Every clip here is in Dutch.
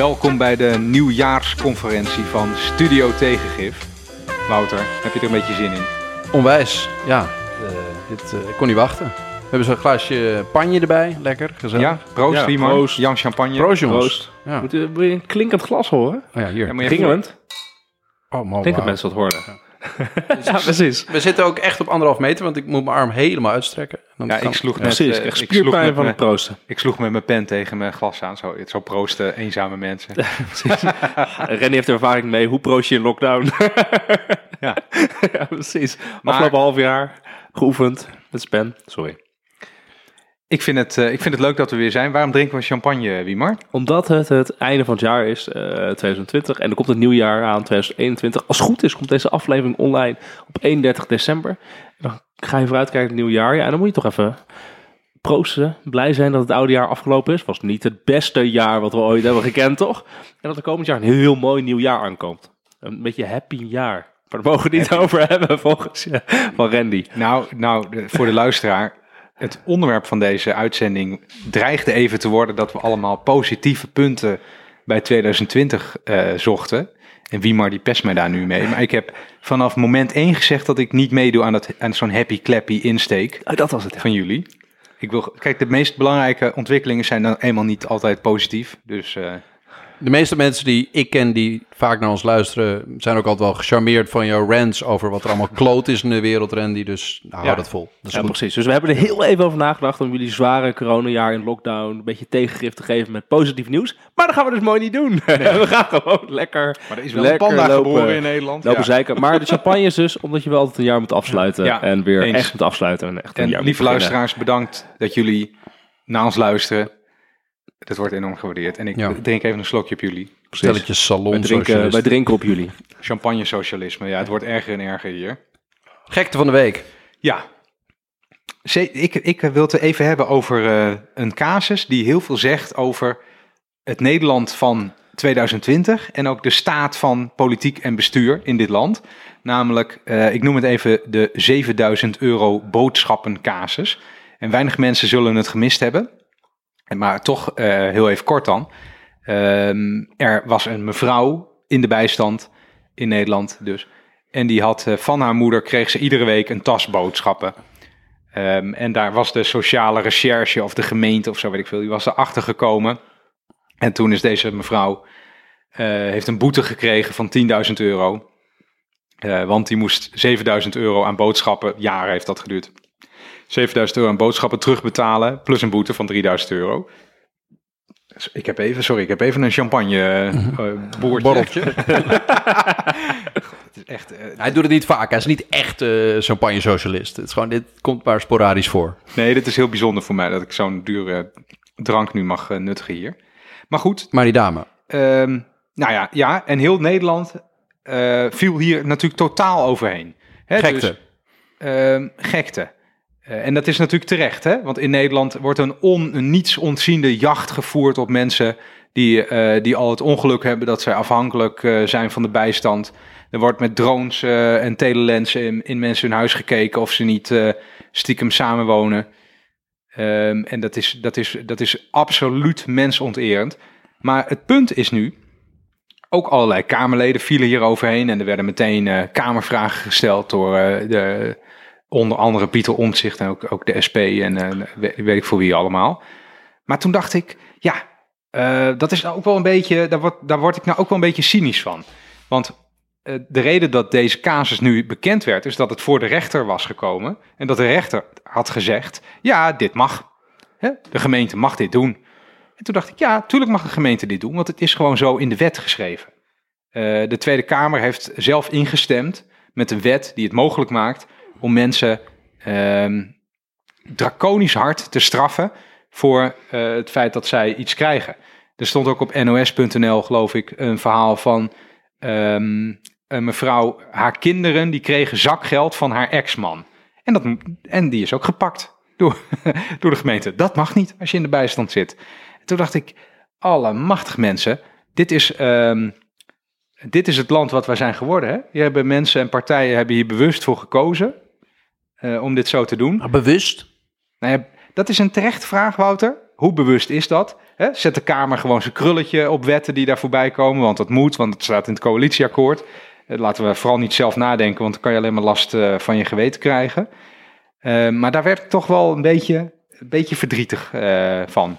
Welkom bij de nieuwjaarsconferentie van Studio Tegengif. Wouter, heb je er een beetje zin in? Onwijs, ja. Uh, dit, uh, ik kon niet wachten. We hebben zo'n glaasje panje erbij, lekker, gezellig. Ja, proost, ja. Proost. Jan Champagne. Proost, jongens. Proost. Ja. Moet, je, een klinkend glas horen? Oh ja, hier. Ja. Oh, man, Ik denk dat mensen wat horen. Ja. Ja, precies. We zitten ook echt op anderhalf meter, want ik moet mijn arm helemaal uitstrekken. Dan ja, ik sloeg net, precies. Ik, ik spierpijn van het proosten. Ik sloeg met mijn pen tegen mijn glas aan. Zo, zo proosten eenzame mensen. precies. Rennie heeft er ervaring mee. Hoe proost je in lockdown? ja. ja, precies. Maar, Afgelopen half jaar geoefend met pen. Sorry. Ik vind, het, uh, ik vind het leuk dat we weer zijn. Waarom drinken we champagne, Wiemar? Omdat het het einde van het jaar is, uh, 2020. En er komt het nieuwjaar aan, 2021. Als het goed is, komt deze aflevering online op 31 december. En dan ga je vooruitkijken naar het nieuwjaar. Ja, en dan moet je toch even proosten. Blij zijn dat het oude jaar afgelopen is. Was niet het beste jaar wat we ooit hebben gekend, toch? En dat er komend jaar een heel mooi nieuw jaar aankomt. Een beetje happy jaar. Maar daar mogen we het niet over hebben, volgens je, van Randy. Nou, nou voor de luisteraar het onderwerp van deze uitzending dreigde even te worden dat we allemaal positieve punten bij 2020 uh, zochten. En wie maar die pest mij daar nu mee. Maar ik heb vanaf moment 1 gezegd dat ik niet meedoe aan, dat, aan zo'n happy clappy insteek. Oh, dat was het. Van jullie. Ik wil, kijk, de meest belangrijke ontwikkelingen zijn dan eenmaal niet altijd positief. Dus uh, de meeste mensen die ik ken die vaak naar ons luisteren, zijn ook altijd wel gecharmeerd van jouw rants over wat er allemaal kloot is in de wereld, Randy. Dus nou, hou dat vol. Dat ja, precies. Dus we hebben er heel even over nagedacht om jullie zware coronajaar in lockdown een beetje tegengif te geven met positief nieuws. Maar dat gaan we dus mooi niet doen. we gaan gewoon lekker. Maar er is wel een panda lopen, geboren in Nederland. Lopen zeiken. Maar de champagne is dus omdat je wel altijd een jaar moet afsluiten en weer echt moet afsluiten. En, echt een en lieve luisteraars, bedankt dat jullie naar ons luisteren. Dat wordt enorm gewaardeerd. En ik drink even een slokje op jullie. Stelletje salon wij drinken, wij drinken op jullie. Champagne socialisme. Ja, het wordt erger en erger hier. Gekte van de week. Ja. Ik, ik wil het even hebben over uh, een casus die heel veel zegt over het Nederland van 2020 en ook de staat van politiek en bestuur in dit land. Namelijk, uh, ik noem het even de 7000 euro boodschappencasus. En weinig mensen zullen het gemist hebben. Maar toch uh, heel even kort dan. Um, er was een mevrouw in de bijstand in Nederland dus. En die had uh, van haar moeder kreeg ze iedere week een tas boodschappen. Um, en daar was de sociale recherche of de gemeente of zo weet ik veel, die was erachter gekomen. En toen is deze mevrouw, uh, heeft een boete gekregen van 10.000 euro. Want die moest 7.000 euro aan boodschappen, jaren heeft dat geduurd, 7000 euro aan boodschappen terugbetalen, plus een boete van 3000 euro. Ik heb even, sorry, ik heb even een champagne uh, boordje. het is echt, uh, hij doet het niet vaak. Hij is niet echt uh, champagne socialist. Het is gewoon, dit komt maar sporadisch voor. Nee, dit is heel bijzonder voor mij dat ik zo'n dure drank nu mag nuttigen hier. Maar goed. Maar die dame. Um, nou ja, ja, en heel Nederland viel hier natuurlijk totaal overheen. Hè, gekte. Dus, ehm, gekte. Uh, en dat is natuurlijk terecht, hè? want in Nederland wordt een, on, niets jacht gevoerd op mensen die, uh, die al het ongeluk hebben dat zij afhankelijk uh, zijn van de bijstand. Er wordt met drones en telelensen in, in, mensen hun huis gekeken of ze niet stiekem samenwonen. Um, en dat is, dat, is, dat is absoluut mensonterend. Maar het punt is nu, ook allerlei Kamerleden vielen hier overheen en er werden meteen Kamervragen gesteld door de Onder andere Pieter Omtzigt en ook, ook de SP en uh, weet, weet, ik voor wie allemaal. Maar toen dacht ik, ja, uh, dat is nou ook wel een beetje, daar word, word ik nou ook wel een beetje cynisch van. Want uh, de reden dat deze casus nu bekend werd, is dat het voor de rechter was gekomen. En dat de rechter had gezegd, ja, dit mag. Hè? De gemeente mag dit doen. En toen dacht ik, ja, tuurlijk mag de gemeente dit doen, want het is gewoon zo in de wet geschreven. de Tweede Kamer heeft zelf ingestemd met een wet die het mogelijk maakt om mensen um, draconisch hard te straffen voor uh, het feit dat zij iets krijgen. Er stond ook op nos.nl, geloof ik, een verhaal van um, een mevrouw, haar kinderen, die kregen zakgeld van haar ex-man. En, dat, en die is ook gepakt door, door de gemeente. Dat mag niet als je in de bijstand zit. En toen dacht ik, alle machtig mensen, dit is, um, dit is het land wat wij zijn geworden. Hè? Hier hebben mensen en partijen hebben hier bewust voor gekozen uh, om dit zo te doen. Maar bewust? Nou ja, dat is een terechte vraag, Wouter. hoe bewust is dat? Hè? Zet de Kamer gewoon zijn krulletje op wetten die daar voorbij komen, want dat moet, want het staat in het coalitieakkoord. Eh, Laten we vooral niet zelf nadenken, want dan kan je alleen maar last eh, van je geweten krijgen. Eh, maar daar werd ik toch wel een beetje, een beetje verdrietig eh, van.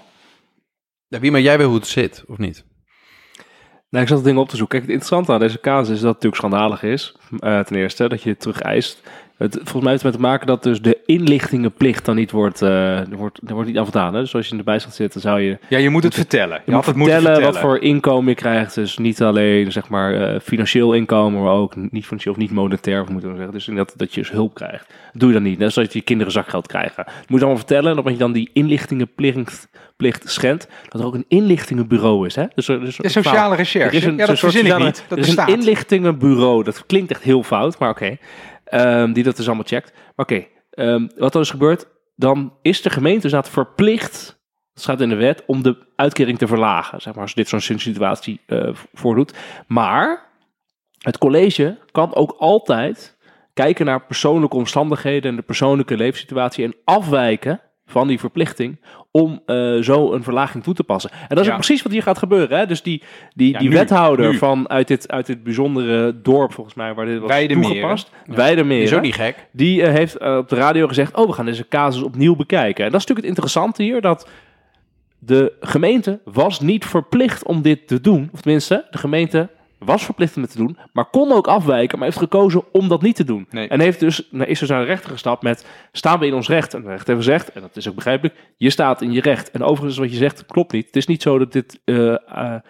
Ja, wie maar jij weet hoe het zit, of niet? Nou, ik zat het ding op te zoeken. Kijk, het interessante aan deze casus is dat het natuurlijk schandalig is. Eh, ten eerste, dat je het terug eist. Het, volgens mij heeft het met te maken dat dus de inlichtingenplicht dan niet wordt, eh, er wordt, er wordt niet afgedaan. Hè? Dus als je in de bijstand zit, dan zou je Ja, je moet het vertellen. Je, Je moet het vertellen, moeten wat voor inkomen je krijgt. Dus niet alleen zeg maar eh, financieel inkomen, maar ook niet financieel of niet monetair, moeten we zeggen. Dus dat, dat je dus hulp krijgt. Dat doe je dan niet. Net zoals je kinderen zakgeld krijgen. Dat moet je allemaal vertellen. En op je dan die inlichtingenplicht plicht schendt, dat er ook een inlichtingenbureau is. Hè? Dus, er- dus De sociale recherche. er is een, ja, dat verzin ik niet. Dat er is bestaat. een inlichtingenbureau. Dat klinkt echt heel fout, maar oké. Ehm, die dat dus allemaal checkt. Maar oké, ehm, wat er dus gebeurt, dan is de gemeente dus verplicht, dat staat in de wet, om de uitkering te verlagen. Zeg maar, als dit zo'n situatie eh, voordoet. Maar het college kan ook altijd kijken naar persoonlijke omstandigheden en de persoonlijke leefsituatie en afwijken van die verplichting om eh, zo een verlaging toe te passen. En dat is Ja. ook precies wat hier gaat gebeuren. Hè? Dus die, die, Ja, die nu, wethouder nu. van uit dit, uit dit bijzondere dorp, volgens mij, waar dit was toegepast, Die Weidemeren, is ook niet gek. die eh, heeft eh, op de radio gezegd, oh, we gaan deze casus opnieuw bekijken. En dat is natuurlijk het interessante hier, dat de gemeente was niet verplicht om dit te doen. Of tenminste, de gemeente was verplicht om het te doen, maar kon ook afwijken, maar heeft gekozen om dat niet te doen. Nee. En heeft dus, nou, is dus naar de rechter gestapt met, staan we in ons recht? En de rechter heeft gezegd, en dat is ook begrijpelijk, je staat in je recht. En overigens wat je zegt klopt niet. Het is niet zo dat dit... eh, eh,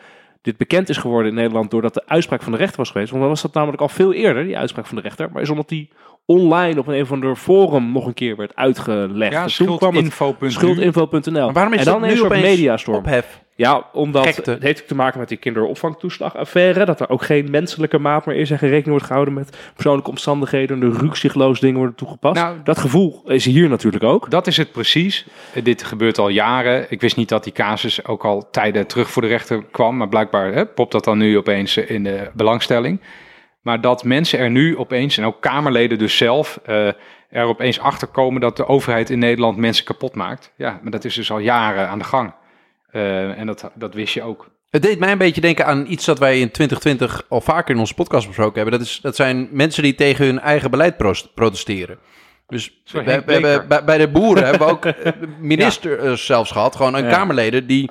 dit bekend is geworden in Nederland doordat de uitspraak van de rechter was geweest. Want dan was dat namelijk al veel eerder, die uitspraak van de rechter. Maar is omdat die online op een, een of ander forum nog een keer werd uitgelegd. Ja, schuldinfo.nu. schuldinfo.nl. Waarom is en dat dan nu is er een opeens mediastorm. Ophef. Ja, omdat Gekte. het heeft te maken met die kinderopvangtoeslagaffaire. Dat er ook geen menselijke maat meer is en geen rekening wordt gehouden met persoonlijke omstandigheden. En de rukzichtloos dingen worden toegepast. Nou, dat gevoel is hier natuurlijk ook. Dat is het precies. Eh, Dit gebeurt al jaren. Ik wist niet dat die casus ook al tijden terug voor de rechter kwam. Maar blijkbaar hè, popt dat dan nu opeens in de belangstelling. Maar dat mensen er nu opeens, en ook Kamerleden dus zelf, eh, er opeens achter komen dat de overheid in Nederland mensen kapot maakt. Ja, maar dat is dus al jaren aan de gang. Eh, en dat, dat wist je ook. Het deed mij een beetje denken aan iets dat wij in 2020 al vaker in onze podcast besproken hebben. Dat, is, dat zijn mensen die tegen hun eigen beleid protesteren. Dus hebben, Bleker. bij, bij de boeren hebben we ook eh, ministers zelfs gehad. Gewoon een Ja. Kamerleden die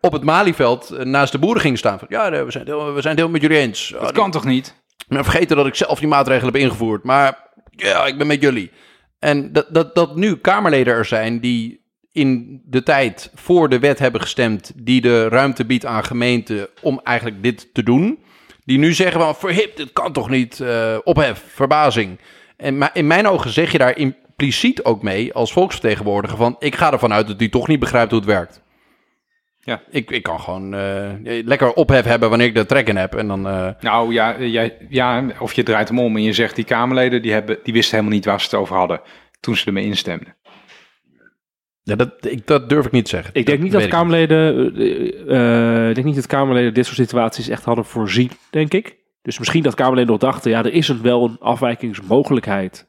op het Malieveld naast de boeren gingen staan. Van, ja, we zijn, heel- we zijn met jullie eens. Dat kan toch niet? Ben vergeten dat ik zelf die maatregelen heb ingevoerd. Maar ja, ik ben met jullie. En dat, dat, dat nu Kamerleden er zijn die in de tijd voor de wet hebben gestemd... die de ruimte biedt aan gemeenten om eigenlijk dit te doen... die nu zeggen van verhip, dit kan toch niet, eh, ophef, verbazing. En maar in mijn ogen zeg je daar impliciet ook mee als volksvertegenwoordiger... van ik ga ervan uit dat die toch niet begrijpt hoe het werkt. Ja. Ik, ik kan gewoon eh, lekker ophef hebben wanneer ik er trek in heb. En dan... eh, Nou ja, eh, jij, ja, of je draait hem om en je zegt die Kamerleden die, hebben, die wisten helemaal niet waar ze het over hadden toen ze ermee instemden. Ja, dat, ik, dat durf ik niet te zeggen. Ik denk niet dat Kamerleden, ik denk niet dat Kamerleden dit soort situaties echt hadden voorzien, denk ik. Dus misschien dat Kamerleden nog dachten, ja, er is een, wel een afwijkingsmogelijkheid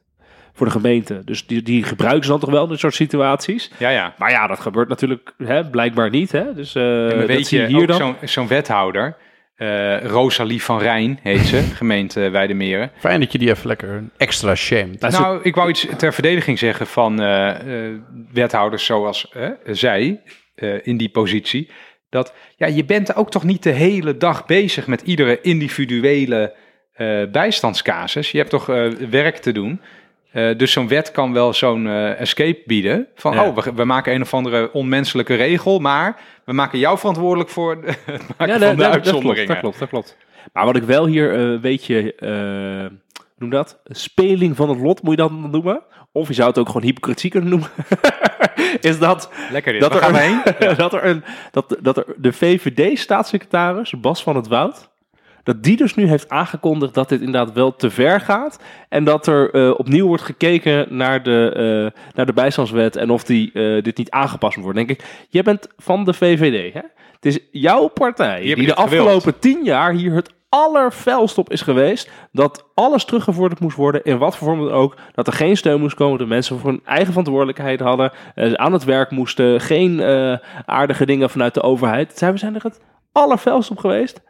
voor de gemeente. Dus die, die gebruiken ze dan toch wel, dit soort situaties. Ja, ja. Maar ja, dat gebeurt natuurlijk hè, blijkbaar niet. Hè? Dus eh weet je, hier ook dan. zo'n zo'n wethouder, eh, Rosalie van Rijn heet ze, gemeente Weidemeren. Fijn dat je die even lekker extra shamed. Nou, Nou, ik wou iets ter verdediging zeggen van eh, eh, wethouders zoals zij eh, in die positie. Dat ja, je bent ook toch niet de hele dag bezig met iedere individuele eh, bijstandscasus. Je hebt toch eh, werk te doen. Eh, dus zo'n wet kan wel zo'n eh, escape bieden. Van, Ja. oh, we, we maken een of andere onmenselijke regel, maar we maken jou verantwoordelijk voor de- het maken Ja, van dat, de dat, dat klopt, uitzonderingen. dat klopt, dat klopt. Maar wat ik wel hier eh, een beetje, eh, hoe noem dat? Een speling van het lot moet je dat noemen. Of je zou het ook gewoon hypocrisie kunnen noemen. is dat, Lekker dit. dat, er, gaan heen? dat, er een, dat, dat er de VVD-staatssecretaris, Bas van het Woud, dat die dus nu heeft aangekondigd dat dit inderdaad wel te ver gaat. En dat er eh, opnieuw wordt gekeken naar de, eh, naar de bijstandswet en of die, eh, dit niet aangepast moet worden. Denk ik, jij bent van de VVD, hè? Het is jouw partij Die de dit gewild. afgelopen tien jaar hier het allerfelst op is geweest dat alles teruggevorderd moest worden, in wat voor vorm dan ook. Dat er geen steun moest komen, dat mensen voor hun eigen verantwoordelijkheid hadden, aan het werk moesten, geen aardige dingen vanuit de overheid. Zij we zijn er het allerfelst op geweest.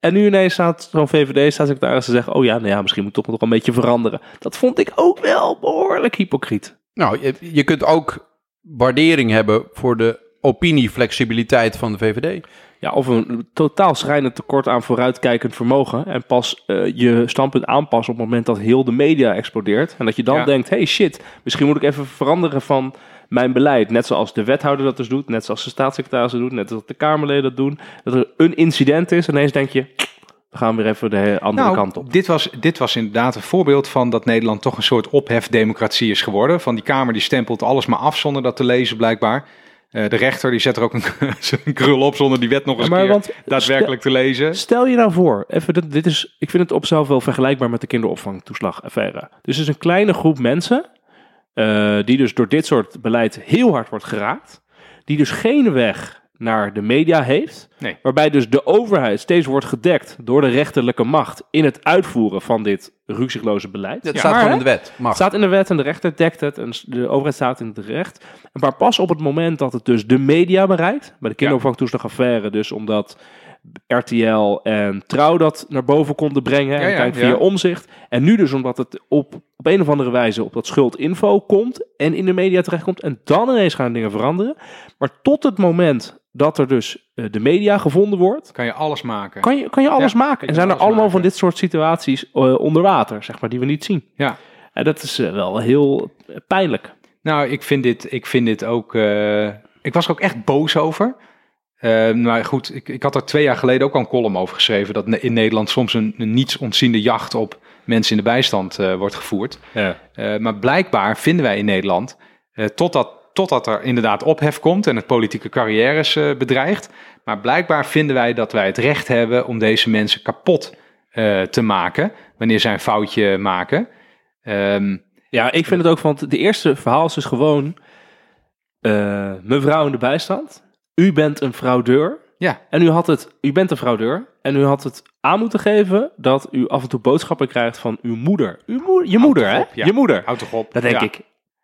En nu ineens staat zo'n VVD-staatssecretaris te zeggen, oh ja, nou ja, misschien moet het toch nog een beetje veranderen. Dat vond ik ook wel behoorlijk hypocriet. Nou, je, je kunt ook waardering hebben voor de opinieflexibiliteit van de VVD. Ja, of een totaal schrijnend tekort aan vooruitkijkend vermogen. En pas eh, je standpunt aanpassen op het moment dat heel de media explodeert. En dat je dan Ja. denkt, hey shit, misschien moet ik even veranderen van mijn beleid. Net zoals de wethouder dat dus doet, net zoals de staatssecretaris dat doet, net zoals de Kamerleden dat doen. Dat er een incident is en ineens denk je, we gaan weer even de andere Nou, kant op. Dit was, dit was inderdaad een voorbeeld van dat Nederland toch een soort ophefdemocratie is geworden. Van die Kamer die stempelt alles maar af zonder dat te lezen blijkbaar. Eh, de rechter die zet er ook een, een krul op zonder die wet nog eens Ja, maar keer want daadwerkelijk te lezen. Stel je nou voor, even, dit, dit is, ik vind het op zichzelf wel vergelijkbaar met de kinderopvangtoeslagaffaire. Dus er is een kleine groep mensen eh, die dus door dit soort beleid heel hard wordt geraakt. Die dus geen weg naar de media heeft. Nee. Waarbij dus de overheid steeds wordt gedekt door de rechterlijke macht in het uitvoeren van dit rukzichtloze beleid. Het Ja, staat maar, gewoon in de wet. het staat in de wet en de rechter dekt het en de overheid staat in het recht. Maar pas op het moment dat het dus de media bereikt, bij de kinderopvangtoeslagaffaire dus omdat RTL en Trouw dat naar boven konden brengen en Ja, ja, kijk ja. via omzicht. En nu dus omdat het op, op een of andere wijze op dat schuldinfo komt en in de media terechtkomt en dan ineens gaan dingen veranderen. Maar tot het moment dat er dus eh, de media gevonden wordt, Kan je alles maken. kan je, kan je alles maken. En zijn er allemaal maken. van dit soort situaties eh, onder water, zeg maar, die we niet zien. Ja. En dat is eh, wel heel pijnlijk. Nou, ik vind dit, ik vind dit ook. ik was er ook echt boos over. Eh, maar goed, ik, ik had er twee jaar geleden ook al een column over geschreven. dat in Nederland soms een, een niets ontziende jacht op mensen in de bijstand eh, wordt gevoerd. Ja. Eh, maar blijkbaar vinden wij in Nederland, eh, totdat, totdat er inderdaad ophef komt en het politieke carrières bedreigt. Maar blijkbaar vinden wij dat wij het recht hebben om deze mensen kapot te maken. wanneer zij een foutje maken. Ehm, Ja, ik vind het ook, want de eerste verhaal is dus gewoon... mevrouw in de bijstand, u bent een fraudeur. ja, En u had het, u bent een fraudeur. En u had het aan moeten geven dat u af en toe boodschappen krijgt van uw moeder. Uw moeder je moeder, hè? op, ja. Je moeder. houd toch op. Dan denk Ja. ik,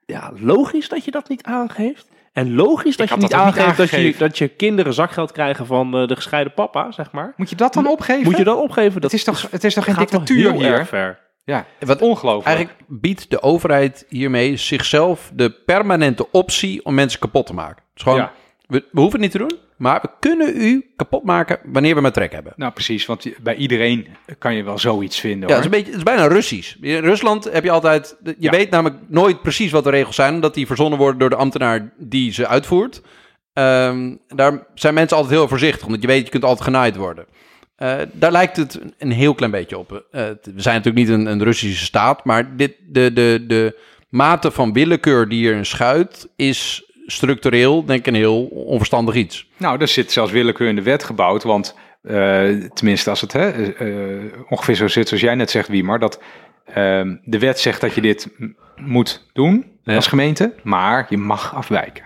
ja, logisch dat je dat niet aangeeft. En logisch dat je niet dat aangeeft dat je, dat je kinderen zakgeld krijgen van eh, de gescheiden papa, zeg maar. Moet je dat dan opgeven? Moet je dan opgeven? Dat Het is toch, het is toch geen dictatuur heel hier? erg ver. Ja, Wat ongelooflijk. Eigenlijk biedt de overheid hiermee zichzelf de permanente optie om mensen kapot te maken. Het is gewoon, Ja. We, we hoeven het niet te doen, maar we kunnen u kapot maken wanneer we maar trek hebben. Nou, precies, want bij iedereen kan je wel zoiets vinden. Ja, hoor. het is, een beetje, het is bijna Russisch. In Rusland heb je altijd... Je Ja. weet namelijk nooit precies wat de regels zijn... omdat die verzonnen worden door de ambtenaar die ze uitvoert. Ehm, daar zijn mensen altijd heel voorzichtig... omdat je weet, je kunt altijd genaaid worden. Eh, daar lijkt het een heel klein beetje op. Eh, we zijn natuurlijk niet een, een Russische staat... maar dit, de, de, de mate van willekeur die hierin schuilt... is structureel, denk ik, een heel onverstandig iets. Nou, er zit zelfs willekeur in de wet gebouwd, want eh, tenminste als het hè, eh, eh, ongeveer zo zit zoals jij net zegt, Wiemar, dat ehm, de wet zegt dat je dit moet doen Ja. als gemeente, maar je mag afwijken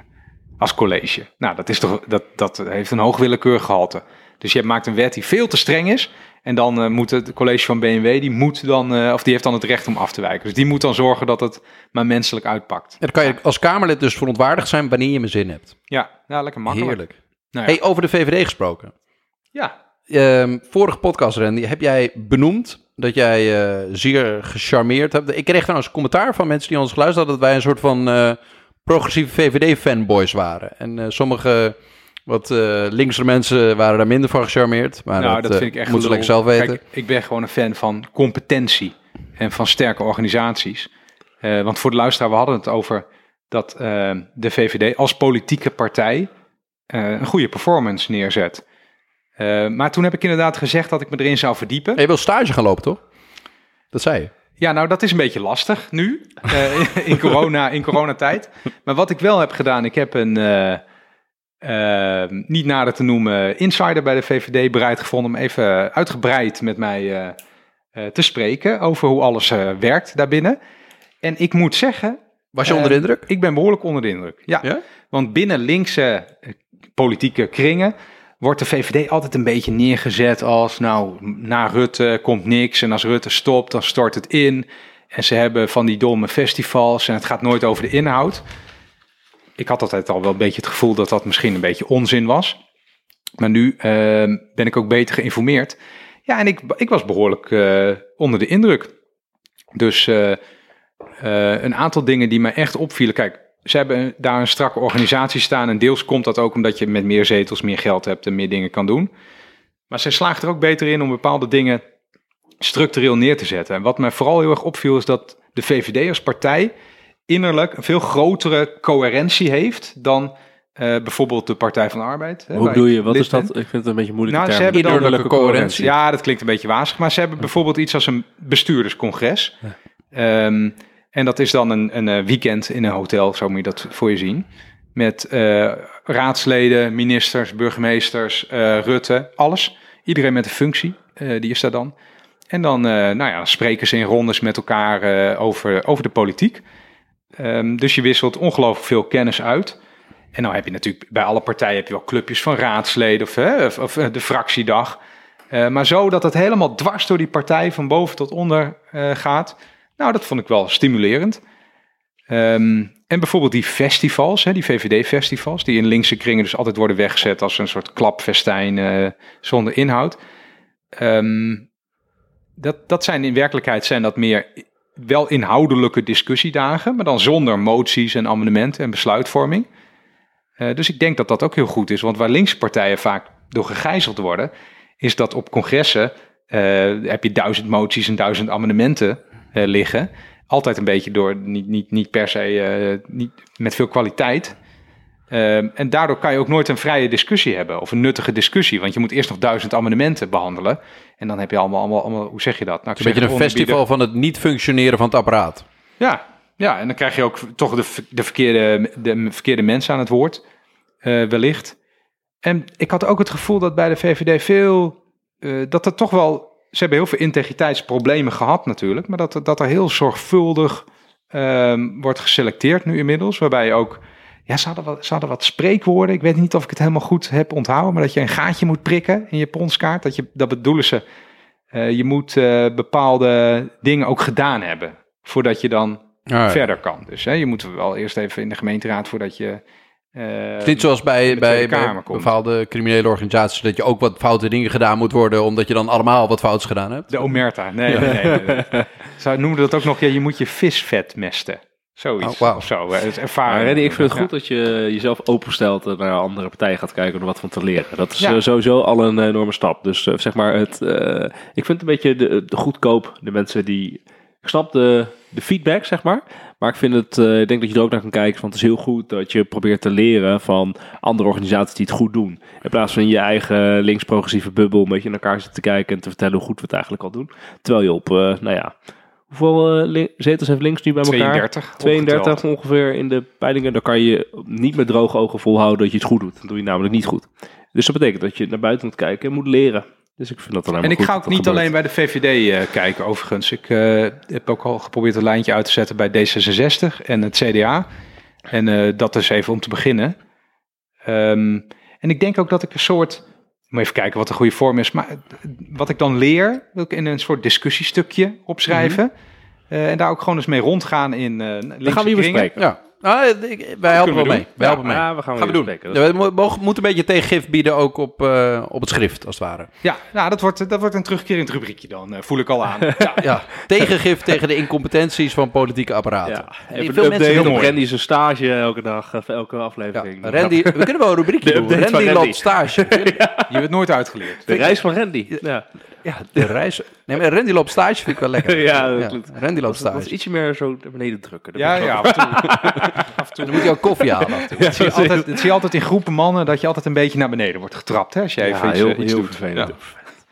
als college. Nou, dat, is toch, dat, dat heeft een hoog willekeurgehalte. Dus je maakt een wet die veel te streng is. En dan eh, moet het college van BMW, die moet dan, eh, of die heeft dan het recht om af te wijken. Dus die moet dan zorgen dat het maar menselijk uitpakt. En dan kan je als Kamerlid dus verontwaardigd zijn... wanneer je mijn zin hebt. Ja, nou, lekker makkelijk. Heerlijk. Nou ja. Hey, over de VVD gesproken. ja, Ehm, vorige podcast, Randy, heb jij benoemd dat jij eh, zeer gecharmeerd hebt. Ik kreeg trouwens commentaar van mensen die ons geluisterd hadden... dat wij een soort van progressieve VVD-fanboys waren. En sommige wat eh linkse mensen waren daar minder van gecharmeerd. Maar nou, dat, dat, eh, vind ik echt moeten ze lekker zelf weten. Kijk, ik ben gewoon een fan van competentie en van sterke organisaties. Eh, want voor de luisteraar, we hadden het over dat eh, de VVD als politieke partij eh, een goede performance neerzet. Eh, maar toen heb ik inderdaad gezegd dat ik me erin zou verdiepen. Je wil stage gaan lopen, toch? Dat zei je. Ja, nou dat is een beetje lastig nu, eh, in, corona, in coronatijd. Maar wat ik wel heb gedaan, ik heb een, eh, eh, niet nader te noemen, insider bij de VVD bereid gevonden om even uitgebreid met mij eh, eh, te spreken over hoe alles eh, werkt daarbinnen. En ik moet zeggen, Was je onder de indruk? ik ben behoorlijk onder de indruk. Ja, Ja? want binnen linkse politieke kringen wordt de VVD altijd een beetje neergezet als, nou, na Rutte komt niks en als Rutte stopt, dan stort het in. En ze hebben van die domme festivals en het gaat nooit over de inhoud. Ik had altijd al wel een beetje het gevoel dat dat misschien een beetje onzin was. Maar nu ehm, ben ik ook beter geïnformeerd. Ja, en ik, ik was behoorlijk eh, onder de indruk. Dus eh, eh, een aantal dingen die mij echt opvielen. Kijk, ze hebben daar een strakke organisatie staan. En deels komt dat ook omdat je met meer zetels meer geld hebt en meer dingen kan doen. Maar zij slaagt er ook beter in om bepaalde dingen structureel neer te zetten. En wat mij vooral heel erg opviel is dat de VVD als partij innerlijk een veel grotere coherentie heeft dan eh, bijvoorbeeld de Partij van de Arbeid. hè, Hoe ik je? Wat is dat? ben. Ik vind het een beetje een moeilijke Nou, ze term. hebben dan Innerlijke coherentie. Ja, dat klinkt een beetje wazig, maar ze hebben bijvoorbeeld iets als een bestuurderscongres. Ehm, en dat is dan een, een eh, weekend in een hotel, zo moet je dat voor je zien. Met eh, raadsleden, ministers, burgemeesters, Rutte, alles. Iedereen met een functie, die is daar dan. En dan nou ja, spreken ze in rondes met elkaar over, over de politiek. Ehm, dus je wisselt ongelooflijk veel kennis uit. En nou heb je natuurlijk bij alle partijen heb je wel clubjes van raadsleden of, hè, of, eh, de fractiedag. Eh, maar zo dat het helemaal dwars door die partij van boven tot onder eh, gaat. Nou, dat vond ik wel stimulerend. Ehm, en bijvoorbeeld die festivals, hè, die VVD-festivals, die in linkse kringen dus altijd worden weggezet als een soort klapfestijn zonder inhoud. Ehm, dat, dat zijn in werkelijkheid zijn dat meer wel inhoudelijke discussiedagen, maar dan zonder moties en amendementen en besluitvorming. Eh, dus ik denk dat dat ook heel goed is, want waar linkse partijen vaak door gegijzeld worden, is dat op congressen eh, heb je duizend moties en duizend amendementen eh, liggen. Altijd een beetje door, niet, niet, niet per se, niet met veel kwaliteit. Ehm, en daardoor kan je ook nooit een vrije discussie hebben of een nuttige discussie, want je moet eerst nog duizend amendementen behandelen. En dan heb je allemaal, allemaal, allemaal hoe zeg je dat? Nou, ik Een beetje een festival van het niet functioneren van het apparaat. ja, ja, en dan krijg je ook toch de, de, verkeerde, de verkeerde mensen aan het woord, eh, wellicht. En ik had ook het gevoel dat bij de VVD veel, eh, dat er toch wel, ze hebben heel veel integriteitsproblemen gehad natuurlijk, maar dat, er- dat er heel zorgvuldig ehm, wordt geselecteerd nu inmiddels, waarbij je ook, ja, ze hadden, wat, ze hadden wat spreekwoorden, ik weet niet of ik het helemaal goed heb onthouden, maar dat je een gaatje moet prikken in je ponskaart, dat, je, dat bedoelen ze, eh, je moet eh, bepaalde dingen ook gedaan hebben, voordat je dan Ja, verder kan. Dus hè, je moet wel eerst even in de gemeenteraad voordat je. eh, Het is niet zoals bij, bij, bij bepaalde criminele organisaties dat je ook wat foute dingen gedaan moet worden omdat je dan allemaal wat fouts gedaan hebt. de omerta. Nee, nee, nee. nee. Zou noemen dat ook nog? Ja, je moet je visvet mesten. Zoiets. Oh. Of zo. ervaring. Maar Reddy, ik vind het Ja. goed dat je jezelf openstelt en naar andere partijen gaat kijken om er wat van te leren. Dat is Ja. eh, sowieso al een enorme stap. Dus eh, zeg maar, het, eh, ik vind het een beetje de, de goedkoop, de mensen die... Ik snap de, de feedback, zeg maar. Maar ik vind het, eh, ik denk dat je er ook naar kan kijken. Want het is heel goed dat je probeert te leren van andere organisaties die het goed doen. In plaats van in je eigen links-progressieve bubbel een beetje naar elkaar zitten te kijken en te vertellen hoe goed we het eigenlijk al doen. Terwijl je op, eh, nou ja, hoeveel eh, zetels heeft links nu bij elkaar? 32. 32 opgeteld. ongeveer in de peilingen. Dan kan je niet met droge ogen volhouden dat je het goed doet. Dan doe je namelijk niet goed. Dus dat betekent dat je naar buiten moet kijken en moet leren. Dus ik vind dat alleen En ik ga ook niet gebeurt. alleen bij de VVD eh, kijken, overigens. Ik eh, heb ook al geprobeerd een lijntje uit te zetten bij D66 en het CDA. En dat is even om te beginnen. Ehm, en ik denk ook dat ik een soort. Moet even kijken wat de goede vorm is. Maar wat ik dan leer, wil ik in een soort discussiestukje opschrijven. Eh, en daar ook gewoon eens mee rondgaan in. eh Dan gaan we hier bespreken. Ja, nou, ik- wij helpen wel we mee. Wij helpen mee. Ja, we gaan, Gaan we doen. Ja, We mo- mogen- moeten een beetje tegengif bieden ook op, eh, op het schrift, als het ware. Ja, nou, dat wordt, dat wordt een terugkerend rubriekje dan. eh, voel ik al aan. Ja. Ja, tegengif tegen de incompetenties van politieke apparaten. Ja, even veel een mensen op mooi. Randy's stage elke dag, of elke Ja, aflevering. Randy, we kunnen wel een rubriekje De doen. Randy Randy. loopt stage. Je bent nooit uitgeleerd. De reis van Randy. Ja, Ja, de reis. Nee, maar Randy loopt stage vind ik wel lekker. Ja, dat klopt. Randy loopt dat is stage. ietsje meer zo naar beneden drukken. Dat Ja, vind ik ja, wel- af en toe. Dan moet je ook koffie halen af en toe. Dat zie, je altijd, dat zie je altijd in groepen mannen, dat je altijd een beetje naar beneden wordt getrapt. Hè, als je even Ja, iets, heel, iets heel doet. vervelend. Ja.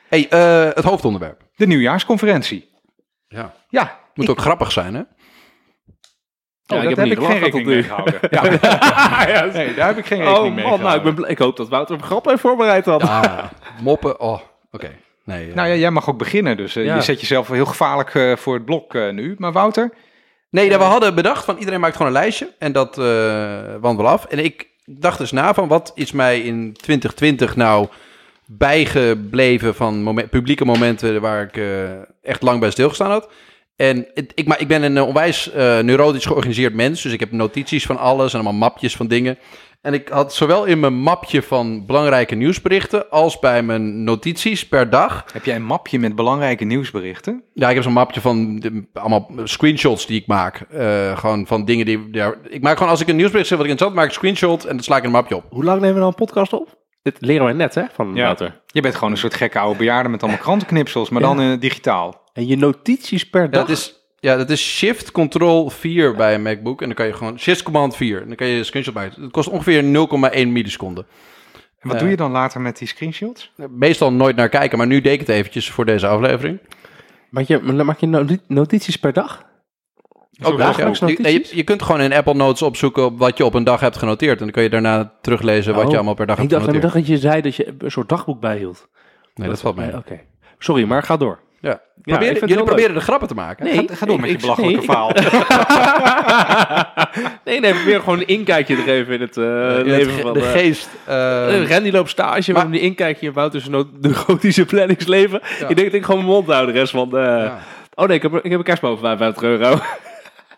hey, eh, het hoofdonderwerp. De nieuwjaarsconferentie. Ja. Ja, Moet ook grappig zijn, hè? oh, Ja, ik heb, heb ik niet geen rekening mee gehouden. Ja. Nee, daar heb ik geen rekening Oh mee man, nou, ik, ben, hoop dat Wouter een grap heeft voorbereid had. Ah, moppen. Oh, oké. Nee, Nou ja, jij mag ook beginnen, dus eh, Ja. je zet jezelf heel gevaarlijk eh, voor het blok eh, nu. Maar Wouter? nee, we hadden bedacht van iedereen maakt gewoon een lijstje. En dat eh wandelen af. En ik dacht eens na van wat is mij in 2020 nou bijgebleven van moment, publieke momenten waar ik eh, echt lang bij stilgestaan had. En het- ik, maar ik ben een onwijs eh, neurotisch georganiseerd mens, dus ik heb notities van alles en allemaal mapjes van dingen. En ik had zowel in mijn mapje van belangrijke nieuwsberichten als bij mijn notities per dag Heb jij een mapje met belangrijke nieuwsberichten? ja, ik heb zo'n mapje van de- allemaal screenshots die ik maak. Eh, gewoon van dingen die... Ja, ik maak gewoon, als ik een nieuwsbericht zeg wat ik interessant maak, ik een screenshot en dat sla ik in een mapje op. Hoe lang nemen we nou een podcast op? Dit leren wij net, hè, van Ja. Wouter. Je bent gewoon een soort gekke oude bejaarde met allemaal krantenknipsels, maar Ja. dan eh, digitaal. En je notities per Ja, dag. dat is, ja, dat is Shift Control 4 bij een MacBook. En dan kan je gewoon... Shift Command 4. En dan kan je een screenshot maken. Het kost ongeveer 0,1 milliseconde. En wat Eh. doe je dan later met die screenshots? Meestal nooit naar kijken, maar nu deed ik het eventjes voor deze aflevering. Maak je, maak je noti- notities per dag? Ook dagelijks ja. Je, nee, notities? je, je kunt gewoon in Apple Notes opzoeken op wat je op een dag hebt genoteerd. En dan kun je daarna teruglezen wat Oh. je allemaal per dag hebt dacht, ik genoteerd. dacht dat je zei dat je een soort dagboek bijhield. Nee, dat valt mee. Nee, Oké. Sorry, maar ga door. Ja. ik Probeer, jullie proberen de grappen te maken. Nee, ga, ga door met je belachelijke nee, verhaal. nee, nee, probeer gewoon een inkijkje te geven in het eh, het leven ge- van... de eh, geest. eh, Randy loopt stage, maar- maar die inkijkje in Wouter's no- neurotische planningsleven. Ja. Ik denk dat ik gewoon mijn mond hou de rest van... ja. Oh nee, ik heb, ik heb een kerstboom van 55 euro.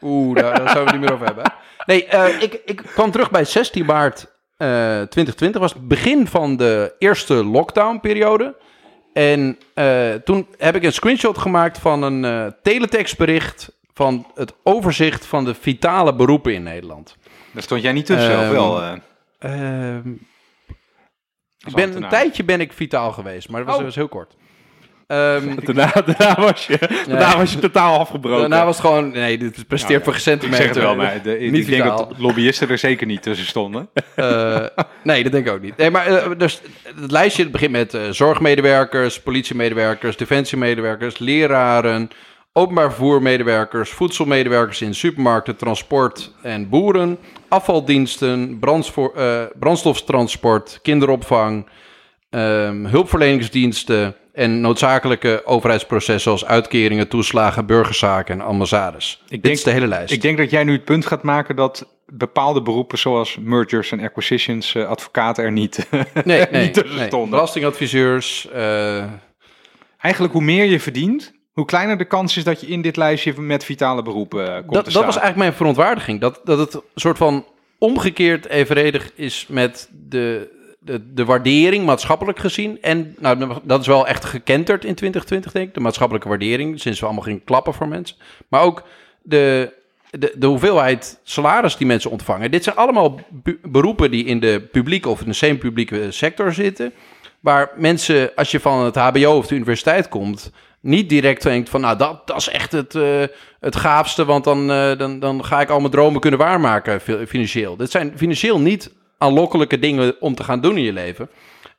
Oeh, daar, daar zouden we het niet meer over hebben. Nee, ik, ik kwam terug bij 16 maart eh 2020. was het begin van de eerste lockdown-periode. En eh, toen heb ik een screenshot gemaakt van een eh teletextbericht van het overzicht van de vitale beroepen in Nederland. Daar stond jij niet tussen, Ehm, wel? ik als ben, een tijdje ben ik vitaal geweest, maar dat was, Oh. dat was heel kort. Ehm, Daarna, daarna, was je, daarna was je totaal afgebroken. daarna was het gewoon, nee, dit presteert Nou, voor Ik centimeter. zeg het wel, maar de, ik Niet denk dat lobbyisten er zeker niet tussen stonden. Eh, nee, dat denk ik ook niet. Nee, maar eh, dus het lijstje begint met eh, zorgmedewerkers, politiemedewerkers, defensiemedewerkers, leraren, openbaar vervoermedewerkers, voedselmedewerkers in supermarkten, transport en boeren, afvaldiensten, eh, brandstoftransport, kinderopvang, ehm, hulpverleningsdiensten en noodzakelijke overheidsprocessen zoals uitkeringen, toeslagen, burgerzaken en ambassades. Dit denk- is de hele lijst. Ik denk dat jij nu het punt gaat maken dat bepaalde beroepen zoals mergers en acquisitions, eh, advocaten er niet, nee, nee, niet tussen nee. stonden. Belastingadviseurs, eh, Eigenlijk hoe meer je verdient, hoe kleiner de kans is dat je in dit lijstje met vitale beroepen eh, komt dat, te dat was staan. eigenlijk mijn verontwaardiging. Dat, dat het een soort van omgekeerd evenredig is met de, de, de waardering maatschappelijk gezien. En nou, dat is wel echt gekenterd in 2020, denk ik. De maatschappelijke waardering, sinds we allemaal gingen klappen voor mensen. Maar ook de, de, de hoeveelheid salaris die mensen ontvangen. Dit zijn allemaal beroepen die in de publieke of in de semi-publieke sector zitten. Waar mensen, als je van het HBO of de universiteit komt, niet direct denkt van, nou, dat, dat is echt het, eh, het gaafste, want dan, eh, dan, dan ga ik al mijn dromen kunnen waarmaken fi- financieel. Dit zijn financieel niet aanlokkelijke dingen om te gaan doen in je leven.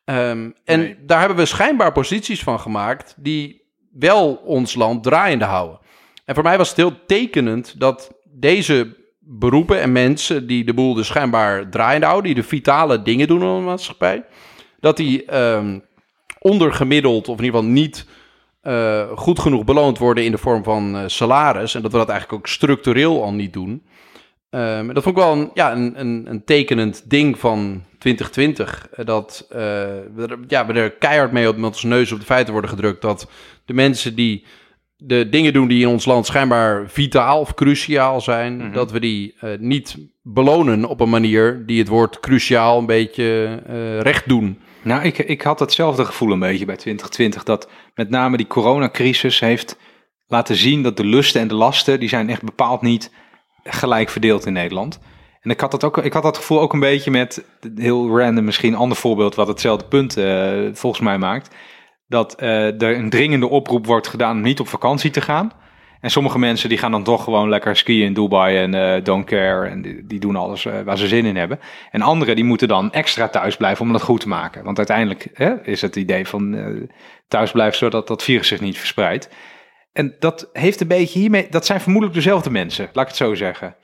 Ehm, en Nee. daar hebben we schijnbaar posities van gemaakt die wel ons land draaiende houden. En voor mij was het heel tekenend dat deze beroepen en mensen die de boel dus schijnbaar draaiende houden, die de vitale dingen doen in de maatschappij, dat die ehm, ondergemiddeld of in ieder geval niet eh, goed genoeg beloond worden in de vorm van eh, salaris. En dat we dat eigenlijk ook structureel al niet doen. Ehm, dat vond ik wel een, ja, een, een, een tekenend ding van 2020. eh, Dat eh, we, er, ja, we er keihard mee op, met ons neus op de feiten worden gedrukt. Dat de mensen die de dingen doen die in ons land schijnbaar vitaal of cruciaal zijn, Mhm. dat we die eh, niet belonen op een manier die het woord cruciaal een beetje recht doen. Nou, ik, ik had hetzelfde gevoel een beetje bij 2020. Dat met name die coronacrisis heeft laten zien dat de lusten en de lasten, die zijn echt bepaald niet gelijk verdeeld in Nederland. En ik had dat, ook, ik had dat gevoel ook een beetje met, heel random misschien, ander voorbeeld wat hetzelfde punt eh, volgens mij maakt. Dat eh, er een dringende oproep wordt gedaan om niet op vakantie te gaan. En sommige mensen die gaan dan toch gewoon lekker skiën in Dubai en eh, don't care. En die, doen alles waar ze zin in hebben. En anderen die moeten dan extra thuis blijven om dat goed te maken. Want uiteindelijk hè, is het idee van thuis blijven zodat dat virus zich niet verspreidt. En dat heeft een beetje hiermee, dat zijn vermoedelijk dezelfde mensen, laat ik het zo zeggen.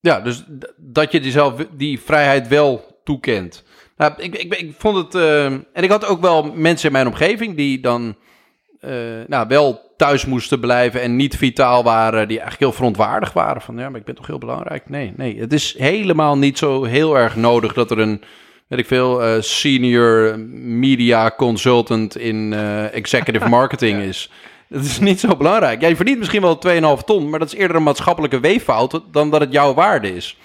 Ja, dus dat je jezelf die vrijheid wel toekent. Nou, ik, ik, ik vond het. eh, en ik had ook wel mensen in mijn omgeving die dan. eh, nou, wel thuis moesten blijven en niet vitaal waren, die eigenlijk heel verontwaardigd waren van ja, maar ik ben toch heel belangrijk. Nee, nee, het is helemaal niet zo heel erg nodig dat er een, weet ik veel, eh, senior media consultant in executive marketing is. Dat is niet zo belangrijk. Jij verdient misschien wel 2,5 ton, maar dat is eerder een maatschappelijke weeffout dan dat het jouw waarde is.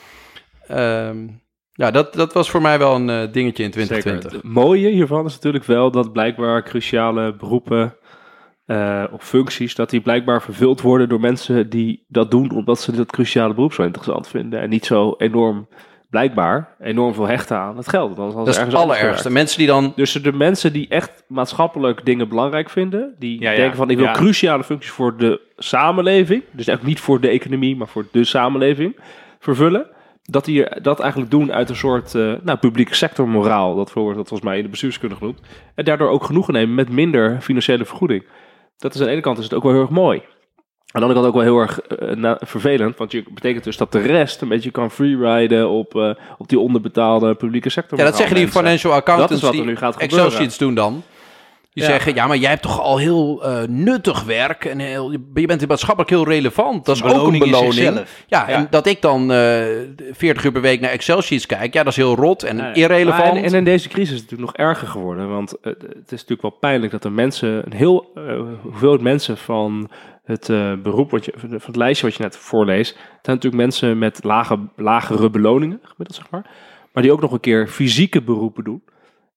Ehm, ja, dat, dat was voor mij wel een eh, dingetje in 2020. Het mooie hiervan is natuurlijk wel dat blijkbaar cruciale beroepen eh, of functies, dat die blijkbaar vervuld worden door mensen die dat doen omdat ze dat cruciale beroep zo interessant vinden. En niet zo enorm, blijkbaar, enorm veel hechten aan het geld. Dat is het allerergste. Mensen die dan Dus de mensen die echt maatschappelijk dingen belangrijk vinden, die Ja, ja. denken van ik wil Ja. cruciale functies voor de samenleving, dus eigenlijk niet voor de economie, maar voor de samenleving vervullen, dat die dat eigenlijk doen uit een soort eh, nou, publieke sector moraal, dat wordt dat volgens mij in de bestuurskunde genoemd, en daardoor ook genoegen nemen met minder financiële vergoeding. Dat is aan de ene kant is het ook wel heel erg mooi. Aan de andere kant ook wel heel erg eh, na- vervelend, want je betekent dus dat de rest een beetje kan freeriden op, eh, op die onderbetaalde publieke sector. Ja, dat zeggen die financial accountants Dat is wat er nu gaat Excel gebeuren. sheets doen dan. Die Ja. zeggen, ja, maar jij hebt toch al heel eh, nuttig werk en heel, je bent maatschappelijk heel relevant. Dat is ook een beloning in beloning. zichzelf. Ja, en Ja. dat ik dan eh 40 uur per week naar Excel sheets kijk, ja, dat is heel rot en irrelevant. En, en in deze crisis is het natuurlijk nog erger geworden. Want het is natuurlijk wel pijnlijk dat er mensen, een heel hoeveelheid mensen van het eh, beroep, wat je, van het lijstje wat je net voorleest, zijn natuurlijk mensen met lage, lagere beloningen, gemiddeld zeg maar. Maar die ook nog een keer fysieke beroepen doen.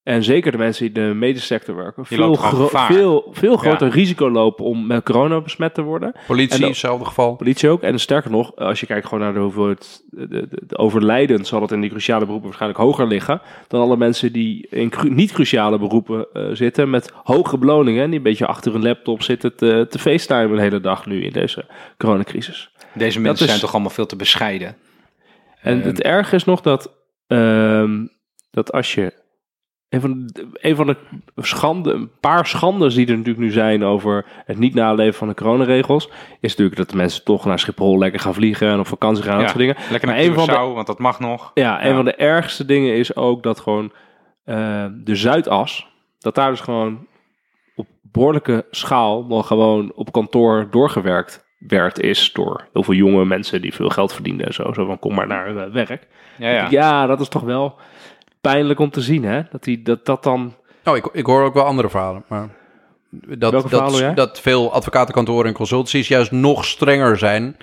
En zeker de mensen die in de medische sector werken, veel, gro- veel, veel groter risico lopen om met corona besmet te worden. Politie, dan- hetzelfde geval. Politie ook. En sterker nog, als je kijkt gewoon naar de hoeveelheid de, de, de overlijden, zal het in die cruciale beroepen waarschijnlijk hoger liggen dan alle mensen die in cru- niet-cruciale beroepen eh, zitten met hoge beloningen en die een beetje achter een laptop zitten te, te facetimen de hele dag nu in deze coronacrisis. Deze mensen is- zijn toch allemaal veel te bescheiden. En Ehm. het erge is nog dat, ehm, dat als je. Een van, de, een van de schande, een paar schandes die er natuurlijk nu zijn over het niet naleven van de coronaregels, is natuurlijk dat de mensen toch naar Schiphol lekker gaan vliegen en op vakantie gaan en dat soort dingen. Lekker naar Maar een van de- want dat mag nog. Ja, een Ja. van de ergste dingen is ook dat gewoon eh, de Zuidas, dat daar dus gewoon op behoorlijke schaal nog gewoon op kantoor doorgewerkt werd is door heel veel jonge mensen die veel geld verdienden en zo. Zo van kom maar naar eh, werk. Ja, ja. Ja. dat is toch wel pijnlijk om te zien, hè? Dat die, dat, dat dan... Nou, ik, ik hoor ook wel andere verhalen, maar dat, Welke verhalen dat, dat veel advocatenkantoren en consultancies juist nog strenger zijn,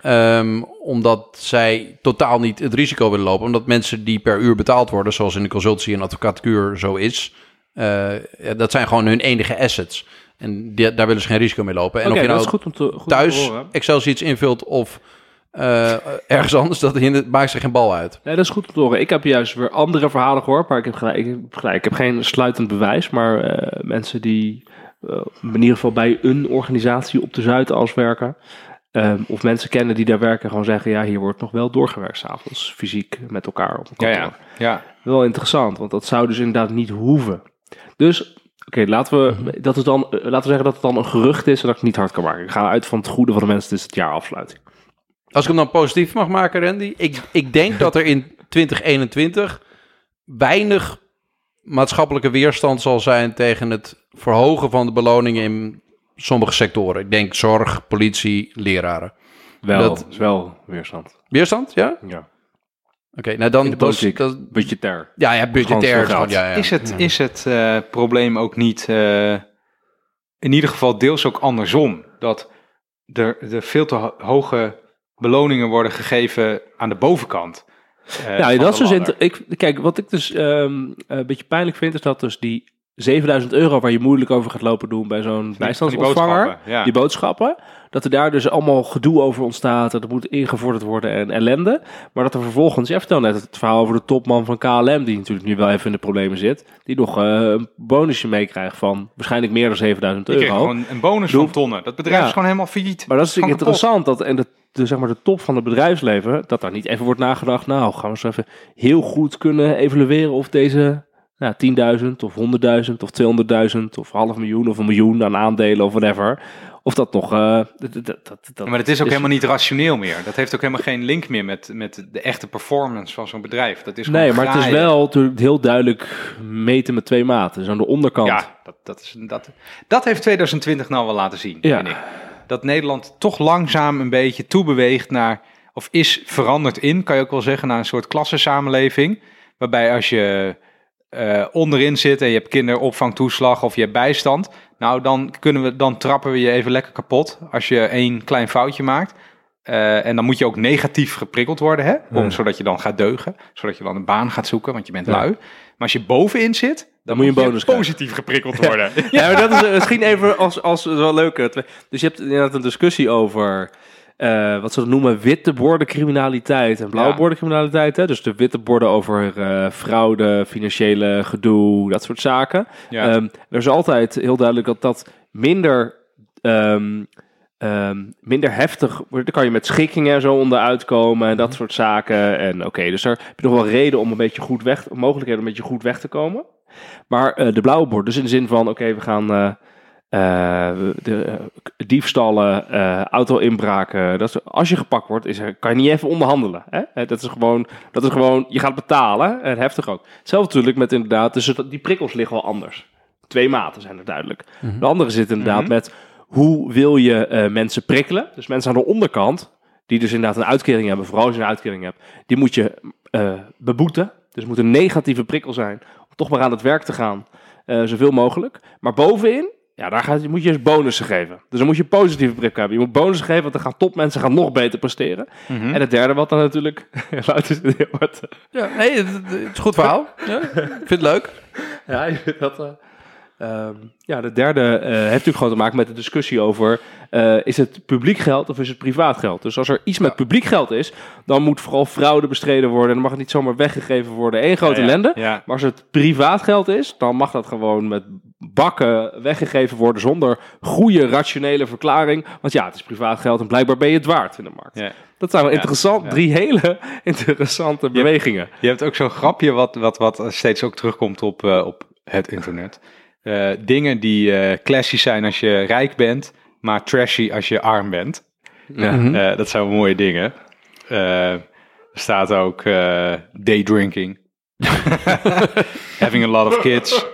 ehm, omdat zij totaal niet het risico willen lopen, omdat mensen die per uur betaald worden, zoals in de consultancy en advocatuur zo is, eh, dat zijn gewoon hun enige assets. En die- daar willen ze geen risico mee lopen. En Oké, of je nou is goed om te, goed thuis. Excel sheets invult of eh, ergens anders, dat het maakt zich geen bal uit. Nee, dat is goed te horen. Ik heb juist weer andere verhalen gehoord, maar ik heb gelijk. Ik heb, gelijk, ik heb geen sluitend bewijs, maar eh, mensen die eh, in ieder geval bij een organisatie op de Zuidas werken, ehm, of mensen kennen die daar werken, gewoon zeggen, ja, hier wordt nog wel doorgewerkt s'avonds, fysiek met elkaar op Ja, kantoor. ja. ja. Wel interessant, want dat zou dus inderdaad niet hoeven. Dus, oké, laten we Mhm. dat het dan, eh, laten we zeggen dat het dan een gerucht is en dat ik het niet hard kan maken. Ik ga uit van het goede van de mensen, het is het jaar afsluiting. Als ik hem dan positief mag maken, Randy. Ik, ik denk dat er in 2021 weinig maatschappelijke weerstand zal zijn tegen het verhogen van de beloningen in sommige sectoren. Ik denk zorg, politie, leraren. Wel, Dat- is wel weerstand. Weerstand, ja? Ja. Oké, nou dan... De dat is- politiek. dat- Budgetair. ja, ja, budgetair. Gewoon ja, ja. Is het, is het eh, probleem ook niet eh, in ieder geval deels ook andersom? Dat er, er veel te ho- hoge beloningen worden gegeven aan de bovenkant. eh, Ja, van dat is dus ik, kijk, wat ik dus ehm, een beetje pijnlijk vind, is dat dus die 7000 euro waar je moeilijk over gaat lopen doen bij zo'n Van die bijstandsontvanger, boodschappen, ja. die boodschappen, dat er daar dus allemaal gedoe over ontstaat, dat er moet ingevorderd worden en ellende, maar dat er vervolgens, jij vertelde net het verhaal over de topman van KLM, die natuurlijk nu wel even in de problemen zit, die nog eh, een bonusje meekrijgt van waarschijnlijk meer dan 7000 Die kreeg euro. gewoon een bonus Doe- van tonnen. Dat bedrijf Ja. is gewoon helemaal failliet. Maar dat is natuurlijk kapot. interessant dat en de, de, zeg maar de top van het bedrijfsleven, dat daar niet even wordt nagedacht. Nou, gaan we eens even heel goed kunnen evalueren of deze nou, 10.000 of 100.000 of 200.000 of half miljoen of een miljoen aan aandelen of whatever. of dat nog... eh, dat, dat, dat, maar het is ook helemaal niet rationeel meer. Dat heeft ook helemaal geen link meer met, met de echte performance van zo'n bedrijf. Dat is Nee, maar het is wel natuurlijk heel duidelijk meten met twee maten. Dus aan de onderkant. Ja, dat, dat, is, dat, dat heeft 2020 nou wel laten zien, Ja. vind ik. Dat Nederland toch langzaam een beetje toebeweegt naar, of is veranderd in, kan je ook wel zeggen, naar een soort klassensamenleving. Waarbij als je eh, onderin zit en je hebt kinderopvangtoeslag of je hebt bijstand, nou dan, kunnen we, dan trappen we je even lekker kapot als je één klein foutje maakt. Eh, en dan moet je ook negatief geprikkeld worden, hè? Om, Ja. zodat je dan gaat deugen, zodat je dan een baan gaat zoeken, want je bent Ja. lui. Maar als je bovenin zit, dan, moet je een bonus krijgen. positief geprikkeld worden. Ja, maar dat is misschien even als, als wel leuk. Dus je hebt inderdaad een discussie over eh, wat ze dat noemen witte borden criminaliteit en blauwe Ja. borden criminaliteit. Hè? Dus de witte borden over eh, fraude, financiële gedoe, dat soort zaken. Ja. Ehm, er is altijd heel duidelijk dat dat minder, ehm, ehm, minder heftig wordt. Daar kan je met schikkingen en zo onderuit komen en dat Mhm. soort zaken. En oké, dus daar heb je nog wel reden om een beetje goed weg, mogelijkheden om een beetje goed weg te komen. Maar eh, de blauwe bord, dus in de zin van, oké, we gaan eh, eh, de, diefstallen, eh, auto-inbraken. Dat is- als je gepakt wordt, is er, kan je niet even onderhandelen. Hè? Dat, is gewoon, dat is gewoon, je gaat betalen, en heftig ook. Hetzelfde natuurlijk met inderdaad, dus die prikkels liggen wel anders. Twee maten zijn er duidelijk. De andere zit inderdaad Mhm. met, hoe wil je eh, mensen prikkelen? Dus mensen aan de onderkant, die dus inderdaad een uitkering hebben, vooral als je een uitkering hebt, die moet je eh, beboeten. Dus het moet een negatieve prikkel zijn toch maar aan het werk te gaan, eh, zoveel mogelijk. Maar bovenin, ja, daar gaat, moet je eens bonussen geven. Dus dan moet je een positieve prikkel hebben. Je moet bonussen geven, want dan gaan topmensen gaan nog beter presteren. Mhm. En het derde wat dan natuurlijk... Is heel hard- Ja, nee, het, het is een goed verhaal. Ja, ik vind het leuk. Ja, je vindt dat, eh, ehm, ja, de derde eh, heeft natuurlijk gewoon te maken met de discussie over... eh, is het publiek geld of is het privaat geld? Dus als er iets met publiek geld is, dan moet vooral fraude bestreden worden. En dan mag het niet zomaar weggegeven worden. Eén grote Ja, ja. ellende. Ja. Maar als het privaat geld is, dan mag dat gewoon met bakken weggegeven worden zonder goede rationele verklaring. Want ja, het is privaat geld en blijkbaar ben je het waard in de markt. Dat zijn wel interessant, drie hele interessante bewegingen. Je hebt ook zo'n grapje wat, wat, wat steeds ook terugkomt op, eh, op het internet. Eh, dingen die eh classy zijn als je rijk bent, maar trashy als je arm bent. Ja. Mhm. Eh, dat zijn mooie dingen. Er staat ook day drinking. Having a lot of kids.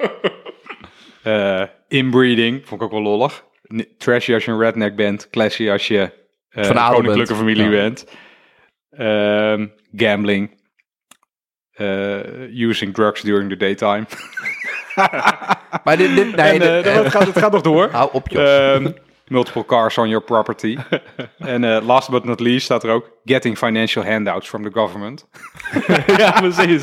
Inbreeding, vond ik ook wel lollig. Trashy als je een redneck bent. Classy als je Van een koninklijke bent. familie Ja. bent. Ehm, gambling. Using drugs during the daytime. Maar dit, dit, nee, en, dit- eh, het, gaat, het gaat nog door. hou op, joh. Ehm, multiple cars on your property. en eh, last but not least staat er ook getting financial handouts from the government. ja, precies.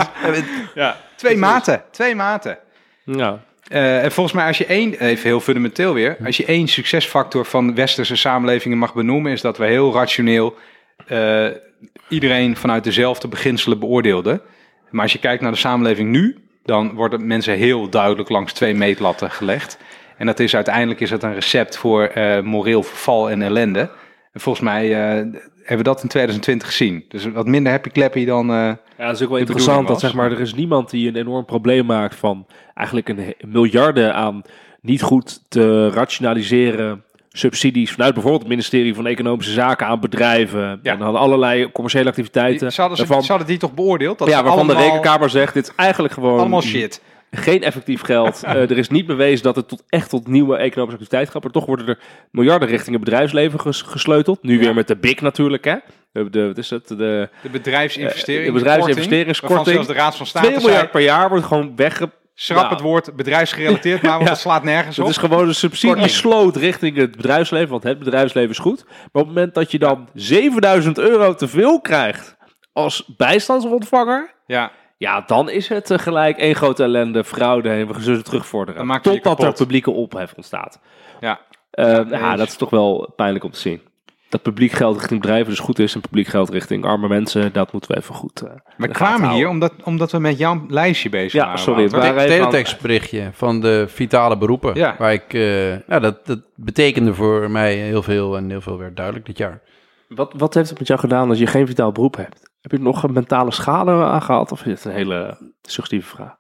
Ja, twee maten. Twee maten. Ja. Eh, en volgens mij als je één, even heel fundamenteel weer, als je één succesfactor van westerse samenlevingen mag benoemen, is dat we heel rationeel eh, iedereen vanuit dezelfde beginselen beoordeelden. Maar als je kijkt naar de samenleving nu, dan worden mensen heel duidelijk langs twee meetlatten gelegd. En dat is uiteindelijk is het een recept voor eh, moreel verval en ellende. En volgens mij eh, hebben we dat in 2020 gezien. Dus wat minder happy clappy dan... eh, Ja, dat is ook wel interessant dat zeg maar, er is niemand die een enorm probleem maakt van eigenlijk een miljarden aan niet goed te rationaliseren subsidies vanuit bijvoorbeeld het ministerie van Economische Zaken aan bedrijven Ja. en aan allerlei commerciële activiteiten. ze, hadden ze, waarvan, ze hadden die toch beoordeeld? Dat ja, waarvan de rekenkamer zegt, dit is eigenlijk gewoon Allemaal shit. geen effectief geld. Eh, er is niet bewezen dat het tot echt tot nieuwe economische activiteit gaat. Maar toch worden er miljarden richting het bedrijfsleven ges- gesleuteld. Nu weer met de BIC natuurlijk, hè. De, de, wat is het? De, De bedrijfsinvestering. Eh, de bedrijfsinvesteringskorting. Zelfs de Raad van State 2 zei, miljard per jaar wordt gewoon wegge... Schrap het woord bedrijfsgerelateerd maar, want Ja. dat slaat nergens Het op. is gewoon een subsidie sloot richting het bedrijfsleven, want het bedrijfsleven is goed. Maar op het moment dat je dan 7000 euro te veel krijgt als bijstandsontvanger, Ja, ja, dan is het eh, gelijk één grote ellende, fraude en we zullen terugvorderen. Totdat er publieke ophef ontstaat. ja. Eh, nee, ja, dat is toch wel pijnlijk om te zien. Dat publiek geld richting bedrijven dus goed is en publiek geld richting arme mensen, dat moeten we even goed. eh, in We kwamen hier omdat, omdat we met jouw lijstje bezig Ja, waren. sorry, het waren- aan- Teletextberichtje van de vitale beroepen. Ja. Waar ik, eh, nou, dat, dat betekende voor mij heel veel en heel veel werd duidelijk dit jaar. Wat, wat heeft het met jou gedaan als je geen vitaal beroep hebt? Heb je nog een mentale schade aangehad of is het een hele suggestieve vraag?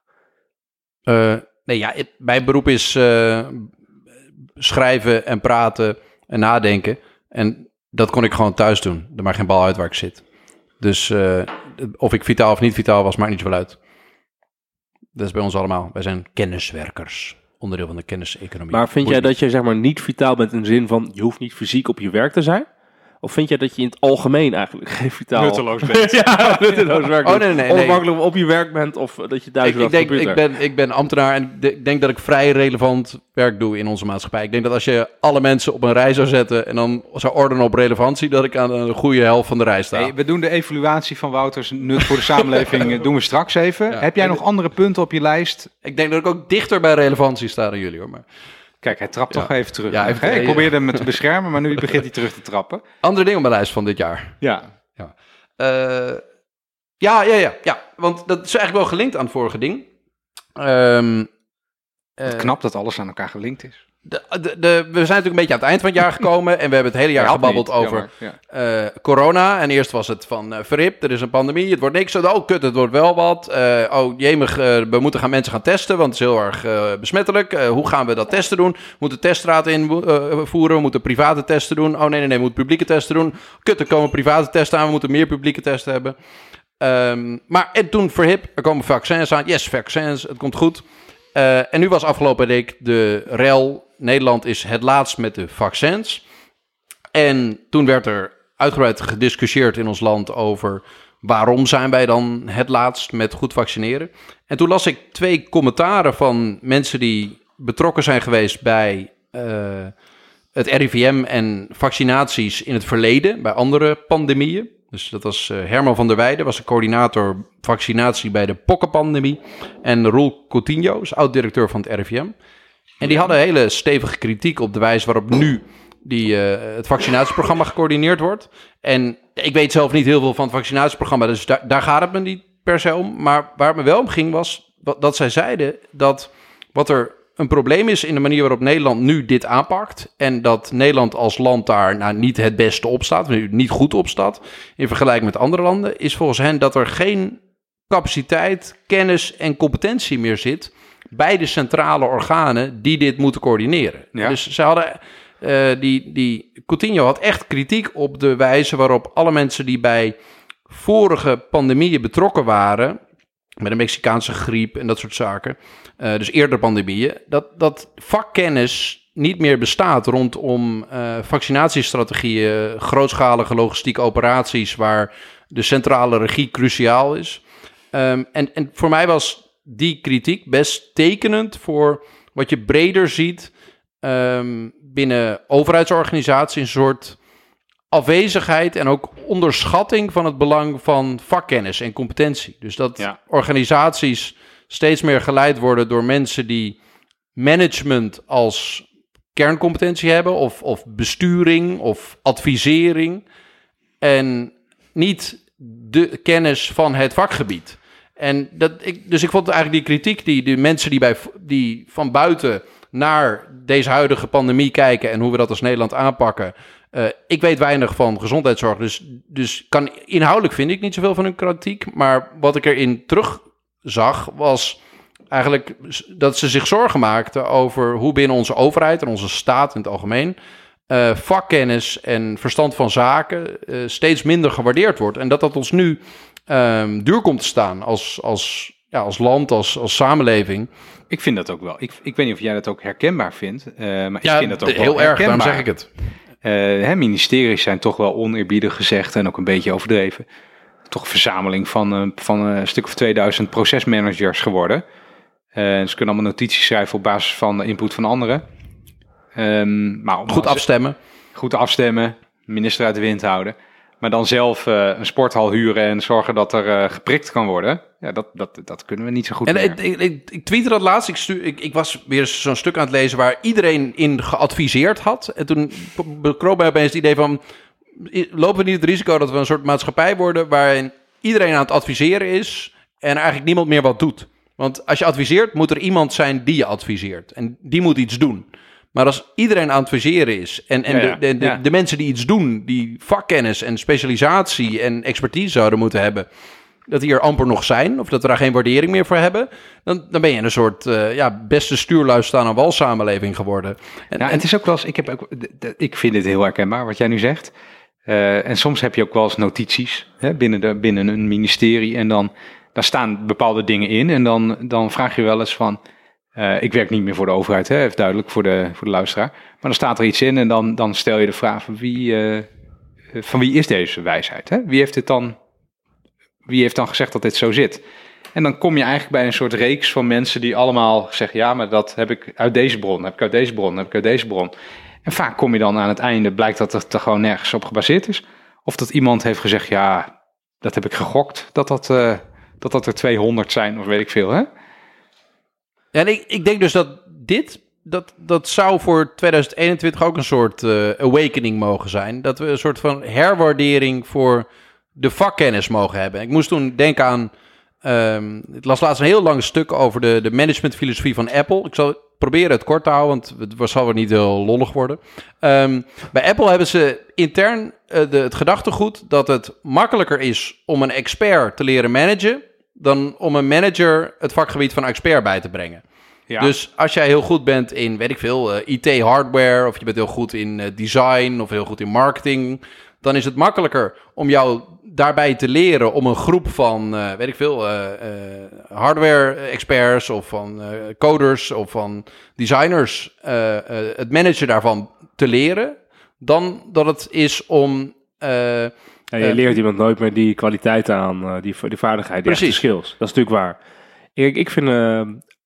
Eh, nee, ja, het- mijn beroep is eh, schrijven en praten en nadenken. En dat kon ik gewoon thuis doen. Er maakt geen bal uit waar ik zit. Dus eh, of ik vitaal of niet vitaal was, maakt niet zoveel uit. Dat is bij ons allemaal. Wij zijn kenniswerkers. Onderdeel van de kenniseconomie. Maar vind jij dat je zeg maar niet vitaal bent in de zin van je hoeft niet fysiek op je werk te zijn? Of vind jij dat je in het algemeen eigenlijk geen vitaal... Nutteloos bent. ja, nutteloos werk Oh, nee, nee, nee. Onafhankelijk of op je werk bent of dat je thuis ik, ik, denk, ik, ben, ik ben ambtenaar en ik de- ik denk dat ik vrij relevant werk doe in onze maatschappij. Ik denk dat als je alle mensen op een rij zou zetten en dan zou ordenen op relevantie, dat ik aan de goede helft van de rij sta. Hey, we doen de evaluatie van Wouters nut voor de samenleving eh, doen we straks even. Ja. Heb jij nog andere punten op je lijst? Ik denk dat ik ook dichter bij relevantie sta dan jullie hoor. Maar Kijk, hij trapt Ja. toch even terug. Ja, even- ik ja. probeerde hem te beschermen, maar nu begint hij terug te trappen. andere dingen op mijn lijst van dit jaar. Ja. Eh, ja, ja, ja, ja. Want dat is eigenlijk wel gelinkt aan het vorige ding. Eh, Knap dat alles aan elkaar gelinkt is. De, de, de- we zijn natuurlijk een beetje aan het eind van het jaar gekomen en we hebben het hele jaar gebabbeld niet, over ja. eh, corona. En eerst was het van eh verrip, er is een pandemie, het wordt niks. Oh, kut, het wordt wel wat. Eh, oh, jemig, we moeten gaan mensen gaan testen, want het is heel erg besmettelijk. Hoe gaan we dat testen doen? We moeten teststraat invoeren, we moeten private testen doen. Oh, nee, nee, nee, we moeten publieke testen doen. Kut, er komen private testen aan, we moeten meer publieke testen hebben. Ehm, maar en toen verhip, er komen vaccins aan. Yes, vaccins, het komt goed. En nu was afgelopen week de rel. Nederland is het laatst met de vaccins. En toen werd er uitgebreid gediscussieerd in ons land over waarom zijn wij dan het laatst met goed vaccineren. En toen las ik twee commentaren van mensen die betrokken zijn geweest bij eh, het RIVM en vaccinaties in het verleden, bij andere pandemieën. Dus dat was eh, Herman van der Weijden, was de coördinator vaccinatie bij de pokkenpandemie. En Roel Coutinho oud-directeur van het RIVM. En die hadden hele stevige kritiek op de wijze waarop nu die, eh, het vaccinatieprogramma gecoördineerd wordt. En ik weet zelf niet heel veel van het vaccinatieprogramma, dus daar, daar gaat het me niet per se om. Maar waar het me wel om ging was wat- dat zij zeiden dat wat er een probleem is in de manier waarop Nederland nu dit aanpakt. En dat Nederland als land daar nou, niet het beste op staat, niet goed op staat in vergelijking met andere landen, is volgens hen dat er geen capaciteit, kennis en competentie meer zit bij de centrale organen die dit moeten coördineren. Ja. Dus ze hadden, eh, die, die Coutinho had echt kritiek op de wijze waarop alle mensen die bij vorige pandemieën betrokken waren, met de Mexicaanse griep en dat soort zaken, eh, dus eerder pandemieën, dat, dat vakkennis niet meer bestaat rondom eh, vaccinatiestrategieën, grootschalige logistieke operaties waar de centrale regie cruciaal is. Ehm, en, en voor mij was die kritiek best tekenend voor wat je breder ziet ehm, binnen overheidsorganisaties, een soort afwezigheid en ook onderschatting van het belang van vakkennis en competentie. Dus dat Ja. organisaties steeds meer geleid worden door mensen die management als kerncompetentie hebben, of, of besturing of advisering, en niet de kennis van het vakgebied. En dat, ik, dus ik vond eigenlijk die kritiek, die de mensen die, bij, die van buiten naar deze huidige pandemie kijken en hoe we dat als Nederland aanpakken. eh, ik weet weinig van gezondheidszorg, dus, dus kan, inhoudelijk vind ik niet zoveel van hun kritiek. Maar wat ik erin terugzag was eigenlijk dat ze zich zorgen maakten over hoe binnen onze overheid en onze staat in het algemeen eh, vakkennis en verstand van zaken eh, steeds minder gewaardeerd wordt. En dat dat ons nu ehm, duur komt te staan als, als, ja, als land, als, als samenleving. Ik vind dat ook wel. Ik, ik weet niet of jij dat ook herkenbaar vindt, eh, maar Ja, ik vind dat ook wel heel erg, daarom zeg ik het. Eh, hè, ministeries zijn toch wel oneerbiedig gezegd en ook een beetje overdreven. Toch een verzameling van, eh, van een stuk of 2000 procesmanagers geworden. Ze kunnen allemaal notities schrijven op basis van de input van anderen. Ehm, maar Goed afstemmen. goed afstemmen, minister uit de wind houden. Maar dan zelf eh, een sporthal huren en zorgen dat er eh, geprikt kan worden. Ja, dat, dat, dat kunnen we niet zo goed En ik, ik, ik, tweette dat laatst. Ik, stu- ik, ik was weer zo'n stuk aan het lezen waar iedereen in geadviseerd had. En toen bekroop mij opeens het idee van... lopen we niet het risico dat we een soort maatschappij worden... waarin iedereen aan het adviseren is en eigenlijk niemand meer wat doet? Want als je adviseert, moet er iemand zijn die je adviseert. En die moet iets doen. Maar als iedereen aan het adviseren is... en, en Ja, ja. De, de, de, mensen die iets doen... die vakkennis en specialisatie en expertise zouden moeten hebben... dat die er amper nog zijn, of dat we daar geen waardering meer voor hebben, dan, dan ben je een soort eh, ja, beste stuurluis staan aan wal samenleving geworden. En, Ja, en het is ook wel eens, ik, heb ook, ik vind dit heel herkenbaar wat jij nu zegt. Eh, en soms heb je ook wel eens notities hè, binnen, de, binnen een ministerie en dan daar staan bepaalde dingen in. En dan, dan vraag je wel eens van, eh, ik werk niet meer voor de overheid, hè, even duidelijk voor de, voor de luisteraar. Maar dan staat er iets in en dan, dan stel je de vraag van wie, eh, van wie is deze wijsheid? Hè? Wie heeft dit dan, wie heeft dan gezegd dat dit zo zit? En dan kom je eigenlijk bij een soort reeks van mensen die allemaal zeggen: ja, maar dat heb ik uit deze bron, heb ik uit deze bron, heb ik uit deze bron. En vaak kom je dan aan het einde, blijkt dat het er gewoon nergens op gebaseerd is. Of dat iemand heeft gezegd: ja, dat heb ik gegokt, dat dat, eh, dat, dat er 200 zijn, of weet ik veel. Hè? En ik, ik denk dus dat dit, dat, dat zou voor 2021 ook een soort eh, awakening mogen zijn. Dat we een soort van herwaardering voor de vakkennis mogen hebben. Ik moest toen denken aan, ehm, ik las laatst een heel lang stuk over de, de managementfilosofie van Apple. Ik zal proberen het kort te houden, want het zal weer niet heel lollig worden. Ehm, bij Apple hebben ze intern eh, de, het gedachtegoed dat het makkelijker is om een expert te leren managen dan om een manager het vakgebied van expert bij te brengen. Ja. Dus als jij heel goed bent in, weet ik veel, eh, IT-hardware... of je bent heel goed in eh, design of heel goed in marketing... dan is het makkelijker om jou daarbij te leren... om een groep van, eh, weet ik veel, hardware-experts... of van coders of van designers... het managen daarvan te leren... dan dat het is om... Ja, je Eh, leert iemand nooit meer die kwaliteiten aan, eh, die, die vaardigheid, die Precies. skills. Dat is natuurlijk waar. Ik, ik vind,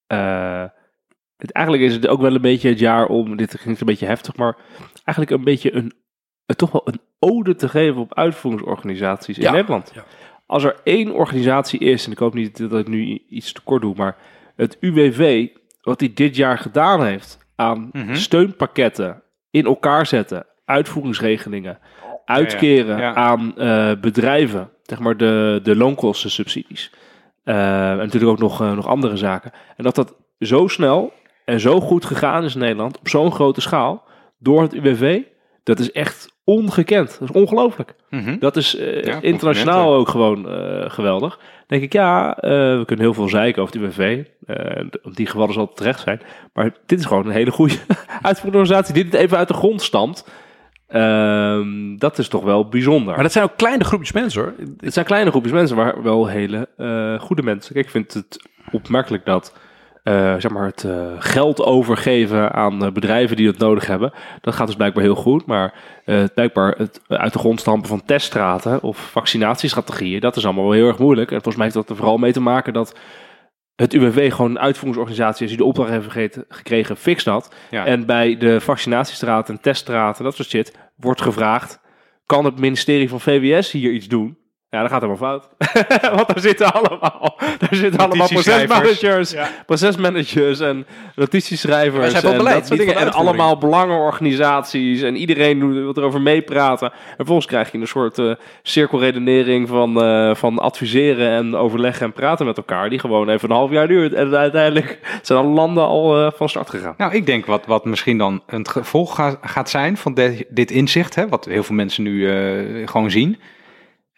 eh, het, eigenlijk is het ook wel een beetje het jaar om, dit klinkt een beetje heftig, maar eigenlijk een beetje een, toch wel een ode te geven op uitvoeringsorganisaties in Ja, Nederland. ja. Als er één organisatie is, en ik hoop niet dat ik nu iets te kort doe, maar het UWV, wat hij dit jaar gedaan heeft aan Mhm. steunpakketten in elkaar zetten, uitvoeringsregelingen, uitkeren Ja. aan eh, bedrijven, zeg maar de, de loonkostensubsidies. Eh, en natuurlijk ook nog, eh, nog andere zaken. En dat dat zo snel en zo goed gegaan is in Nederland, op zo'n grote schaal, door het UWV, dat is echt ongekend. Dat is ongelooflijk. Mhm. Dat is Ja, internationaal ook gewoon geweldig. denk ik, ja, we kunnen heel veel zeiken over de UWV. op die gevallen zal het terecht zijn. Maar dit is gewoon een hele goede uitvoerende organisatie die dit even uit de grond stamt. Ehm, dat is toch wel bijzonder. maar dat zijn ook kleine groepjes mensen, hoor. Het zijn kleine groepjes mensen, maar wel hele eh, goede mensen. Kijk, ik vind het opmerkelijk dat eh, zeg maar het eh, geld overgeven aan bedrijven die het nodig hebben. Dat gaat dus blijkbaar heel goed. Maar blijkbaar het uit de grond stampen van teststraten of vaccinatiestrategieën, dat is allemaal wel heel erg moeilijk. En volgens mij heeft dat er vooral mee te maken dat het UWV gewoon een uitvoeringsorganisatie is die de opdracht heeft vergeten- gekregen, fix dat. Ja. En bij de vaccinatiestraten en teststraten, dat soort shit, wordt gevraagd: kan het ministerie van VWS hier iets doen? Ja, dat gaat helemaal fout. Want daar zitten allemaal, daar zitten allemaal procesmanagers, procesmanagers en notitieschrijvers. En beleid, dat soort dingen. En allemaal belangenorganisaties en iedereen wil erover meepraten. En vervolgens krijg je een soort eh, cirkelredenering van, eh, van adviseren en overleggen en praten met elkaar, die gewoon even een half jaar duurt. En uiteindelijk zijn alle landen al eh, van start gegaan. Nou, ik denk wat, wat misschien dan een gevolg ga- gaat zijn van de- dit inzicht, hè, wat heel veel mensen nu gewoon zien,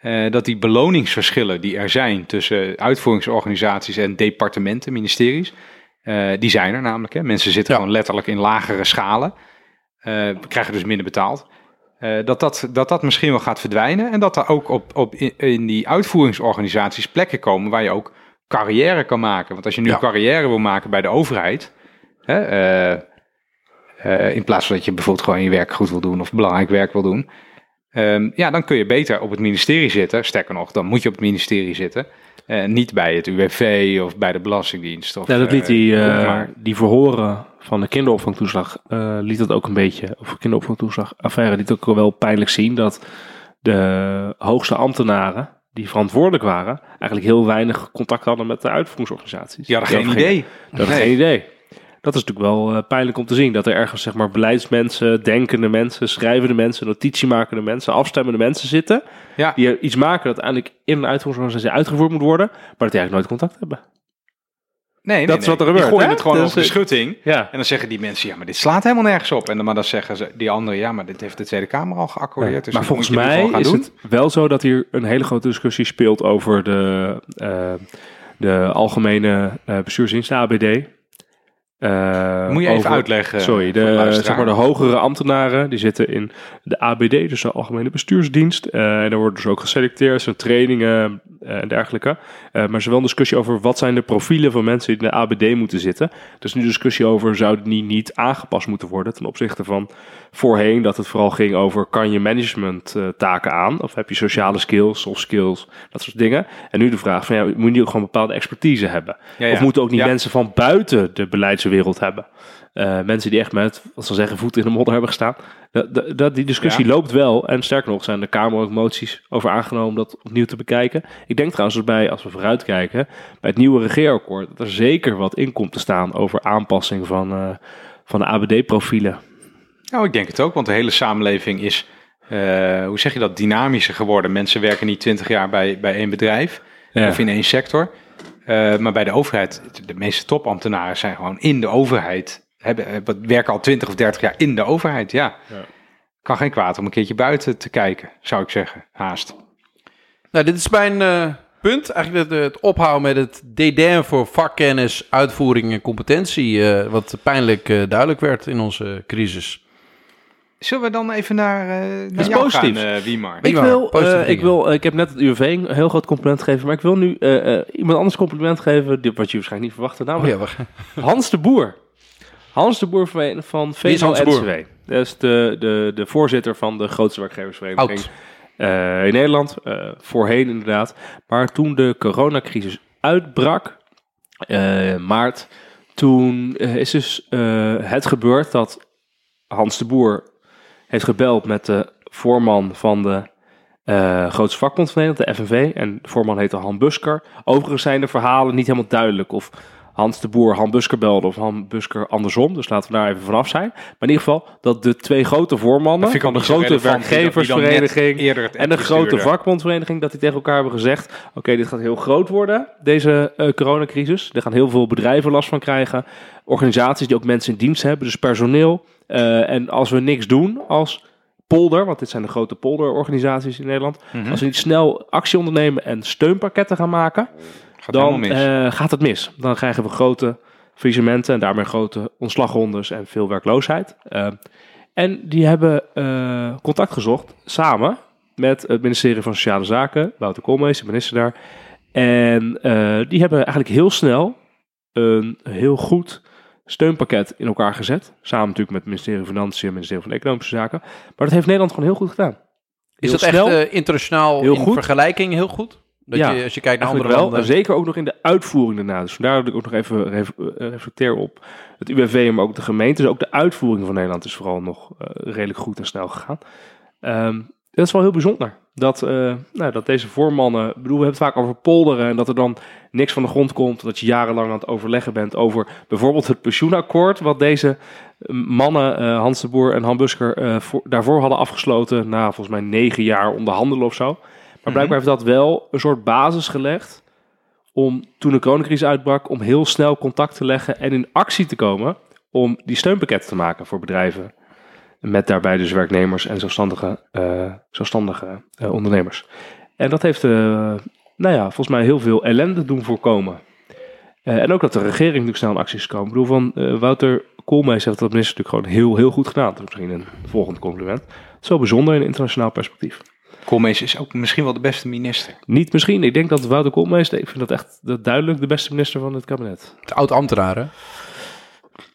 eh, dat die beloningsverschillen die er zijn tussen uitvoeringsorganisaties en departementen, ministeries, eh, die zijn er namelijk. Hè. Mensen zitten Ja. gewoon letterlijk in lagere schalen, eh, krijgen dus minder betaald. Dat, dat, dat dat misschien wel gaat verdwijnen en dat er ook op, op in, in die uitvoeringsorganisaties plekken komen waar je ook carrière kan maken. Want als je nu Ja. carrière wil maken bij de overheid, Hè, in plaats van dat je bijvoorbeeld gewoon je werk goed wil doen of belangrijk werk wil doen. Ehm, ja, dan kun je beter op het ministerie zitten. Sterker nog, dan moet je op het ministerie zitten. En niet bij het UWV of bij de Belastingdienst. Of, Ja, dat liet eh, die, eh, die verhoren van de kinderopvangtoeslag, eh, liet dat ook een beetje, of kinderopvangtoeslag affaire, liet ook wel pijnlijk zien dat de hoogste ambtenaren die verantwoordelijk waren, eigenlijk heel weinig contact hadden met de uitvoeringsorganisaties. Die hadden geen idee. Geen idee. Dat is natuurlijk wel eh, pijnlijk om te zien. Dat er ergens zeg maar beleidsmensen, denkende mensen, schrijvende mensen, notitiemakende mensen, afstemmende mensen zitten. Ja. Die iets maken dat uiteindelijk in een uitvoeringsorganisatie uitgevoerd moet worden. Maar dat die eigenlijk nooit contact hebben. Nee, Dat is wat er gebeurt, Die gooien hè? het gewoon Dus, over de eh, schutting. Ja. En dan zeggen die mensen, ja, maar dit slaat helemaal nergens op. En dan, maar dan zeggen ze, die anderen, ja, maar dit heeft de Tweede Kamer al geaccordeerd. dus maar volgens mij is doen. het wel zo dat hier een hele grote discussie speelt over de, eh, de algemene eh bestuursdienst, de ABD. Eh, Moet je even over- uitleggen. Sorry, de, zeg maar de hogere ambtenaren die zitten in de ABD, dus de Algemene Bestuursdienst. Eh, en daar worden dus ook geselecteerd, zijn trainingen eh, en dergelijke. Maar er is wel een discussie over wat zijn de profielen van mensen die in de ABD moeten zitten. Er is nu discussie over, zouden die niet aangepast moeten worden ten opzichte van voorheen, dat het vooral ging over, kan je management eh, taken aan? Of heb je sociale skills of skills, dat soort dingen. En nu de vraag van, ja, moet je ook gewoon bepaalde expertise hebben? Ja, ja. Of moeten ook niet Ja. mensen van buiten de beleidswereld hebben? Eh, mensen die echt met, wat ze zeggen, voeten in de modder hebben gestaan. Dat, dat, dat- die discussie loopt wel. En sterker nog, zijn de Kamer ook moties over aangenomen om dat opnieuw te bekijken. Ik denk trouwens dat bij, als we vooruitkijken, bij het nieuwe regeerakkoord, dat er zeker wat in komt te staan over aanpassing van, eh, van de ABD-profielen. Nou, ik denk het ook, want de hele samenleving is, eh, hoe zeg je dat, dynamischer geworden. Mensen werken niet twintig jaar bij, bij één bedrijf of in één sector. Eh, maar bij de overheid, de meeste topambtenaren zijn gewoon in de overheid. Hebben, eh, wat- werken al 20 of 30 jaar in de overheid, ja. Ja. Kan geen kwaad om een keertje buiten te kijken, zou ik zeggen, haast. Nou, dit is mijn punt. Eigenlijk het, het ophouden met het dédain voor vakkennis, uitvoering en competentie. wat pijnlijk duidelijk werd in onze crisis. Zullen we dan even naar, eh naar is jou gaan, eh, Wiemar? Ik wil, eh, ik, wil, ik heb net het UWV een heel groot compliment gegeven, maar ik wil nu eh, eh, iemand anders compliment geven, dit wat je waarschijnlijk niet verwachtte, Oh namelijk ja, wacht. Hans de Boer. Hans de Boer van, van Wie is Hans de Boer? VNO-NCW. Dat is de, de, de voorzitter van de grootste werkgeversvereniging eh, in Nederland. eh, voorheen inderdaad. Maar toen de coronacrisis uitbrak, eh, maart, toen is dus eh, het gebeurd dat Hans de Boer heeft gebeld met de voorman van de eh, grootste vakbond van Nederland, de FNV. En de voorman heette Han Busker. Overigens zijn de verhalen niet helemaal duidelijk of Hans de Boer Han Busker belde of Han Busker andersom. Dus laten we daar even vanaf zijn. Maar in ieder geval dat de twee grote voormannen van de grote werkgeversvereniging en de grote stuurde. vakbondvereniging, dat die tegen elkaar hebben gezegd: Oké, dit gaat heel groot worden, deze eh, coronacrisis. Er gaan heel veel bedrijven last van krijgen. Organisaties die ook mensen in dienst hebben, dus personeel. Eh, en als we niks doen als polder, want dit zijn de grote polderorganisaties in Nederland. Mhm. Als we niet snel actie ondernemen en steunpakketten gaan maken, Gaat dan mis. eh, gaat het mis. Dan krijgen we grote faillissementen en daarmee grote ontslagrondes en veel werkloosheid. Eh, en die hebben eh, contact gezocht samen met het ministerie van Sociale Zaken, Wouter Koolmees, de minister daar. En eh, die hebben eigenlijk heel snel een heel goed steunpakket in elkaar gezet. Samen natuurlijk met het ministerie van Financiën en het ministerie van Economische Zaken. Maar dat heeft Nederland gewoon heel goed gedaan. Is dat snel. echt internationaal Heel in goed. vergelijking heel goed? Dat Ja, je, als je kijkt naar andere wel, landen. en zeker ook nog in de uitvoering daarna. Dus vandaar dat ik ook nog even ref- eh, reflecteer op het UWV, maar ook de gemeente. Dus ook de uitvoering van Nederland is vooral nog eh, redelijk goed en snel gegaan. Ehm, dat is wel heel bijzonder. Dat, eh, nou, dat deze voormannen, ik bedoel, we hebben het vaak over polderen en dat er dan niks van de grond komt. Dat je jarenlang aan het overleggen bent over bijvoorbeeld het pensioenakkoord. Wat deze mannen, Hans de Boer en Han Busker, voor- daarvoor hadden afgesloten. Na volgens mij negen jaar onderhandelen of zo. Maar blijkbaar heeft dat wel een soort basis gelegd om toen de coronacrisis uitbrak, om heel snel contact te leggen en in actie te komen om die steunpakketten te maken voor bedrijven. Met daarbij dus werknemers en zelfstandige, eh, zelfstandige eh, ondernemers. En dat heeft, eh, nou ja, volgens mij heel veel ellende doen voorkomen. En ook dat de regering natuurlijk snel in actie is gekomen. Ik bedoel, van Wouter Koolmees heeft dat minister natuurlijk gewoon heel, heel goed gedaan. Dat is misschien een volgend compliment. Wel bijzonder in internationaal perspectief. Koolmees is ook misschien wel de beste minister. Niet misschien. Ik denk dat Wouter Koolmees, ik vind dat echt dat duidelijk de beste minister van het kabinet. Het oud-ambtenaar, hè?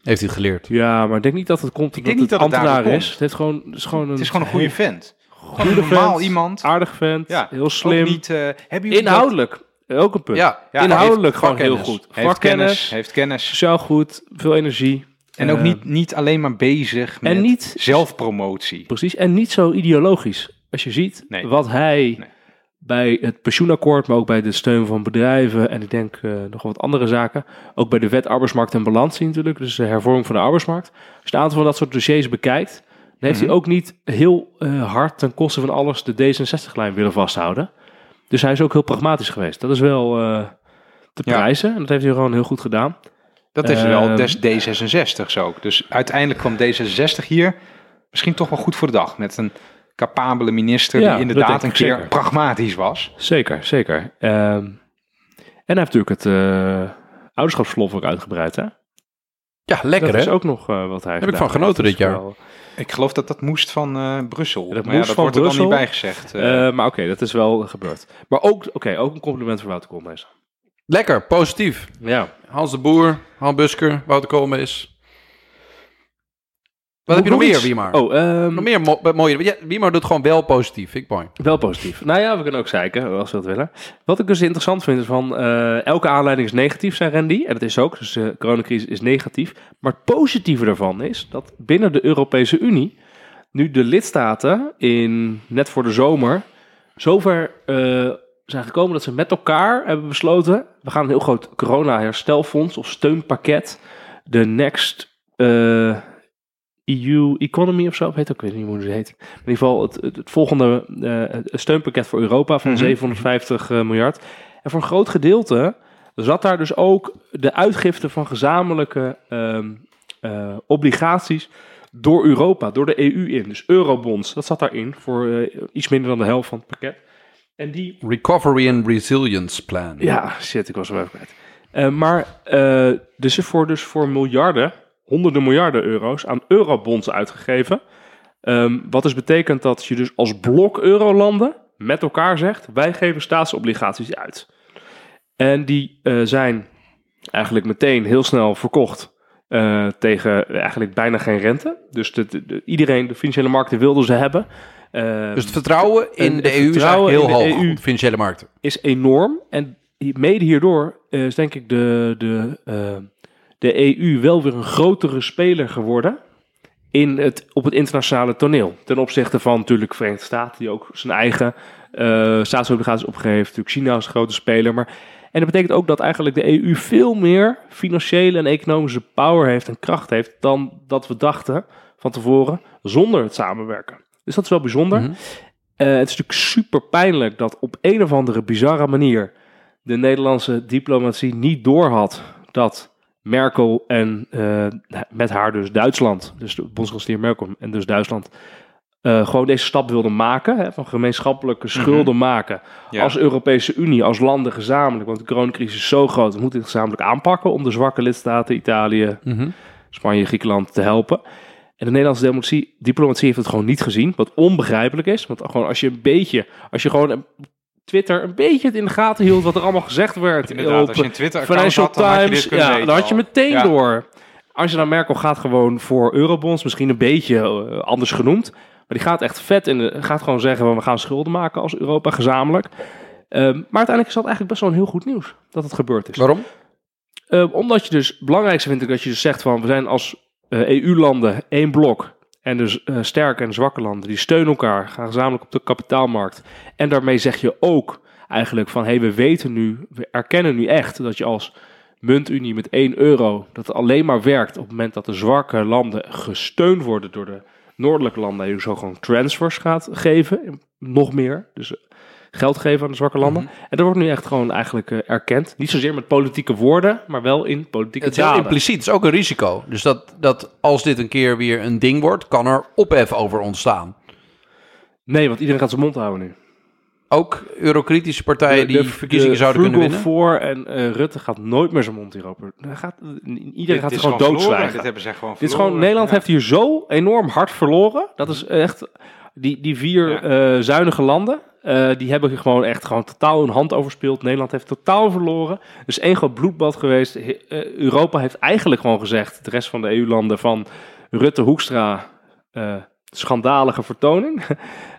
Heeft hij geleerd. Ja, maar ik denk niet dat het komt Ik omdat denk niet het dat het ambtenaar is. komt. Het, heeft gewoon, het is gewoon een, Het is gewoon een goede vent. Goede normaal vent, iemand. aardig vent, Ja, heel slim. Niet, eh, hebben jullie Inhoudelijk, ook een punt. Ja, Ja, Inhoudelijk gewoon heel goed. dat? Heeft Vakkennis, kennis, heeft kennis. sociaal goed, veel energie. En ook Eh, niet, niet alleen maar bezig met en niet- zelfpromotie. Precies, en niet zo ideologisch. Als je ziet Nee. wat hij Nee. bij het pensioenakkoord, maar ook bij de steun van bedrijven en ik denk eh, nog wat andere zaken, ook bij de wet arbeidsmarkt en balans zien natuurlijk, dus de hervorming van de arbeidsmarkt. Als je een aantal van dat soort dossiers bekijkt, dan heeft Mhm. hij ook niet heel eh, hard ten koste van alles de D66-lijn willen vasthouden. Dus hij is ook heel pragmatisch geweest. Dat is wel, eh, te Ja. prijzen. En dat heeft hij gewoon heel goed gedaan. Dat is wel Ehm. des D66's ook. Dus uiteindelijk kwam D66 hier misschien toch wel goed voor de dag. Met een capabele minister Ja, die inderdaad een ik keer zeker. pragmatisch was. Zeker, zeker. Ehm, en hij heeft natuurlijk het eh ouderschapsverlof ook uitgebreid, hè? Ja, lekker dat hè? is ook nog eh, wat hij ik gedaan van genoten dit jaar. wel- Ik geloof dat dat moest van eh, Brussel. Ja, dat maar ja, moest dat van wordt er dan niet Brussel. bij gezegd. eh. Eh, maar oké, dat is wel gebeurd. Maar ook, oké, ook een compliment voor Wouter Koolmees. Lekker, positief. Ja. Hans de Boer, Han Busker, Wouter Koolmees. Wat heb je nog meer? Wiemar? Oh, ehm, Nog meer mo mooie... Ja, Wiemar doet gewoon wel positief, ik mooi. Wel positief. Nou ja, we kunnen ook zeiken, als we dat willen. Wat ik dus interessant vind, is van eh, elke aanleiding is negatief, zei Randy. En dat is ook, dus de coronacrisis is negatief. Maar het positieve daarvan is dat binnen de Europese Unie nu de lidstaten in, net voor de zomer zover eh, zijn gekomen dat ze met elkaar hebben besloten, we gaan een heel groot corona-herstelfonds of steunpakket, de Next eh, EU Economy of zo, ook, ik weet niet hoe ze heet. In ieder geval het, het, het volgende eh, het steunpakket voor Europa van Mhm. 750 eh, miljard. En voor een groot gedeelte zat daar dus ook de uitgifte van gezamenlijke ehm, eh, obligaties door Europa, door de EU in. Dus eurobonds, dat zat daarin voor iets minder dan de helft van het pakket. En die Recovery and Resilience Plan. ja, shit, ik was hem even kwijt. Maar dus er voor, dus voor miljarden, honderden miljarden euro's aan eurobonds uitgegeven. Ehm, wat dus betekent dat je dus als blok eurolanden met elkaar zegt, wij geven staatsobligaties uit. En die eh, zijn eigenlijk meteen heel snel verkocht eh, tegen eigenlijk bijna geen rente. Dus de, de- de- iedereen, de financiële markten wilden ze hebben. Ehm, Dus het vertrouwen in En de EU is heel in de hoog EU. op de financiële markten. is enorm. En mede hierdoor eh, is denk ik de, de, de EU wel weer een grotere speler geworden in het, op het internationale toneel. Ten opzichte van natuurlijk de Verenigde Staten, die ook zijn eigen eh staatsobligaties opgegeven. Natuurlijk China is een grote speler. Maar, en dat betekent ook dat eigenlijk de EU veel meer financiële en economische power heeft en kracht heeft dan dat we dachten van tevoren zonder het samenwerken. Dus dat is wel bijzonder. Mhm. Eh, het is natuurlijk super pijnlijk dat op een of andere bizarre manier de Nederlandse diplomatie niet doorhad dat Merkel en eh, met haar dus Duitsland, dus de bondskanselier Merkel en dus Duitsland, eh, gewoon deze stap wilden maken, hè, van gemeenschappelijke schulden maken Ja. als Europese Unie, als landen gezamenlijk, want de coronacrisis is zo groot, we moeten het gezamenlijk aanpakken om de zwakke lidstaten, Italië, Mhm. Spanje, Griekenland te helpen. En de Nederlandse diplomatie, diplomatie heeft het gewoon niet gezien, wat onbegrijpelijk is. Want gewoon als je een beetje, als je gewoon Twitter een beetje het in de gaten hield wat er allemaal gezegd werd Inderdaad, op als je een Twitter-account Financial had, dan had je Times, ja, dan had je meteen Ja. door. Angela Merkel gaat gewoon voor eurobonds, misschien een beetje eh, anders genoemd, maar die gaat echt vet in de, gaat gewoon zeggen van we gaan schulden maken als Europa gezamenlijk. Ehm, maar uiteindelijk is dat eigenlijk best wel een heel goed nieuws dat het gebeurd is. Waarom? Eh, omdat je dus, het belangrijkste vind ik dat je dus zegt van we zijn als EU-landen één blok. En dus eh, sterke en zwakke landen, die steunen elkaar, gaan gezamenlijk op de kapitaalmarkt. En daarmee zeg je ook eigenlijk van hé, hey, we weten nu, we erkennen nu echt dat je als muntunie met 1 euro, dat het alleen maar werkt op het moment dat de zwakke landen gesteund worden door de noordelijke landen. En je zo gewoon transfers gaat geven, nog meer. Dus geld geven aan de zwakke landen. Mhm. En dat wordt nu echt gewoon eigenlijk eh, erkend. Niet zozeer met politieke woorden, maar wel in politieke Het is heel daden. impliciet, het is ook een risico. Dus dat, dat als dit een keer weer een ding wordt, kan er ophef over ontstaan. Nee, want iedereen gaat zijn mond houden nu. Ook eurokritische partijen die verkiezingen zouden kunnen winnen. voor en eh, Rutte gaat nooit meer zijn mond hierover. Gaat, iedereen gaat Dit is gewoon verloren. doodzwijgen. Dit hebben ze gewoon Dit is gewoon, Nederland Ja. heeft hier zo enorm hard verloren. Dat is echt, die, die vier Ja. eh, zuinige landen, eh, die hebben gewoon echt gewoon totaal hun hand overspeeld. Nederland heeft totaal verloren. Dus één groot bloedbad geweest. Eh, Europa heeft eigenlijk gewoon gezegd, de rest van de EU-landen, van Rutte, Hoekstra, eh, schandalige vertoning.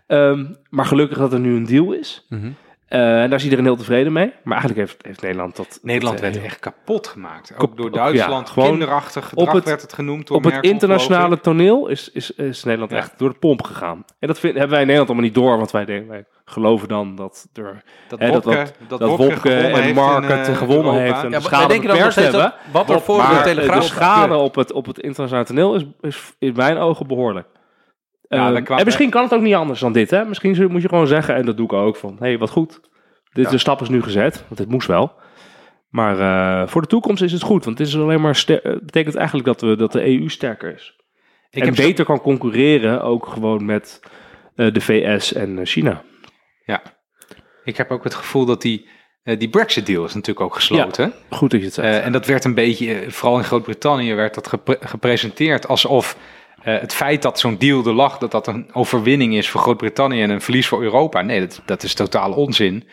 Ehm, maar gelukkig dat er nu een deal is. Mhm. Daar is iedereen heel tevreden mee. Maar eigenlijk heeft, heeft Nederland dat... Nederland dat, eh, werd echt kapot gemaakt. Ook Kap- door Duitsland. ja, gewoon kinderachtig gedrag op het- werd het genoemd door op het internationale toneel is, is, is Nederland Ja. echt door de pomp gegaan. En dat vind, hebben wij in Nederland allemaal niet door, want wij, denken, wij geloven dan dat er. Dat Hè, dat- Wopke, dat, dat Wopke en heeft Market in, eh, gewonnen Europa. heeft en- Ja, de schade steeds dat hebben. wat er voor maar de schade op het, op het internationale toneel is, is in mijn ogen behoorlijk. Ja, Ehm, kwam- en misschien kan het ook niet anders dan dit. Hè? Misschien moet je gewoon zeggen, en dat doe ik ook, van hé, hey, wat goed. Dit, Ja. De stap is nu gezet, want dit moest wel. Maar eh, voor de toekomst is het goed, want het is alleen maar het betekent eigenlijk dat, we, dat de EU sterker is. Ik en beter kan concurreren, ook gewoon met eh, de VS en eh, China. Ik heb ook het gevoel dat die, eh, die Brexit-deal is natuurlijk ook gesloten. Goed dat je het zegt. Eh, en dat werd een beetje, eh, vooral in Groot-Brittannië, werd dat gepre- gepresenteerd alsof eh, het feit dat zo'n deal er lag, dat dat een overwinning is voor Groot-Brittannië en een verlies voor Europa. Nee, dat, dat is totaal onzin.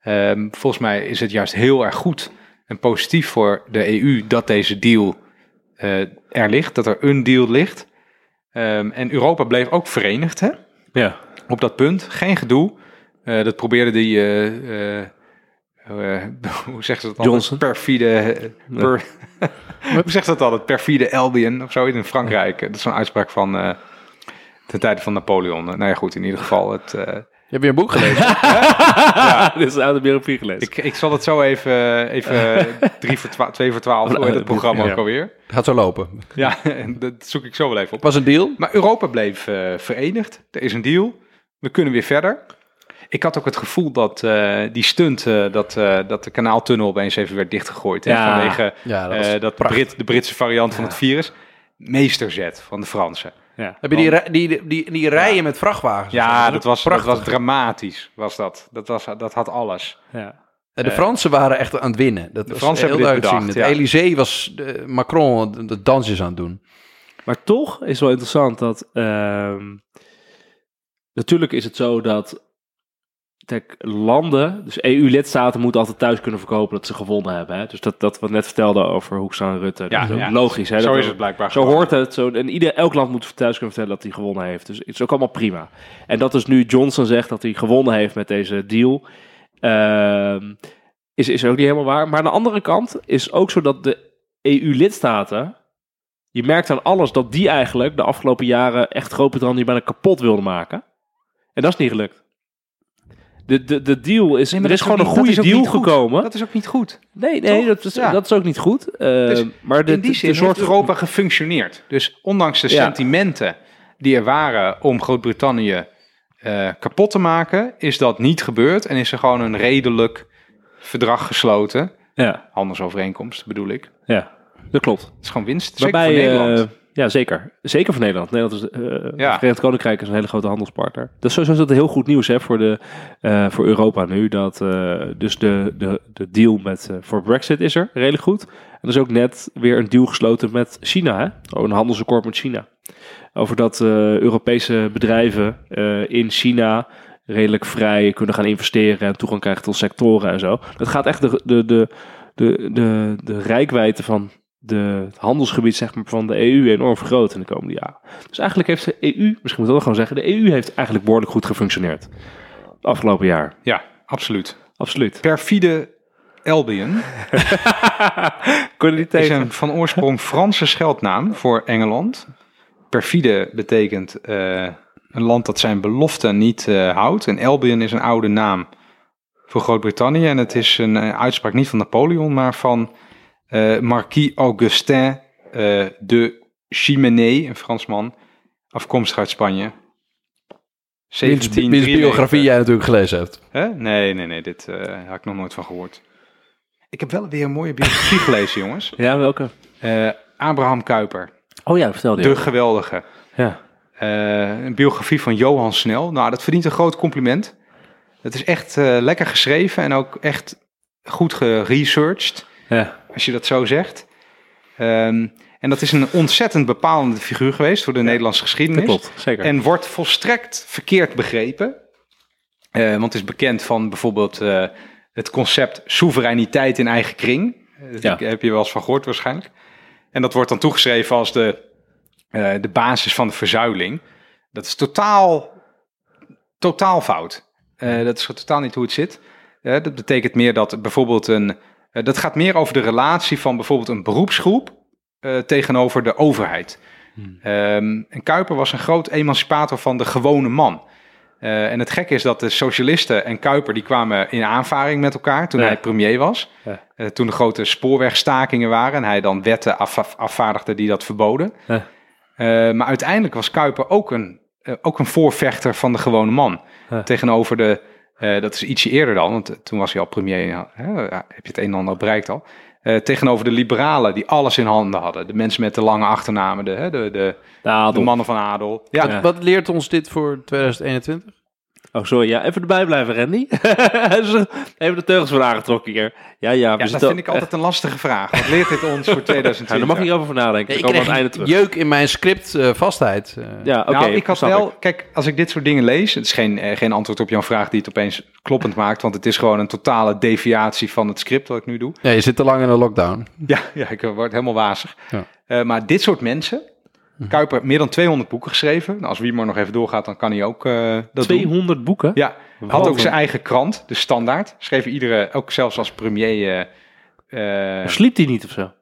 Ehm, volgens mij is het juist heel erg goed en positief voor de EU dat deze deal eh, er ligt, dat er een deal ligt. Ehm, en Europa bleef ook verenigd, hè? ja. op dat punt. Geen gedoe. Eh, dat probeerde die, eh, eh, eh, hoe zegt ze dat? Johnson. Perfide, eh, per, hoe zegt ze dat altijd? Perfide Albion of zo in Frankrijk. Dat is zo'n uitspraak van uh, ten tijde van Napoleon. nou ja, goed, in ieder geval. Het, uh, Je hebt weer een boek gelezen. ja. Dit is uit de biografie gelezen. ik, ik zal het zo even, even drie voor twa- twee voor twaalf, hoe het programma Ja. ook alweer. Het gaat zo lopen. Ja, dat zoek ik zo wel even op. Was een deal? Maar Europa bleef eh, verenigd. Er is een deal. We kunnen weer verder. Ik had ook het gevoel dat eh, die stunt, eh, dat, eh, dat de kanaaltunnel opeens even werd dichtgegooid. hè, Ja. vanwege Ja, dat eh. Brit, de Britse variant van het virus. Meesterzet van de Fransen. ja. Heb je die, die, die, die rijen met vrachtwagens? Ja, dat was, dat prachtig. was dramatisch. Was dat. Dat, was, dat had alles. Ja. De Fransen waren echt aan het winnen. Dat was Fransen heel duidelijk zien. bedacht, Het Elysée was Macron de, de dansjes aan het doen. Maar toch is wel interessant dat. ehm, natuurlijk is het zo dat. Kijk, landen, dus EU-lidstaten moeten altijd thuis kunnen verkopen dat ze gewonnen hebben. Hè? Dus dat, dat wat we net vertelden over Hoekstra en Rutte. Ja, dat is ook ja. logisch. Hè? Zo Dat- is het blijkbaar. Zo hoort het. Zo, en ieder, elk land moet thuis kunnen vertellen dat hij gewonnen heeft. Dus het is ook allemaal prima. En dat dus nu Johnson zegt dat hij gewonnen heeft met deze deal. ehm, is, is ook niet helemaal waar. Maar aan de andere kant is ook zo dat de EU-lidstaten. Je merkt aan alles dat die eigenlijk de afgelopen jaren echt Groot-Brittannië bijna kapot wilden maken. En dat is niet gelukt. De, de, de deal is. Nee, er is gewoon niet- een goede deal gekomen. Dat is ook niet goed. nee, nee Toch? dat, is, Ja. dat is ook niet goed. Eh, Dus maar de, in die de zin soort heeft Europa gefunctioneerd. Dus ondanks de Ja. sentimenten die er waren om Groot-Brittannië eh, kapot te maken, is dat niet gebeurd en is er gewoon een redelijk verdrag gesloten. Ja, Handelsovereenkomst bedoel ik. Het ja, dat klopt. is gewoon winst. Zeker Waarbij, voor Nederland. eh, ja, zeker. Zeker voor Nederland. Nederland is, eh Ja. Het Verenigd Koninkrijk is een hele grote handelspartner. Dat is sowieso is dat heel goed nieuws hè, voor, de, eh, voor Europa nu. Dat, eh, dus de, de, de deal met, voor Brexit is er redelijk goed. En er is ook net weer een deal gesloten met China. Hè? Oh, een handelsakkoord met China. Over dat Europese bedrijven in China redelijk vrij kunnen gaan investeren en toegang krijgen tot sectoren en zo. Dat gaat echt de, de, de, de, de, de rijkwijde van de, het handelsgebied zeg maar, van de EU enorm vergroten in de komende jaren. Dus eigenlijk heeft de EU, misschien moet ik wel gewoon zeggen, de EU heeft eigenlijk behoorlijk goed gefunctioneerd. Het afgelopen jaar. Ja, absoluut. Absoluut. Perfide Albion Kon is een van oorsprong Franse scheldnaam voor Engeland. Perfide betekent eh, een land dat zijn beloften niet eh, houdt. En Albion is een oude naam voor Groot-Brittannië. En het is een eh, uitspraak niet van Napoleon, maar van eh, Marquis Augustin eh, de Chimenay, een Fransman, afkomstig uit Spanje. Wiens 1793. biografie jij natuurlijk gelezen hebt. Hè? Nee, nee, nee, dit eh had ik nog nooit van gehoord. Ik heb wel weer een mooie biografie gelezen, jongens. Ja, welke? Eh, Abraham Kuyper, Oh ja, vertel de geweldige. Ja. Eh, een biografie van Johan Snel. Nou, dat verdient een groot compliment. Het is echt eh, lekker geschreven en ook echt goed geresearched, ja. Als je dat zo zegt. Ehm, en dat is een ontzettend bepalende figuur geweest voor de Nederlandse geschiedenis. klopt, zeker. En wordt volstrekt verkeerd begrepen. Eh, want het is bekend van bijvoorbeeld eh, het concept soevereiniteit in eigen kring. Eh, Ja. Daar heb je wel eens van gehoord waarschijnlijk. En dat wordt dan toegeschreven als de, de basis van de verzuiling. Dat is totaal, totaal fout. Dat is totaal niet hoe het zit. Dat betekent meer dat bijvoorbeeld een... eh, dat gaat meer over de relatie van bijvoorbeeld een beroepsgroep eh, tegenover de overheid. Ehm, en Kuiper was een groot emancipator van de gewone man. Eh, en het gekke is dat de socialisten en Kuiper die kwamen in aanvaring met elkaar toen Ja. hij premier was. Ja. Toen de grote spoorwegstakingen waren en hij dan wetten af, af- afvaardigde die dat verboden. Ja. Maar uiteindelijk was Kuiper ook een, ook een voorvechter van de gewone man. Tegenover de, eh, dat is ietsje eerder dan, want toen was hij al premier, ja, hè, ja, heb je het een en ander bereikt al. Eh, tegenover de liberalen die alles in handen hadden. De mensen met de lange achternamen, de, hè, de, de, De mannen van adel. Ja, Ja. Wat leert ons dit voor 2021? Oh, sorry. Ja, even erbij blijven, Randy. even de teugels van aangetrokken hier. Ja, ja. Ja dat vind ik altijd een lastige vraag. Wat leert dit ons voor Ja, 2020? daar mag je hierover voor nadenken. ik aan het einde terug. jeuk in mijn script eh, vastheid. eh. Ja, oké. nou, ik had wel, ik. kijk, als ik dit soort dingen lees, het is geen, eh, geen antwoord op jouw vraag die het opeens kloppend maakt, want het is gewoon een totale deviatie van het script wat ik nu doe. Ja, je zit te lang in een lockdown. Ja, ja ik word helemaal wazig. Ja. Eh, maar dit soort mensen, Kuiper heeft meer dan 200 boeken geschreven. Nou, als wie maar nog even doorgaat, dan kan hij ook eh, dat doen. 200 boeken? Ja, had ook zijn eigen krant, de Standaard. Schreef iedere, ook zelfs als premier. eh, Sliep hij niet of zo?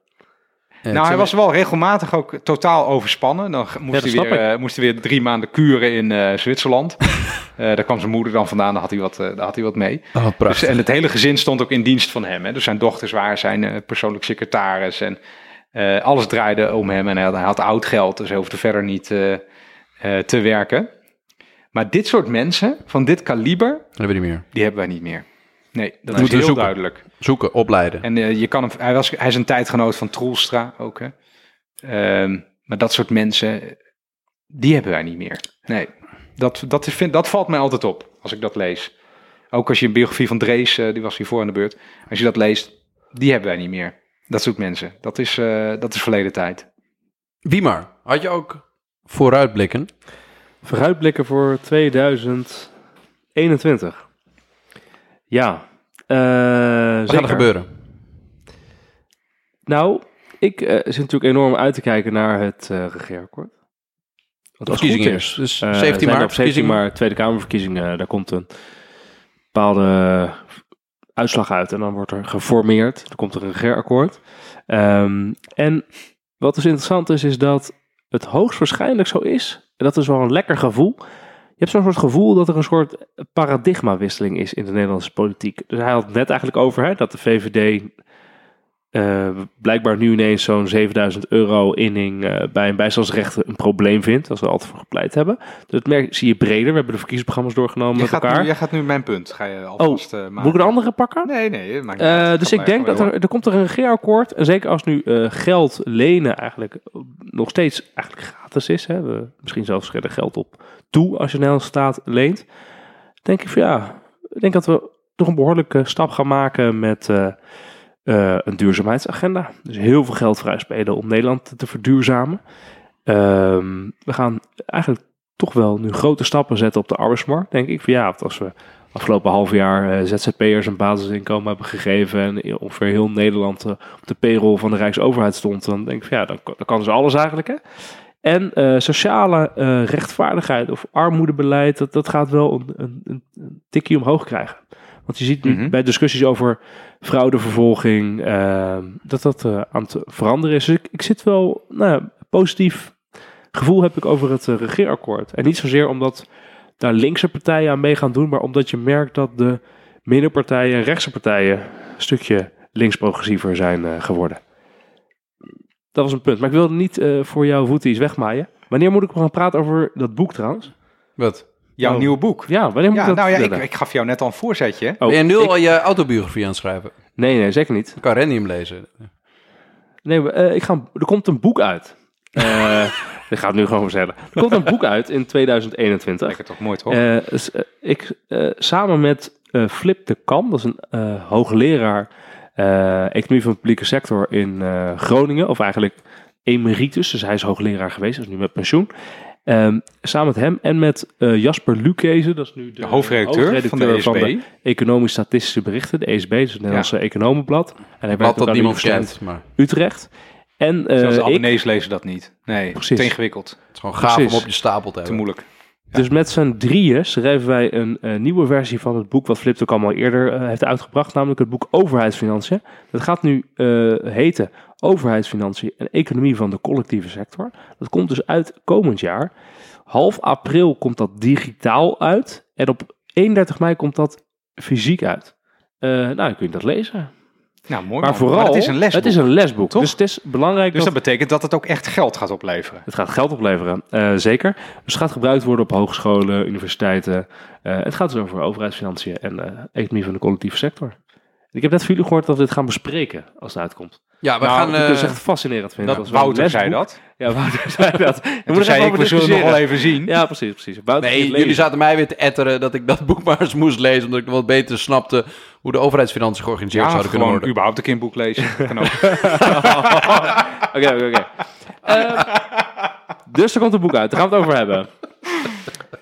nou, hij was wel regelmatig ook totaal overspannen. Dan moest, hij, weer, moest hij weer drie maanden kuren in Zwitserland. Daar kwam zijn moeder dan vandaan, daar had hij wat, daar had hij wat mee. Oh, Dus, en het hele gezin stond ook in dienst van hem. Hè. Dus zijn dochters waren zijn persoonlijk secretaris. En eh, alles draaide om hem. En hij had, hij had oud geld, dus hij hoefde verder niet eh, eh, te werken. Maar dit soort mensen, van dit kaliber, Dat hebben we niet meer. die hebben wij niet meer. Nee, dat is heel zoeken. duidelijk. Zoeken, opleiden. En je kan hem, hij, was, hij is een tijdgenoot van Troelstra ook. Hè. Ehm, maar dat soort mensen, die hebben wij niet meer. Nee, dat, dat, vind, dat valt mij altijd op als ik dat lees. Ook als je een biografie van Drees, die was hiervoor aan de beurt. Als je dat leest, die hebben wij niet meer. Dat soort mensen. Dat is, eh, dat is verleden tijd. Wiemar, had je ook vooruitblikken? Vooruitblikken voor 2021. Ja. eh Wat gaat er gebeuren? Nou, ik eh, zit natuurlijk enorm uit te kijken naar het eh regeerakkoord. Als het verkiezingen. is. Dus eh, 17 zijn er maart, Op 17 verkiezingen. maart, Tweede Kamerverkiezingen. Daar komt een bepaalde uitslag uit. En dan wordt er geformeerd. Dan komt er een regeerakkoord. Ehm, en wat dus interessant is, is dat het hoogstwaarschijnlijk zo is. En dat is wel een lekker gevoel. Je hebt zo'n soort gevoel dat er een soort paradigmawisseling is in de Nederlandse politiek. Dus hij had net eigenlijk over hè, dat de VVD eh, blijkbaar nu ineens zo'n 7000 euro inning eh, bij een bijstandsrechter een probleem vindt. Als we altijd voor gepleit hebben. Dus dat merk, zie je breder. We hebben de verkiezingsprogramma's doorgenomen Jij met gaat, elkaar. nu, jij gaat nu mijn punt. Ga je alvast eh maken. Moet ik een andere pakken? Nee, nee. maakt niet uit. dus ik denk dat er, er komt er een regeerakkoord. En zeker als nu geld lenen eigenlijk nog steeds eigenlijk gratis is. Hè, we, misschien zelfs er geld op toe als je Nederlandse staat leent. Denk ik van ja, ik denk dat we toch een behoorlijke stap gaan maken met eh, een duurzaamheidsagenda. Dus heel veel geld vrijspelen om Nederland te verduurzamen. Ehm, we gaan eigenlijk toch wel nu grote stappen zetten op de arbeidsmarkt, denk ik. Van ja, als we afgelopen half jaar eh, ZZP'ers een basisinkomen hebben gegeven en ongeveer heel Nederland eh, op de payroll van de Rijksoverheid stond, dan denk ik van ja, dan, dan kan dus alles eigenlijk. Hè? En sociale rechtvaardigheid of armoedebeleid, dat, dat gaat wel een, een, een tikje omhoog krijgen. Want je ziet nu Mhm. bij discussies over fraudevervolging eh, dat dat eh, aan het veranderen is. Dus ik, ik zit wel, nou positief gevoel heb ik over het eh, regeerakkoord. En niet zozeer omdat daar linkse partijen aan mee gaan doen, maar omdat je merkt dat de middenpartijen en rechtse partijen een stukje links-progressiever zijn eh, geworden. Dat was een punt. Maar ik wilde niet voor jouw voeten iets wegmaaien. Wanneer moet ik gaan praten over dat boek trouwens? Wat? Jouw Oh. nieuwe boek. Ja, wanneer moet Ja, ik dat nou ja, ik, ik gaf jou net al een voorzetje. Oh, ben je nu ik- al je autobiografie aan het schrijven? Nee, nee, zeker niet. Kan Randy hem lezen? Nee, maar, eh, ik ga, er komt een boek uit. Eh ik ga het nu gewoon vertellen. Er komt een boek uit in 2021. Lekker toch mooi, toch? Eh, ik, eh, samen met eh, Flip de Kam, dat is een eh, hoogleraar eh, economie van de publieke sector in eh, Groningen, of eigenlijk emeritus, dus hij is hoogleraar geweest, is nu met pensioen. Ehm, samen met hem en met eh, Jasper Lukezen, dat is nu de, de hoofdredacteur, van de van de Economisch-Statistische Berichten, de ESB, dus het Nederlandse Economenblad. En hij werkt dat niemand kent, maar Utrecht. En eh, Zelfs de ik, abonnees lezen dat niet. Nee, Precies. te ingewikkeld. het is gewoon gaaf Precies. om op je stapel te Te hebben. moeilijk. Dus met z'n drieën schrijven wij een eh, nieuwe versie van het boek wat Flip ook allemaal eerder heeft uitgebracht, namelijk het boek Overheidsfinanciën. Dat gaat nu eh, heten Overheidsfinanciën en Economie van de Collectieve Sector. Dat komt dus uit komend jaar. Half april komt dat digitaal uit en op 31 mei komt dat fysiek uit. Eh, nou, dan kun je dat lezen. Nou, mooi Maar man. vooral, het is een lesboek. Het is een lesboek. Toch? Dus het is belangrijk Dus dat... dat betekent dat het ook echt geld gaat opleveren. Het gaat geld opleveren, eh, zeker. Dus het gaat gebruikt worden op hogescholen, universiteiten. Eh, het gaat dus over overheidsfinanciën en economie van de collectieve sector. Ik heb net van jullie gehoord dat we dit gaan bespreken als het uitkomt. Ja, we Nou, gaan... ik vind het eh, echt fascinerend vinden. Dat Wouter zei dat. Ja, Wouter zei dat. We En moeten toen zei even ik, we zullen nog wel even zien. Ja, precies, precies. Wouter Nee, jullie zaten mij weer te etteren dat ik dat boek maar eens moest lezen, omdat ik nog wat beter snapte hoe de overheidsfinanciën georganiseerd Ja, zouden kunnen gewoon worden. überhaupt een keer een boek lezen. Oké, oké, oké. Ehm, Dus er komt een boek uit, daar gaan we het over hebben.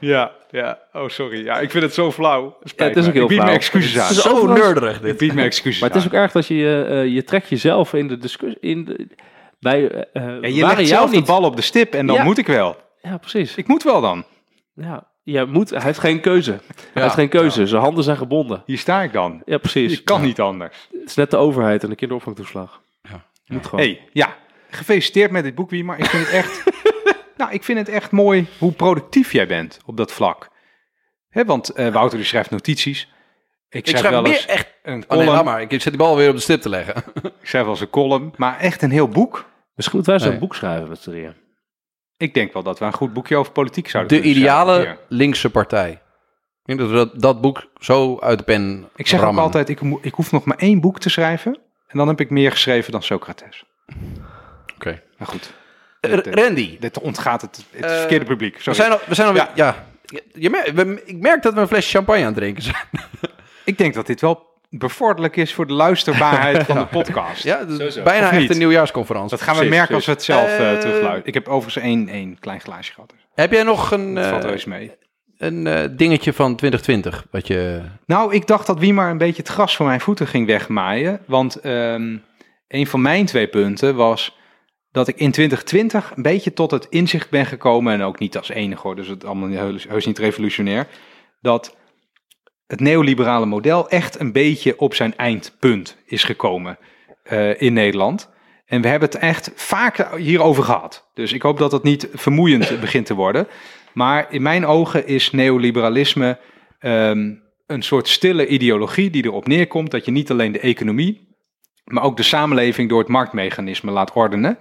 Ja, ja. Oh, sorry. Ja, ik vind het zo flauw. Ja, het is ook heel ik bied flauw. mijn excuses Het aan. is Zo overigens- nerderig Ik dit. bied mijn excuses Maar het is ook erg dat je, eh, je trekt jezelf in de discussie. In de, bij, eh, eh, Ja, je legt jou zelf de bal op de stip en dan Ja. moet ik wel. Ja, precies. Ik moet wel dan. Ja, je moet, hij heeft geen keuze. Hij heeft geen keuze. Zijn handen zijn gebonden. Hier sta ik dan. Ja, precies. Je kan niet anders. Het is net de overheid en de kinderopvangtoeslag. Ja. Moet gewoon. hey, ja. Gefeliciteerd met dit boek, Wie, maar ik vind het echt... nou, ik vind het echt mooi hoe productief jij bent op dat vlak. Hè, want eh, Wouter die schrijft notities. Ik Ik schrijf schrijf wel eens echt... een Oh nee, column. maar. Ik zet die bal weer op de stip te leggen. ik schrijf wel eens een column. Maar echt een heel boek. Misschien moeten wij zo'n Nee. boek schrijven met z'n drieën. Ik denk wel dat we een goed boekje over politiek zouden De kunnen schrijven ideale linkse partij. Ik denk dat we dat, dat boek zo uit de pen Ik zeg rammen. ook altijd, ik, ik hoef nog maar één boek te schrijven. En dan heb ik meer geschreven dan Socrates. Oké. Maar goed, R- Randy, dit ontgaat het, het Eh, verkeerde publiek. we Sorry. zijn, al, we zijn alweer... Ja. Ja. Je, je mer- we- ik merk dat we een flesje champagne aan het drinken zijn. Ik denk dat dit wel bevorderlijk is voor de luisterbaarheid van de podcast. Ja, dus Sowieso. bijna echt niet? een nieuwjaarsconferentie. Dat gaan we Precies, merken als we het zelf eh Eh, terugluisteren. Ik heb overigens één, één klein glaasje gehad. Dus Heb jij nog een, dat valt eh, heus mee. een eh, dingetje van 2020? Wat je... Nou, ik dacht dat wie maar een beetje het gras voor mijn voeten ging wegmaaien. Want ehm, een van mijn twee punten was dat ik in 2020 een beetje tot het inzicht ben gekomen. En ook niet als enige hoor, dus het allemaal heus, heus niet revolutionair. Dat het neoliberale model echt een beetje op zijn eindpunt is gekomen eh, in Nederland. En we hebben het echt vaak hierover gehad. Dus ik hoop dat het niet vermoeiend begint te worden. Maar in mijn ogen is neoliberalisme ehm, een soort stille ideologie die erop neerkomt dat je niet alleen de economie, maar ook de samenleving door het marktmechanisme laat ordenen.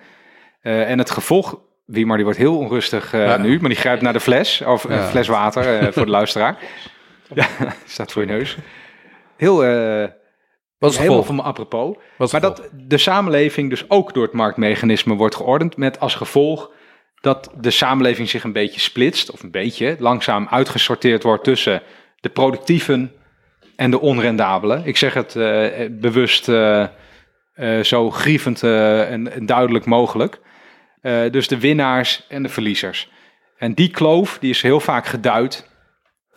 Eh, en het gevolg, wie maar die wordt heel onrustig eh, Ja. nu, maar die grijpt naar de fles, of een Ja. fles water eh, voor de luisteraar. Ja, staat voor je neus. Heel, eh Wat is het helemaal van me apropos. Wat Maar dat de samenleving dus ook door het marktmechanisme wordt geordend. Met als gevolg dat de samenleving zich een beetje splitst. Of een beetje langzaam uitgesorteerd wordt tussen de productieven en de onrendabelen. Ik zeg het eh, bewust eh, eh, zo grievend eh, en, en duidelijk mogelijk. Eh, dus de winnaars en de verliezers. En die kloof die is heel vaak geduid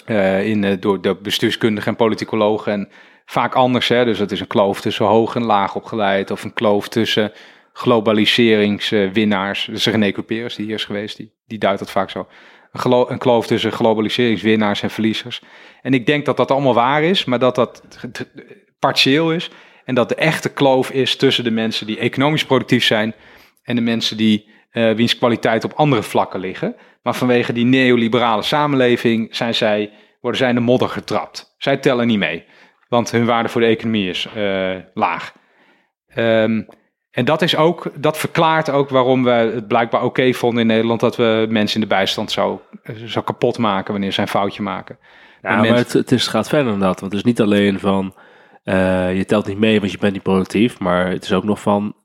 eh, in, eh, door de bestuurskundigen en politicologen. En vaak anders. Hè? Dus het is een kloof tussen hoog en laag opgeleid. Of een kloof tussen globaliseringswinnaars. Dus René Couperus, die hier is geweest, die, die duidt dat vaak zo. Een, een kloof tussen globaliseringswinnaars en verliezers. En ik denk dat dat allemaal waar is, maar dat dat partieel is. En dat de echte kloof is tussen de mensen die economisch productief zijn en de mensen die wiens kwaliteit op andere vlakken liggen. Maar vanwege die neoliberale samenleving zijn zij, worden zij in de modder getrapt. Zij tellen niet mee, want hun waarde voor de economie is eh, laag. Ehm, en dat, is ook, dat verklaart ook waarom we het blijkbaar oké vonden in Nederland dat we mensen in de bijstand zo, zo kapot maken wanneer ze een foutje maken. Ja, Maar maar mensen- het, het is, gaat verder dan dat. Want het is niet alleen van, eh, je telt niet mee, want je bent niet productief. Maar het is ook nog van,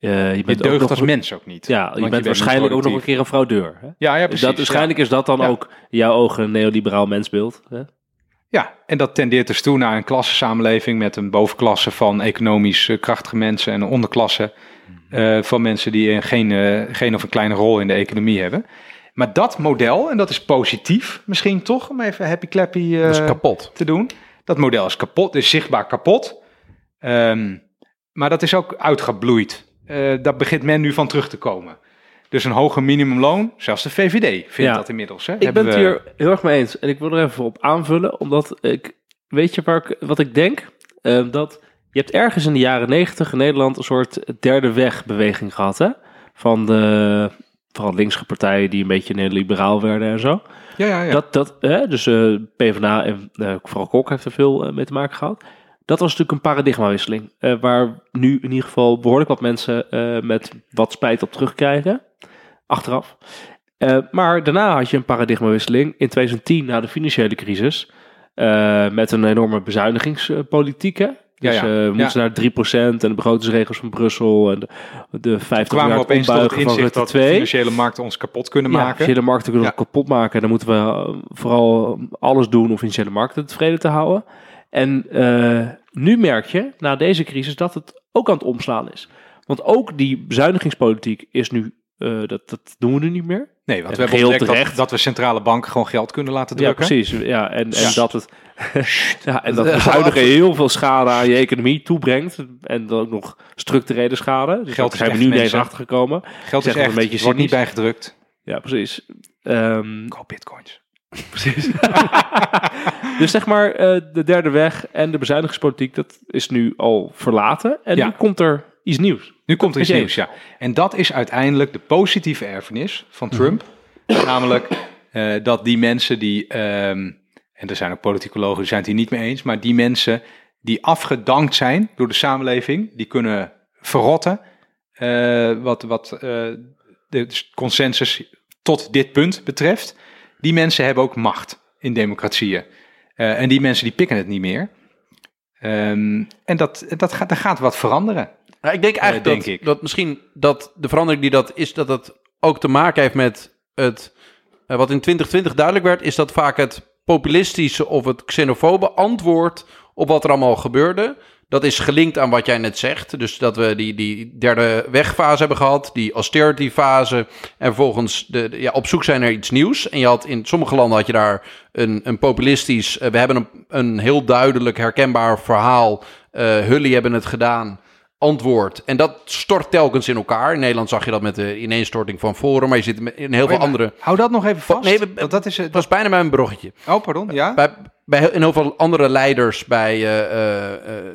eh, je Je bent ook deugt nog, als mens ook niet. Ja, je bent waarschijnlijk ook nog een keer een fraudeur. Hè? Ja, ja, Dus precies. dat, waarschijnlijk ja. is dat dan Ja. ook in jouw ogen een neoliberaal mensbeeld. Hè? Ja, en dat tendeert dus toe naar een klassensamenleving met een bovenklasse van economisch krachtige mensen en een onderklasse eh, van mensen die geen, eh, geen of een kleine rol in de economie hebben. Maar dat model, en dat is positief misschien toch, om even happy clappy eh, Dat is kapot. te doen. Dat model is kapot, is zichtbaar kapot. Ehm, maar dat is ook uitgebloeid. Eh, daar begint men nu van terug te komen. Dus een hoger minimumloon, zelfs de VVD vindt Ja. dat inmiddels. Hè? Ik ben het we- hier heel erg mee eens. En ik wil er even op aanvullen, omdat ik, weet je waar ik, wat ik denk? Eh, dat je hebt ergens in de jaren negentig in Nederland een soort derde wegbeweging gehad, hè? Van de, vooral linkse partijen die een beetje neoliberaal werden en zo. Ja, ja, ja. Dat, dat, hè, dus eh PvdA en eh, vooral Kok heeft er veel mee te maken gehad. Dat was natuurlijk een paradigmawisseling. eh, waar nu in ieder geval behoorlijk wat mensen eh, met wat spijt op terugkrijgen. Achteraf. Eh, maar daarna had je een paradigmawisseling in 2010 na de financiële crisis. met een enorme bezuinigingspolitiek. hè. Dus ja. we Ja. moesten naar 3% en de begrotingsregels van Brussel. En de, de 50 kwamen we miljard opeens tot het inzicht dat de 2. financiële markten ons kapot kunnen Ja, maken. financiële markten kunnen Ja. kapot maken. Dan moeten we vooral alles doen om financiële markten tevreden te houden. En eh, nu merk je, na deze crisis, dat het ook aan het omslaan is. Want ook die bezuinigingspolitiek is nu, eh, dat, dat doen we nu niet meer. Nee, want En we hebben ontdekt dat, dat we centrale banken gewoon geld kunnen laten Ja, drukken. precies. Ja, en, en Ja. dat het ja, en dat bezuinigen heel veel schade aan je economie toebrengt. En dan ook nog structurele schade. Dus Geld zijn we nu ineens achtergekomen. Geld is echt, een beetje wordt niet bijgedrukt. Ja, precies. Ehm, Koop bitcoins. Precies. dus zeg maar, eh, de derde weg en de bezuinigingspolitiek, dat is nu al verlaten. En Ja. nu komt er iets nieuws. Nu komt er iets nieuws, ja. En dat is uiteindelijk de positieve erfenis van Trump. Namelijk eh, dat die mensen die, ehm, en er zijn ook politicologen die zijn het hier niet mee eens, maar die mensen die afgedankt zijn door de samenleving, die kunnen verrotten. eh, wat wat de consensus tot dit punt betreft. Die mensen hebben ook macht in democratieën. Eh, en die mensen die pikken het niet meer. Ehm, en dat, dat gaat, daar gaat wat veranderen. Ja, ik denk eigenlijk denk dat, ik. dat misschien dat de verandering die dat is, dat het ook te maken heeft met het, eh, wat in 2020 duidelijk werd, is dat vaak het populistische of het xenofobe antwoord op wat er allemaal gebeurde, dat is gelinkt aan wat jij net zegt. Dus dat we die, die derde wegfase hebben gehad, die austerity fase. En vervolgens de, de- ja, op zoek zijn naar iets nieuws. En je had in sommige landen had je daar een, een populistisch. eh, we hebben een, een heel duidelijk herkenbaar verhaal. eh Hully hebben het gedaan. Antwoord. En dat stort telkens in elkaar. In Nederland zag je dat met de ineenstorting van Forum. Maar je zit in heel veel andere. Hou dat nog even vast. Nee, dat is het. Het was bijna bij een broggetje. Oh, pardon. Ja. Bij, bij heel- in heel veel andere leiders, bij eh, eh, eh,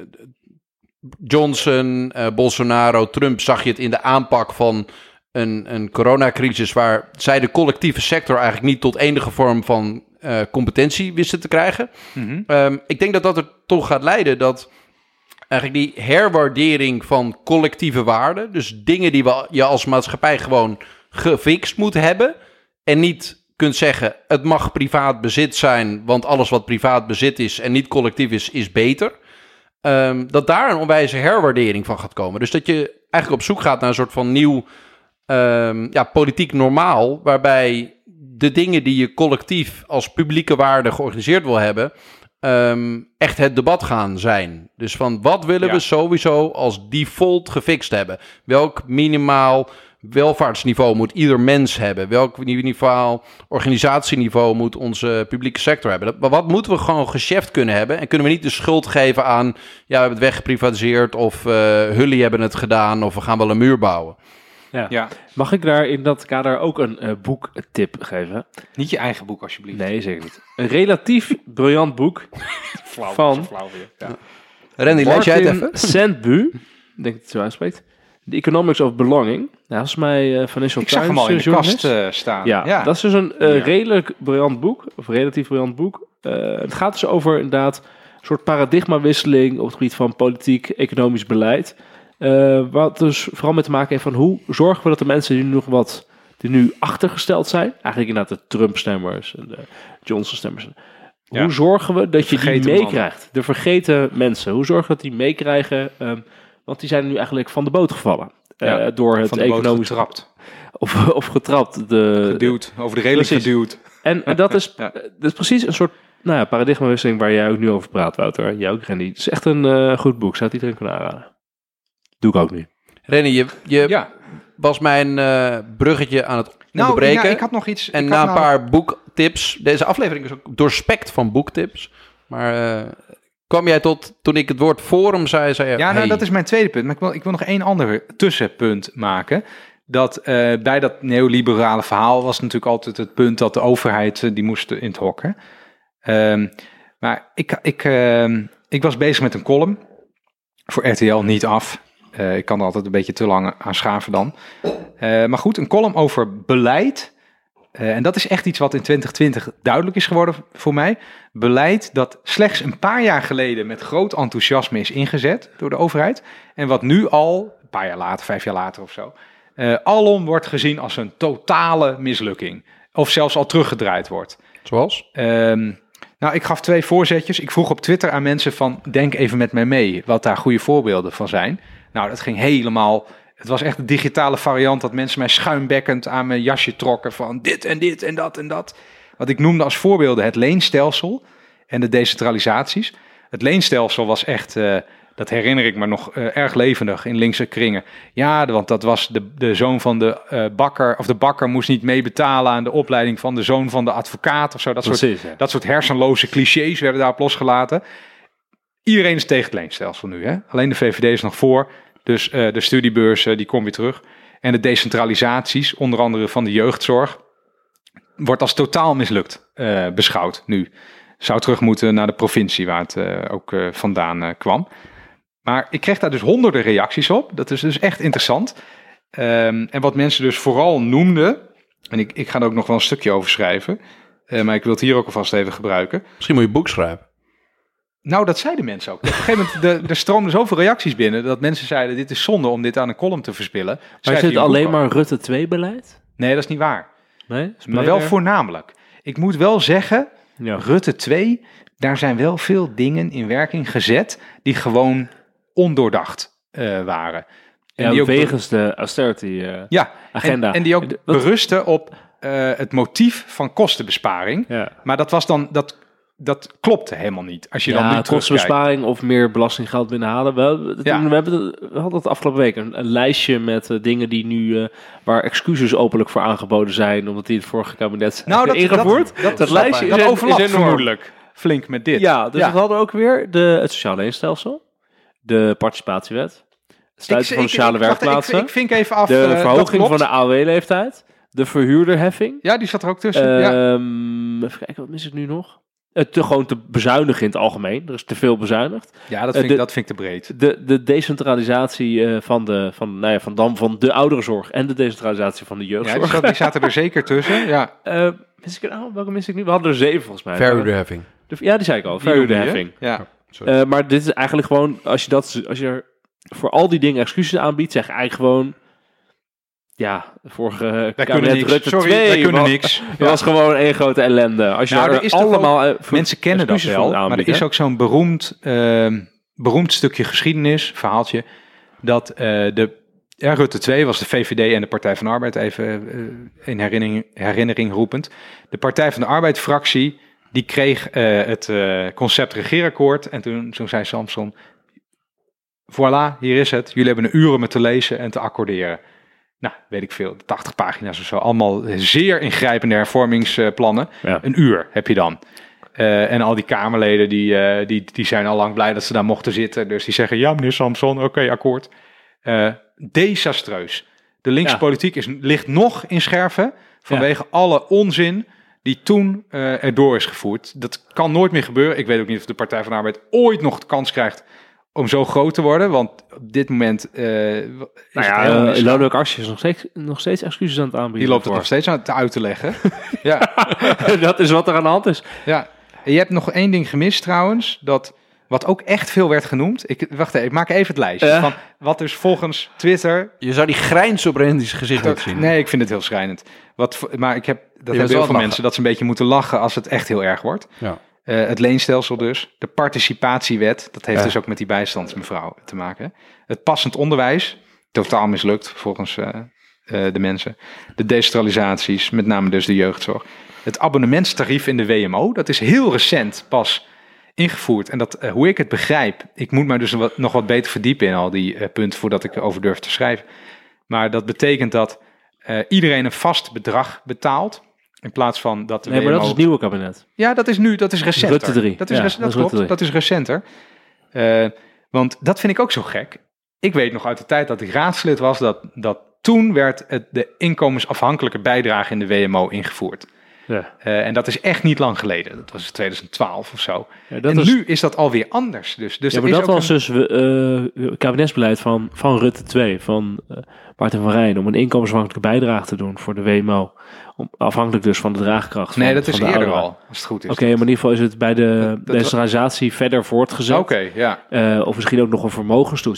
Johnson, Bolsonaro, Trump, zag je het in de aanpak van een, een coronacrisis, waar zij de collectieve sector eigenlijk niet tot enige vorm van competentie wisten te krijgen. Mhm. Ehm, ik denk dat dat er toch gaat leiden dat eigenlijk die herwaardering van collectieve waarden, dus dingen die we, je als maatschappij gewoon gefixt moet hebben en niet kunt zeggen het mag privaat bezit zijn, want alles wat privaat bezit is en niet collectief is, is beter. Ehm, dat daar een onwijze herwaardering van gaat komen. Dus dat je eigenlijk op zoek gaat naar een soort van nieuw ehm, ja, politiek normaal, waarbij de dingen die je collectief als publieke waarde georganiseerd wil hebben, ehm, echt het debat gaan zijn. Dus van wat willen Ja. we sowieso als default gefixt hebben? Welk minimaal welvaartsniveau moet ieder mens hebben? Welk niveau organisatieniveau moet onze publieke sector hebben? Maar wat moeten we gewoon geschäft kunnen hebben? En kunnen we niet de schuld geven aan, ja, we hebben het weggeprivatiseerd of eh Hully hebben het gedaan of we gaan wel een muur bouwen? Ja. Ja. Mag ik daar in dat kader ook een eh, boektip geven? Niet je eigen boek, alsjeblieft. Nee, zeker niet. Een relatief briljant boek van Randy, lees jij het even? Sandbu. Ik denk dat het zo uitspreekt. The Economics of Belonging. Nou, dat is mij Financial Ik zag Times hem al in de kast eh, staan. Ja, dat is dus een eh, Ja. redelijk briljant boek, of relatief briljant boek. Eh, het gaat dus over inderdaad een soort paradigmawisseling op het gebied van politiek, economisch beleid. Wat dus vooral met te maken heeft van hoe zorgen we dat de mensen die nu nog wat, die nu achtergesteld zijn, eigenlijk inderdaad de Trump-stemmers en de Johnson-stemmers. Ja. Hoe zorgen we dat je die meekrijgt? De vergeten mensen. Hoe zorgen we dat die meekrijgen? Ehm, want die zijn nu eigenlijk van de boot gevallen. eh, door het Van de boot economisch getrapt. of, of getrapt. De, Geduwd. Over de reling Precies. geduwd. en, en dat, is, Ja. dat is precies een soort nou ja, paradigmawisseling waar jij ook nu over praat, Wouter. Jij ook, Randy. Het is echt een eh, goed boek. Zou het iedereen kunnen aanraden? Doe ik ook nu. Randy, je, je Ja. was mijn eh, bruggetje aan het Nou, onderbreken. ja, ik had nog iets. En ik na een nou- paar boektips. Deze aflevering is ook doorspekt van boektips. Maar eh, kwam jij tot, toen ik het woord forum zei, zei je... Ja, nou, hey, dat is mijn tweede punt. Maar ik wil, ik wil nog één ander tussenpunt maken. Dat eh, bij dat neoliberale verhaal was natuurlijk altijd het punt dat de overheid eh, die moest in het hokken. Ehm, maar ik, ik, ehm, ik was bezig met een column voor RTL niet af. Eh, ik kan er altijd een beetje te lang aan schaven dan. Maar goed, een column over beleid en dat is echt iets wat in 2020 duidelijk is geworden voor mij. Beleid dat slechts een paar jaar geleden met groot enthousiasme is ingezet door de overheid. En wat nu al, een paar jaar later, vijf jaar later of zo, eh, alom wordt gezien als een totale mislukking. Of zelfs al teruggedraaid wordt. Zoals? Ehm, nou, ik gaf twee voorzetjes. Ik vroeg op Twitter aan mensen van, denk even met mij mee, wat daar goede voorbeelden van zijn. Nou, dat ging helemaal... Het was echt een digitale variant dat mensen mij schuimbekkend aan mijn jasje trokken van dit en dit en dat en dat. Wat ik noemde als voorbeelden het leenstelsel en de decentralisaties. Het leenstelsel was echt, eh, dat herinner ik me nog eh, erg levendig in linkse kringen. Ja, want dat was de, de zoon van de eh, bakker, of de bakker moest niet meebetalen aan de opleiding van de zoon van de advocaat of zo. Dat soort ja. dat soort hersenloze clichés werden daarop losgelaten. Iedereen is tegen het leenstelsel nu. Hè? Alleen de VVD is nog voor. Dus eh, de studiebeurs eh, die komt weer terug. En de decentralisaties, onder andere van de jeugdzorg, wordt als totaal mislukt eh, beschouwd nu. Zou terug moeten naar de provincie waar het ook vandaan kwam. Maar ik kreeg daar dus honderden reacties op. Dat is dus echt interessant. Ehm, en wat mensen dus vooral noemden, en ik, ik ga er ook nog wel een stukje over schrijven, maar ik wil het hier ook alvast even gebruiken. Misschien moet je boek schrijven. Nou, dat zeiden mensen ook. Op een gegeven moment, de, er stroomden zoveel reacties binnen dat mensen zeiden: dit is zonde om dit aan een column te verspillen. Maar Schrijf is het een boek alleen maar Rutte 2 beleid? Nee, dat is niet waar. Nee? Is Maar wel voornamelijk. Ik moet wel zeggen, Ja. Rutte 2, daar zijn wel veel dingen in werking gezet die gewoon ondoordacht eh, waren. En Ja, die ook wegens de austerity eh, ja. En, en die ook berusten op eh, het motief van kostenbesparing. ja. Maar dat was dan, dat, dat klopte helemaal niet. Als je dan nu ja, kostenbesparing of meer belastinggeld binnenhalen. We, Ja. we, hebben we hadden het afgelopen week een, een lijstje met eh, dingen die nu, eh, waar excuses openlijk voor aangeboden zijn, omdat die het vorige kabinet Nou, dat, ingevoerd. dat, dat, Dat lijstje dat is- overlapt is vermoedelijk flink met dit. Ja, dus we hadden ook weer de, het sociale leenstelsel, de participatiewet, het sluiten van sociale ik- werkplaatsen, Ik, vink even af. de eh, verhoging van de AOW-leeftijd, de verhuurderheffing. Ja, die zat er ook tussen. ja. Ehm, Even kijken, wat mis ik nu nog? Het te gewoon te bezuinigen in het algemeen. Er is te veel bezuinigd. ja, dat eh, vind, de- ik, dat vind ik te breed. De, de decentralisatie eh, van, de, van, nou ja, van, dan, van de ouderenzorg en de decentralisatie van de Ja, jeugdzorg. zat- die zaten er zeker tussen. Ja. Eh, mis ik er nou? Welke mis ik nu? We hadden er zeven volgens mij. Verhuurderheffing. De- Ja, die zei ik al. Je. Verhuurderheffing. Ja. Eh, maar dit is eigenlijk gewoon, als je, dat, als je er voor al die dingen excuses aanbiedt, zeg eigenlijk gewoon, ja, vorige Wij kabinet niks. Rutte Sorry, 2 wij kunnen was, niks. Dat was gewoon één grote ellende. Als je Nou, er is allemaal Mensen kennen dat wel, maar er is ook zo'n beroemd, ehm, beroemd stukje geschiedenis, verhaaltje, dat eh, de ja, Rutte 2 was de VVD en de Partij van de Arbeid, even eh, in herinnering, herinnering roepend. De Partij van de Arbeid-fractie, die kreeg eh, het concept regeerakkoord en toen, toen zei Samson, voilà, hier is het. Jullie hebben een uur om het te lezen en te accorderen. Nou, weet ik veel, 80 pagina's of zo. Allemaal zeer ingrijpende hervormingsplannen. Ja. Een uur heb je dan. Eh, en al die Kamerleden die, eh, die, die zijn al lang blij dat ze daar mochten zitten. Dus die zeggen, ja meneer Samson, oké, akkoord. Eh, desastreus. De linkse Ja. politiek is, ligt nog in scherven vanwege alle onzin die toen erdoor is gevoerd. Dat kan nooit meer gebeuren. Ik weet ook niet of de Partij van de Arbeid ooit nog de kans krijgt om zo groot te worden. Want op dit moment eh, is Nou ja, uh. Lodewijk is nog steeds, nog steeds excuses aan het aanbieden. Die loopt het nog steeds aan het uit te leggen. ja, dat is wat er aan de hand is. ja. En je hebt nog één ding gemist trouwens. Dat, wat ook echt veel werd genoemd. Ik, wacht even, ik maak even het lijstje. Van wat dus volgens Twitter... Je zou die grijns op Randy's gezicht moeten zien. Nee, ik vind het heel schrijnend. Wat, voor- maar ik heb, dat heel veel mensen. Dat ze een beetje moeten lachen als het echt heel erg wordt. Ja. Eh, het leenstelsel dus. De participatiewet. Dat heeft Ja. dus ook met die bijstandsmevrouw te maken. Het passend onderwijs. Totaal mislukt volgens eh, eh, de mensen. De decentralisaties. Met name dus de jeugdzorg. Het abonnementstarief in de WMO. Dat is heel recent pas ingevoerd. En dat, hoe ik het begrijp. Ik moet mij dus wat, nog wat beter verdiepen in al die punten. Voordat ik erover durf te schrijven. Maar dat betekent dat iedereen een vast bedrag betaalt. In plaats van dat de Nee, maar dat is het nieuwe kabinet. Ja, dat is nu, dat is recenter. Rutte. Dat is, Ja, rec- dat klopt, dat is recenter. Eh, want dat vind ik ook zo gek. Ik weet nog uit de tijd dat ik raadslid was, dat, dat toen werd het, de inkomensafhankelijke bijdrage in de WMO ingevoerd. Ja. Eh, en dat is echt niet lang geleden. Dat was in 2012 of zo. Ja, en nu is dat alweer anders. Dus, dus ja, maar is dat was een- dus eh, kabinetsbeleid van, van Rutte 2, van eh Maarten van Rijn, om een inkomensafhankelijke bijdrage te doen voor de WMO. Om- Afhankelijk dus van de draagkracht van, Nee, dat van is de eerder al, als het goed is. Oké, maar in ieder geval is het bij de dat- decentralisatie verder voortgezet. Oké, ja. Eh, of misschien ook nog een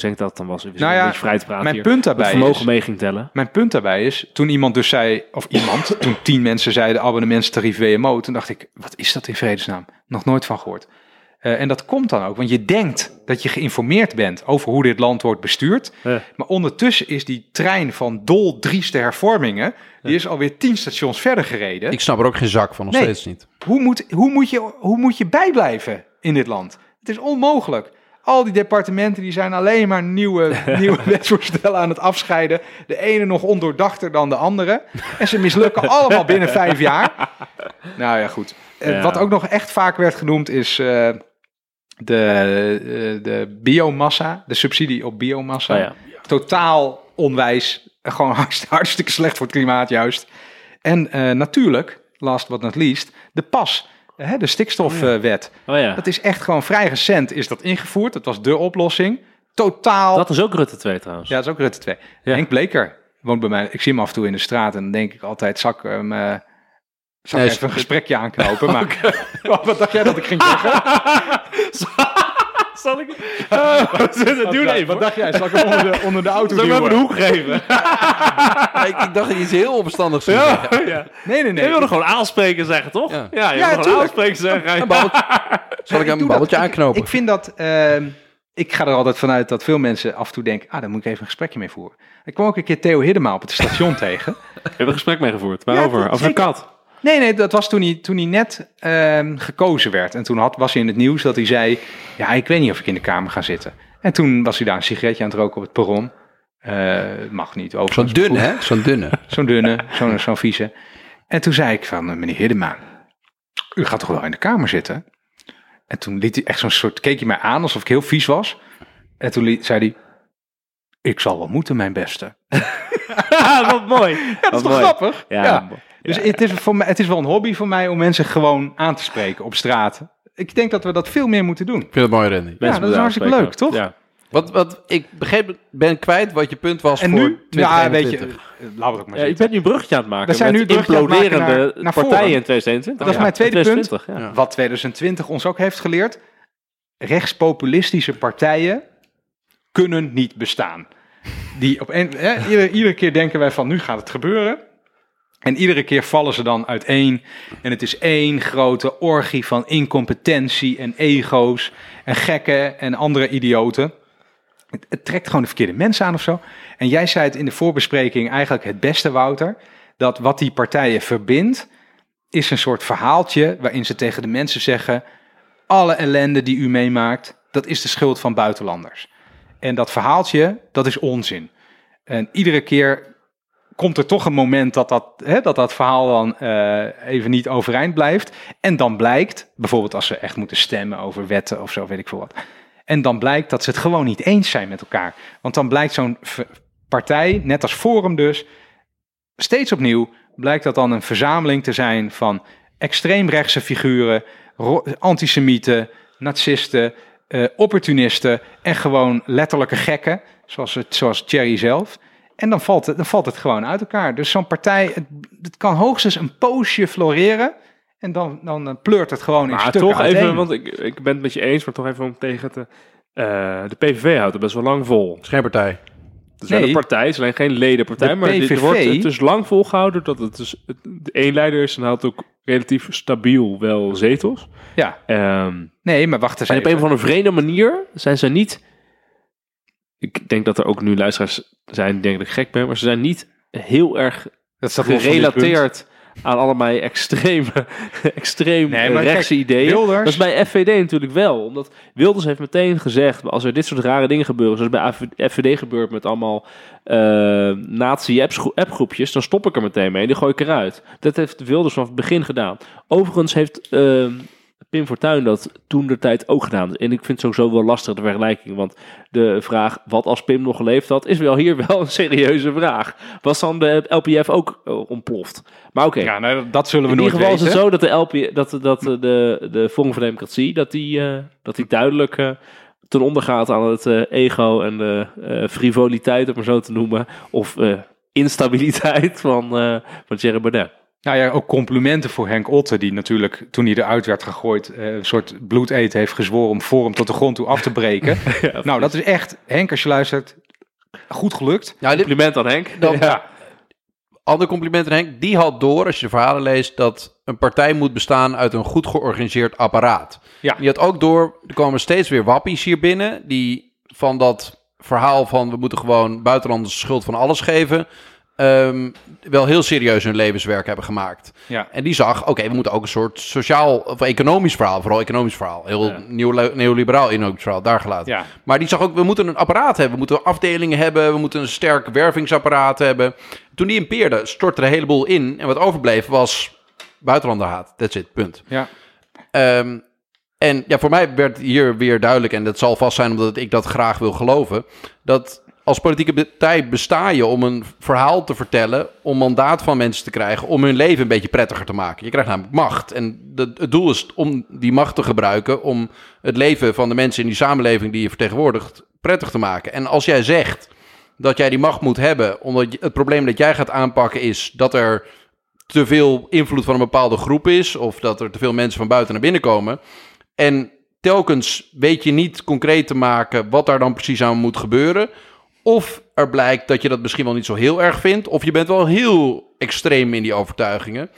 denk dat dan was Nou een ja, beetje vrij te praten Mijn hier. punt Dat daarbij vermogen is, mee ging tellen. mijn punt daarbij is, toen iemand dus zei, of iemand, toen tien mensen zeiden abonnementstarief WMO, toen dacht ik, wat is dat in vredesnaam? Nog nooit van gehoord. Eh, en dat komt dan ook, want je denkt dat je geïnformeerd bent over hoe dit land wordt bestuurd. Ja. Maar ondertussen is die trein van dol drieste hervormingen, die is alweer tien stations verder gereden. Ik snap er ook geen zak van, nog Nee. steeds niet. Hoe moet, hoe, moet je, hoe moet je bijblijven in dit land? Het is onmogelijk. Al die departementen die zijn alleen maar nieuwe, nieuwe wetsvoorstellen aan het afscheiden. De ene nog ondoordachter dan de andere. En ze mislukken allemaal binnen vijf jaar. Nou ja, goed. Eh, Ja. Wat ook nog echt vaak werd genoemd is eh, de, eh, de biomassa. De subsidie op biomassa. Oh ja. Totaal onwijs. Gewoon hartst- hartstikke slecht voor het klimaat juist. En eh, natuurlijk, last but not least, de pas. Hè, de stikstofwet. Oh ja. Dat is echt gewoon vrij recent is dat ingevoerd. Dat was de oplossing. Totaal. Dat is ook Rutte 2 trouwens. Ja, dat is ook Rutte 2. Ja. Henk Bleker woont bij mij. Ik zie hem af en toe in de straat en dan denk ik altijd, zak hem... eh ik Nee, even een gesprekje aanknopen. Maar wat dacht jij dat ik ging zeggen? Zal ik... Doe wat, dacht jij? Zal ik hem onder de, onder de auto Zal ik hem een hoek geven? Ja, ik, ik dacht dat je iets heel onverstandigs zou zeggen. ja. Nee, nee, nee. Je wilde gewoon aanspreken zeggen, toch? Ja. Ja, je Ja, wilde gewoon tuurlijk. aanspreken zeggen. Babbeltje. Zal ik hem een babbeltje dat. aanknopen? Ik vind dat... ehm, ik ga er altijd vanuit dat veel mensen af en toe denken... Ah, daar moet ik even een gesprekje mee voeren. Ik kwam ook een keer Theo Hiddema op het station tegen. We hebben een gesprek mee gevoerd. Waarover? Ja, Over een kat. Nee, nee, dat was toen hij, toen hij net ehm, gekozen werd. En toen had, was hij in het nieuws dat hij zei... Ja, ik weet niet of ik in de Kamer ga zitten. En toen was hij daar een sigaretje aan het roken op het perron. Eh, mag niet. Zo'n dunne, hè? Zo'n dunne. Zo'n dunne, zo'n zo'n vieze. En toen zei ik van, eh, meneer Hiddema... U gaat toch wel in de Kamer zitten? En toen liet hij echt zo'n soort... Keek hij mij aan alsof ik heel vies was. En toen liet, zei hij... Ik zal wel moeten, mijn beste. Wat mooi. Dat is toch grappig? Ja, Ja. Dus het, is voor mij, het is wel een hobby voor mij om mensen gewoon aan te spreken op straat. Ik denk dat we dat veel meer moeten doen. Ik vind het mooi, Randy. Mensen dat is hartstikke leuk, toch? Ja. Wat, wat, ik begreep, ben kwijt wat je punt was En voor nu, ja, weet je, 2021. eh, laten we het ook maar Ja, zitten. bent nu een bruggetje aan het maken. We zijn met nu imploderende naar- naar partijen voren. in 2021. Dat is mijn tweede punt. 2020, ja. Ja. Wat 2020 ons ook heeft geleerd, rechtspopulistische partijen kunnen niet bestaan. Die op een, iedere, iedere keer denken wij van nu gaat het gebeuren. En iedere keer vallen ze dan uiteen. En het is één grote orgie van incompetentie en ego's en gekken en andere idioten. Het, het trekt gewoon de verkeerde mensen aan of zo. En jij zei het in de voorbespreking eigenlijk het beste, Wouter. Dat wat die partijen verbindt, is een soort verhaaltje waarin ze tegen de mensen zeggen: alle ellende die u meemaakt, dat is de schuld van buitenlanders. En dat verhaaltje, dat is onzin. En iedere keer komt er toch een moment dat dat, hè, dat, dat verhaal dan eh, even niet overeind blijft. En dan blijkt, bijvoorbeeld als ze echt moeten stemmen over wetten of zo, weet ik veel wat. En dan blijkt dat ze het gewoon niet eens zijn met elkaar. Want dan blijkt zo'n partij, net als Forum dus, steeds opnieuw blijkt dat dan een verzameling te zijn van extreemrechtse figuren, antisemieten, narcisten, eh, opportunisten en gewoon letterlijke gekken, zoals, het, zoals Thierry zelf. En dan valt, het, dan valt het gewoon uit elkaar. Dus zo'n partij, het, het kan hoogstens een poosje floreren en dan, dan eh, pleurt het gewoon in Maar stukken toch uiteen. even, want ik, ik ben het met je eens, maar toch even om tegen te... eh, de PVV houdt het best wel lang vol. Schijnpartij. Het is wel Nee. een partij, het is alleen geen ledenpartij, De maar dit PVV wordt het is lang volgehouden dat het dus het, de één leider is en houdt ook relatief stabiel wel zetels. Ja, Ehm, nee, maar wacht eens en op een of andere vreemde manier zijn ze niet... Ik denk dat er ook nu luisteraars zijn die denken dat ik gek ben, maar ze zijn niet heel erg Dat gerelateerd aan allemaal extreme, extreem Nee, rechtse kijk, ideeën. Wilders- Dat is bij FVD natuurlijk wel. Omdat Wilders heeft meteen gezegd, als er dit soort rare dingen gebeuren, zoals bij FVD gebeurt met allemaal eh nazi-appgroepjes, dan stop ik er meteen mee. Die gooi ik eruit. Dat heeft Wilders vanaf het begin gedaan. Overigens heeft eh, Pim Fortuyn dat toen de tijd ook gedaan. En ik vind het sowieso wel lastig de vergelijking, want de vraag wat als Pim nog geleefd had, is wel hier wel een serieuze vraag. Was dan de LPF ook eh, ontploft? Maar oké. Ja, nou, dat zullen we In nooit ieder geval is weten. het zo dat de LP, dat, dat de, de Forum voor Democratie, dat die, eh, dat die duidelijk eh, ten onder gaat aan het ego en de frivoliteit, om maar zo te noemen, of instabiliteit van, van Thierry Baudet. Nou ja, ook complimenten voor Henk Otte, die natuurlijk toen hij eruit werd gegooid, eh, een soort bloedeten heeft gezworen om Forum tot de grond toe af te breken. nou, dat is echt, Henk, als je luistert, goed gelukt. Ja, dit, Compliment aan Henk. Dan- ja. ander compliment aan Henk. Die had door, als je de verhalen leest, dat een partij moet bestaan uit een goed georganiseerd apparaat. Ja. Die had ook door, er komen steeds weer wappies hier binnen, die van dat verhaal van we moeten gewoon buitenlanders de schuld van alles geven, ehm, wel heel serieus hun levenswerk hebben gemaakt. Ja. En die zag, oké, we moeten ook een soort sociaal of economisch verhaal, vooral economisch verhaal, heel Ja. neo- neoliberaal economisch verhaal, daar gelaten. Ja. Maar die zag ook, we moeten een apparaat hebben. We moeten afdelingen hebben. We moeten een sterk wervingsapparaat hebben. Toen die impeerde, stortte er een heleboel in. En wat overbleef was buitenlanderhaat. That's it, punt. Ja. Ehm, en ja, voor mij werd hier weer duidelijk, en dat zal vast zijn omdat ik dat graag wil geloven, dat als politieke partij besta je om een verhaal te vertellen, om mandaat van mensen te krijgen, om hun leven een beetje prettiger te maken. Je krijgt namelijk macht. En het doel is om die macht te gebruiken om het leven van de mensen in die samenleving die je vertegenwoordigt prettig te maken. En als jij zegt dat jij die macht moet hebben, omdat het probleem dat jij gaat aanpakken is dat er te veel invloed van een bepaalde groep is, of dat er te veel mensen van buiten naar binnen komen. En telkens weet je niet concreet te maken wat daar dan precies aan moet gebeuren. Of er blijkt dat je dat misschien wel niet zo heel erg vindt, of je bent wel heel extreem in die overtuigingen.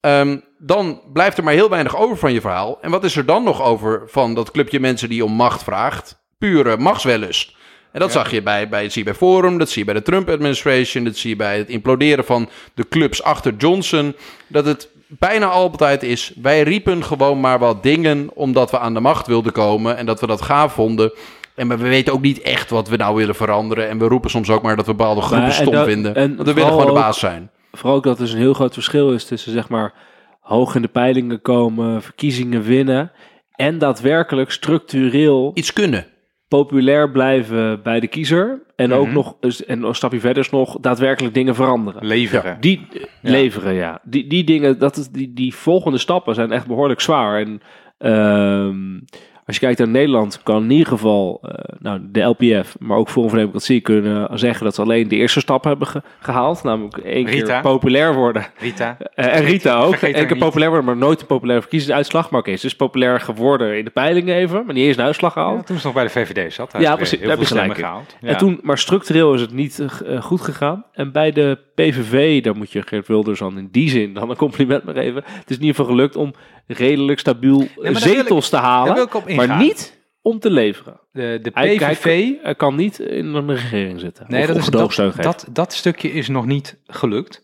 Ehm, dan blijft er maar heel weinig over van je verhaal. En wat is er dan nog over van dat clubje mensen die om macht vraagt? Pure machtswellust. En dat Ja. zag je bij, bij, zie je bij Forum, dat zie je bij de Trump-administration, dat zie je bij het imploderen van de clubs achter Johnson. Dat het bijna altijd is, wij riepen gewoon maar wat dingen omdat we aan de macht wilden komen en dat we dat gaaf vonden. En maar we weten ook niet echt wat we nou willen veranderen. En we roepen soms ook maar dat we bepaalde groepen Maar stom dat- vinden. en Want we willen gewoon de baas zijn. Vooral ook dat er dus een heel groot verschil is tussen zeg maar hoog in de peilingen komen, verkiezingen winnen en daadwerkelijk structureel Iets kunnen. populair blijven bij de kiezer en ook Mhm. nog en een stapje verder is nog daadwerkelijk dingen veranderen. Leveren. Die eh, leveren, ja. Die, die dingen, dat is, die, die volgende stappen zijn echt behoorlijk zwaar. En ehm, als je kijkt naar Nederland, kan in ieder geval eh, nou, de LPF, maar ook Forum voor Democratie kunnen zeggen dat ze alleen de eerste stap hebben ge- gehaald. Namelijk één Rita. keer populair worden. Rita. Eh, en Rita ook. Eén keer niet. populair worden, maar nooit een populaire verkiezingsuitslag. Maar oké, ze is populair geworden in de peilingen even, maar niet eens een uitslag gehaald. Ja, toen ze nog bij de VVD zat. Ja, precies, gelijk in. gehaald. Ja. En toen, maar structureel is het niet eh, goed gegaan. En bij de PVV, daar moet je Geert Wilders dan in die zin dan een compliment maar geven. Het is in ieder geval gelukt om redelijk stabiel ik- zetels te halen, maar niet om te leveren. De, de PVV... hij, hij kan niet in een regering zitten. Nee, dat, is, dat, dat, dat stukje is nog niet gelukt.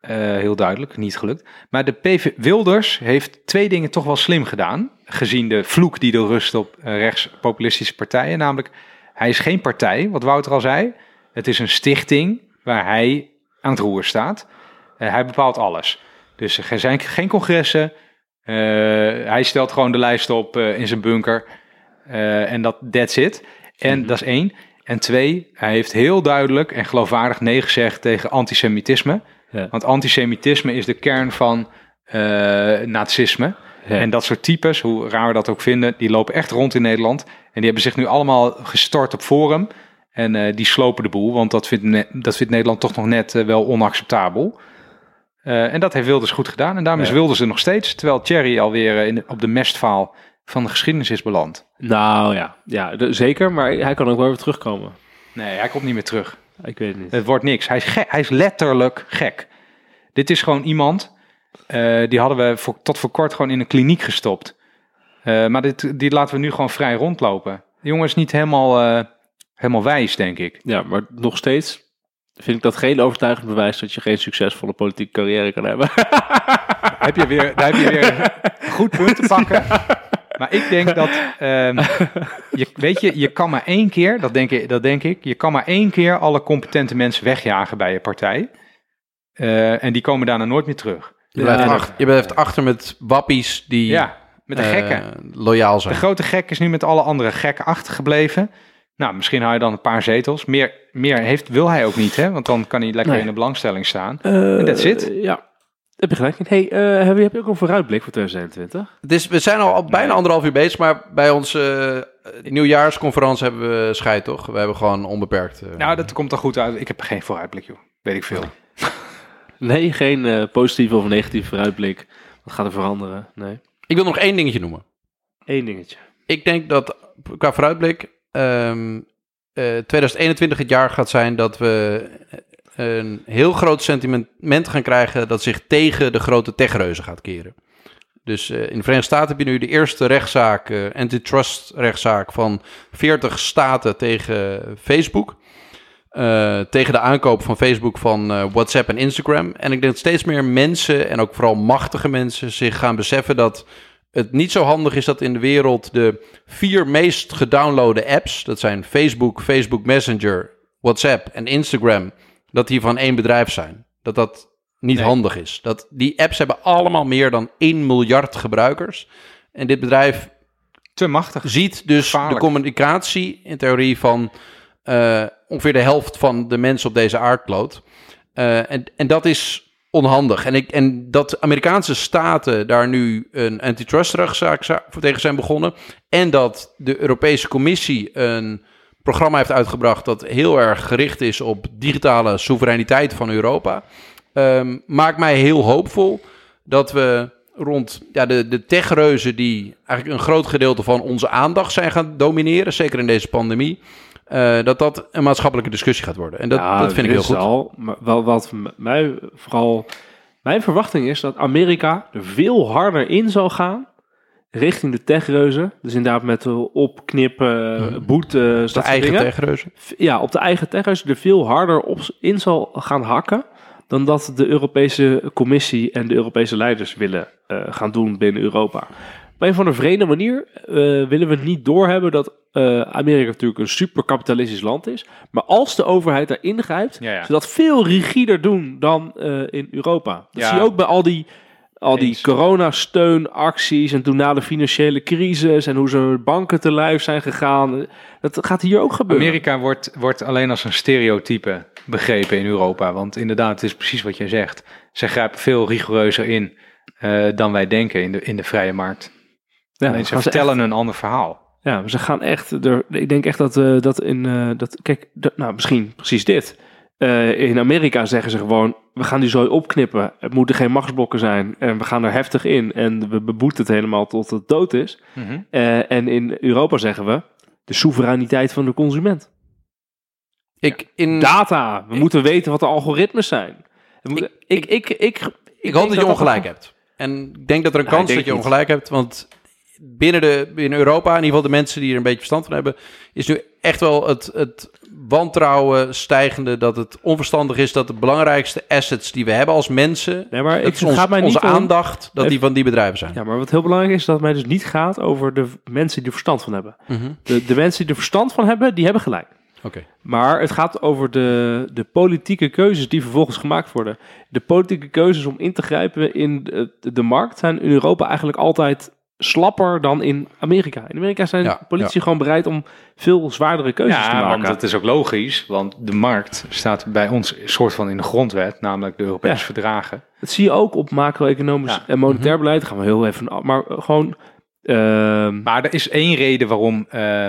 Eh, heel duidelijk, niet gelukt. Maar de PV Wilders heeft twee dingen toch wel slim gedaan. Gezien de vloek die er rust op eh, rechtspopulistische partijen. Namelijk, hij is geen partij, wat Wouter al zei. Het is een stichting waar hij aan het roer staat. Eh, hij bepaalt alles. Dus er zijn geen congressen. Eh, hij stelt gewoon de lijst op eh, in zijn bunker. Eh, en dat that's it. En dat is één. En twee, hij heeft heel duidelijk en geloofwaardig nee gezegd tegen antisemitisme. Ja. Want antisemitisme is de kern van nazisme. Ja. En dat soort types, hoe raar we dat ook vinden, die lopen echt rond in Nederland. En die hebben zich nu allemaal gestort op Forum. En die slopen de boel, want dat vindt, dat vindt Nederland toch nog net wel onacceptabel. Eh, en dat heeft Wilders goed gedaan. En daarom is. Wilders er nog steeds. Terwijl Thierry alweer eh, in, op de mestvaal van de geschiedenis is beland. Nou ja, ja de- zeker. Maar hij kan ook wel weer terugkomen. Nee, hij komt niet meer terug. Ik weet het niet. Het wordt niks. Hij is, gek. hij is letterlijk gek. Dit is gewoon iemand, eh, die hadden we voor, tot voor kort gewoon in een kliniek gestopt. Maar dit, die laten we nu gewoon vrij rondlopen. De jongen is niet helemaal, helemaal wijs, denk ik. Ja, maar nog steeds vind ik dat geen overtuigend bewijs dat je geen succesvolle politieke carrière kan hebben. heb je weer, daar heb je weer een goed punt te pakken. Maar ik denk dat, ehm, je, weet je, je kan maar één keer, dat denk, ik, dat denk ik, je kan maar één keer alle competente mensen wegjagen bij je partij. Eh, en die komen daarna nooit meer terug. Je blijft, Ja, achter, je blijft achter met wappies die Ja, met de eh, gekken. loyaal De zijn. grote gek is nu met alle andere gekken achtergebleven. Nou, misschien haal je dan een paar zetels. Meer, meer heeft, wil hij ook niet, hè? Want dan kan hij lekker Nee. in de belangstelling staan. En that's it. Ja, heb je gelijk. Hey, eh, heb, je, heb je ook een vooruitblik voor 2021? Het is, we zijn al, al bijna Nee. anderhalf uur bezig, maar bij onze eh, nieuwjaarsconferentie hebben we scheid, toch? We hebben gewoon onbeperkt. eh, Nou, dat komt er goed uit. Ik heb geen vooruitblik, joh. Weet ik veel. Nee, geen eh, positieve of negatieve vooruitblik. Wat gaat er veranderen? Nee. Ik wil nog één dingetje noemen. Één dingetje. Ik denk dat qua vooruitblik ehm, eh, 2021 het jaar gaat zijn dat we eh, een heel groot sentiment gaan krijgen dat zich tegen de grote techreuzen gaat keren. Dus eh, in de Verenigde Staten heb je nu de eerste rechtszaak, eh, antitrust rechtszaak van 40 staten tegen Facebook. Tegen de aankoop van Facebook van WhatsApp en Instagram. En ik denk dat steeds meer mensen, en ook vooral machtige mensen, zich gaan beseffen dat het niet zo handig is dat in de wereld de vier meest gedownloade apps, dat zijn Facebook, Facebook Messenger, WhatsApp en Instagram, dat die van één bedrijf zijn. Dat dat niet Nee. handig is. Dat die apps hebben allemaal meer dan 1 miljard gebruikers. En dit bedrijf Te machtig. ziet dus Gevaarlijk. de communicatie in theorie van eh, ongeveer de helft van de mensen op deze aardkloot. Eh, en, en dat is onhandig. En, ik, en dat Amerikaanse staten daar nu een antitrustrechtszaak tegen zijn begonnen. En dat de Europese Commissie een programma heeft uitgebracht dat heel erg gericht is op digitale soevereiniteit van Europa. ehm, maakt mij heel hoopvol dat we rond ja, de, de techreuzen die eigenlijk een groot gedeelte van onze aandacht zijn gaan domineren, zeker in deze pandemie, eh, dat dat een maatschappelijke discussie gaat worden. En dat, Ja, dat vind ik heel goed. Al, maar wel wat mij vooral... Mijn verwachting is dat Amerika er veel harder in zal gaan richting de techreuzen. Dus inderdaad met opknippen, Mhm. boete, De eigen techreuzen. ja, op de eigen techreuzen er veel harder op in zal gaan hakken dan dat de Europese Commissie en de Europese leiders willen eh, gaan doen binnen Europa. Op een van de vreemde manier eh, willen we het niet doorhebben dat eh, Amerika natuurlijk een superkapitalistisch land is. Maar als de overheid daar ingrijpt, Ja, ja. ze dat veel rigider doen dan eh, in Europa. Dat Ja. zie je ook bij al die, al die Eens. coronasteunacties en toen na de financiële crisis en hoe ze banken te lijf zijn gegaan. Dat gaat hier ook gebeuren. Amerika wordt, wordt alleen als een stereotype begrepen in Europa. Want inderdaad, het is precies wat jij zegt. Ze grijpen veel rigoureuzer in dan wij denken in de, in de vrije markt. Ja, alleen ze vertellen een ander verhaal. Ja, maar ze gaan echt. Er, ik denk echt dat, eh, dat in. eh, dat, kijk, dat- nou, misschien precies dit. Eh, in Amerika zeggen ze gewoon: we gaan die zooi opknippen. Het moeten geen machtsblokken zijn. En we gaan er heftig in. En we beboeten het helemaal tot het dood is. Mhm. Eh, en in Europa zeggen we: de soevereiniteit van de consument. Ik, in, Data. We moeten weten wat de algoritmes zijn. Moeten- ik, ik, ik, ik, ik hoop dat je ongelijk dat- hebt. En ik denk dat er een Nou, kans denk dat je niet. ongelijk hebt. Want binnen, de, binnen Europa, in ieder geval de mensen die er een beetje verstand van hebben, is nu echt wel het, het wantrouwen stijgende dat het onverstandig is dat de belangrijkste assets die we hebben als mensen, Nee, maar ik, ons- gaat mij onze niet om- aandacht, dat die van die bedrijven zijn. Ja, maar wat heel belangrijk is, dat het mij dus niet gaat over de mensen die er verstand van hebben. Mhm. De, de mensen die er verstand van hebben, die hebben gelijk. Oké. Maar het gaat over de, de politieke keuzes die vervolgens gemaakt worden. De politieke keuzes om in te grijpen in de, de markt zijn in Europa eigenlijk altijd slapper dan in Amerika. In Amerika zijn Ja, politici gewoon bereid om veel zwaardere keuzes te Ja, maken. maar dat is ook logisch, want de markt staat bij ons soort van in de grondwet, namelijk de Europese Ja. verdragen. Dat zie je ook op macro-economisch Ja. en monetair beleid. Daar gaan we heel even... Maar gewoon... ehm, Maar er is één reden waarom eh,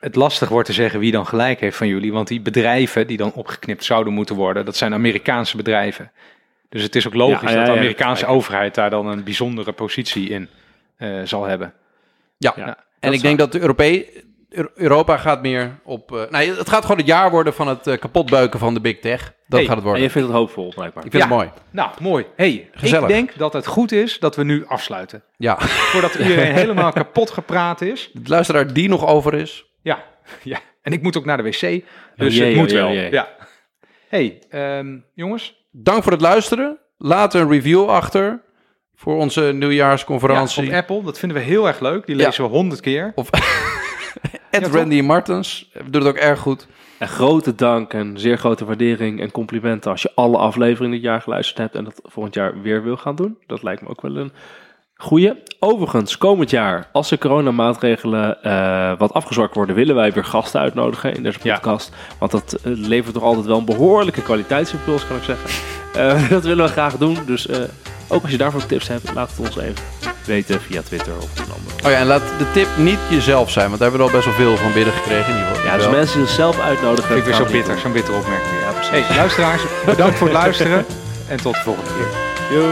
het lastig wordt te zeggen wie dan gelijk heeft van jullie. Want die bedrijven die dan opgeknipt zouden moeten worden, dat zijn Amerikaanse bedrijven. Dus het is ook logisch Ja, ja, dat de ja, Amerikaanse overheid daar dan een bijzondere positie in zal hebben. Ja. Ja, en ik denk dat de Europe Eu- Europa gaat meer op... eh nou, het gaat gewoon het jaar worden van het eh, kapotbeuken van de big tech. Dat Hey, gaat het en worden. je vindt het hoopvol, blijkbaar. Ik vind Ja. het mooi. Nou, mooi. Hey, Gezellig. ik denk dat het goed is dat we nu afsluiten. Ja. Voordat iedereen helemaal kapot gepraat is. De luisteraar die nog over is. Ja, ja. En ik moet ook naar de wc, dus jee, het moet oh, wel. jee, jee. Ja. Hey, ehm, jongens. Dank voor het luisteren. Laat een review achter voor onze Ja, nieuwjaarsconferentie. op Apple, dat vinden we heel erg leuk. Die Ja. lezen we honderd keer. Ed Ja, Randy Martens doet het ook erg goed. En grote dank en zeer grote waardering en complimenten als je alle afleveringen dit jaar geluisterd hebt en dat volgend jaar weer wil gaan doen. Dat lijkt me ook wel een goeie. Overigens, komend jaar, als de coronamaatregelen eh wat afgezwakt worden, willen wij weer gasten uitnodigen in deze Ja. podcast. Want dat eh, levert toch altijd wel een behoorlijke kwaliteitsimpuls, kan ik zeggen. Eh, dat willen we graag doen. Dus eh, ook als je daarvoor tips hebt, laat het ons even weten via Twitter of een andere. Oh ja, en laat de tip niet jezelf zijn, want daar hebben we al best wel veel van binnen gekregen. In ieder geval. Ja, dus Wel. mensen zichzelf uitnodigen. Vind ik weer zo bitter, zo'n bittere opmerking. Ja, precies. Hey, luisteraars, bedankt voor het luisteren. en tot de volgende keer. Yo.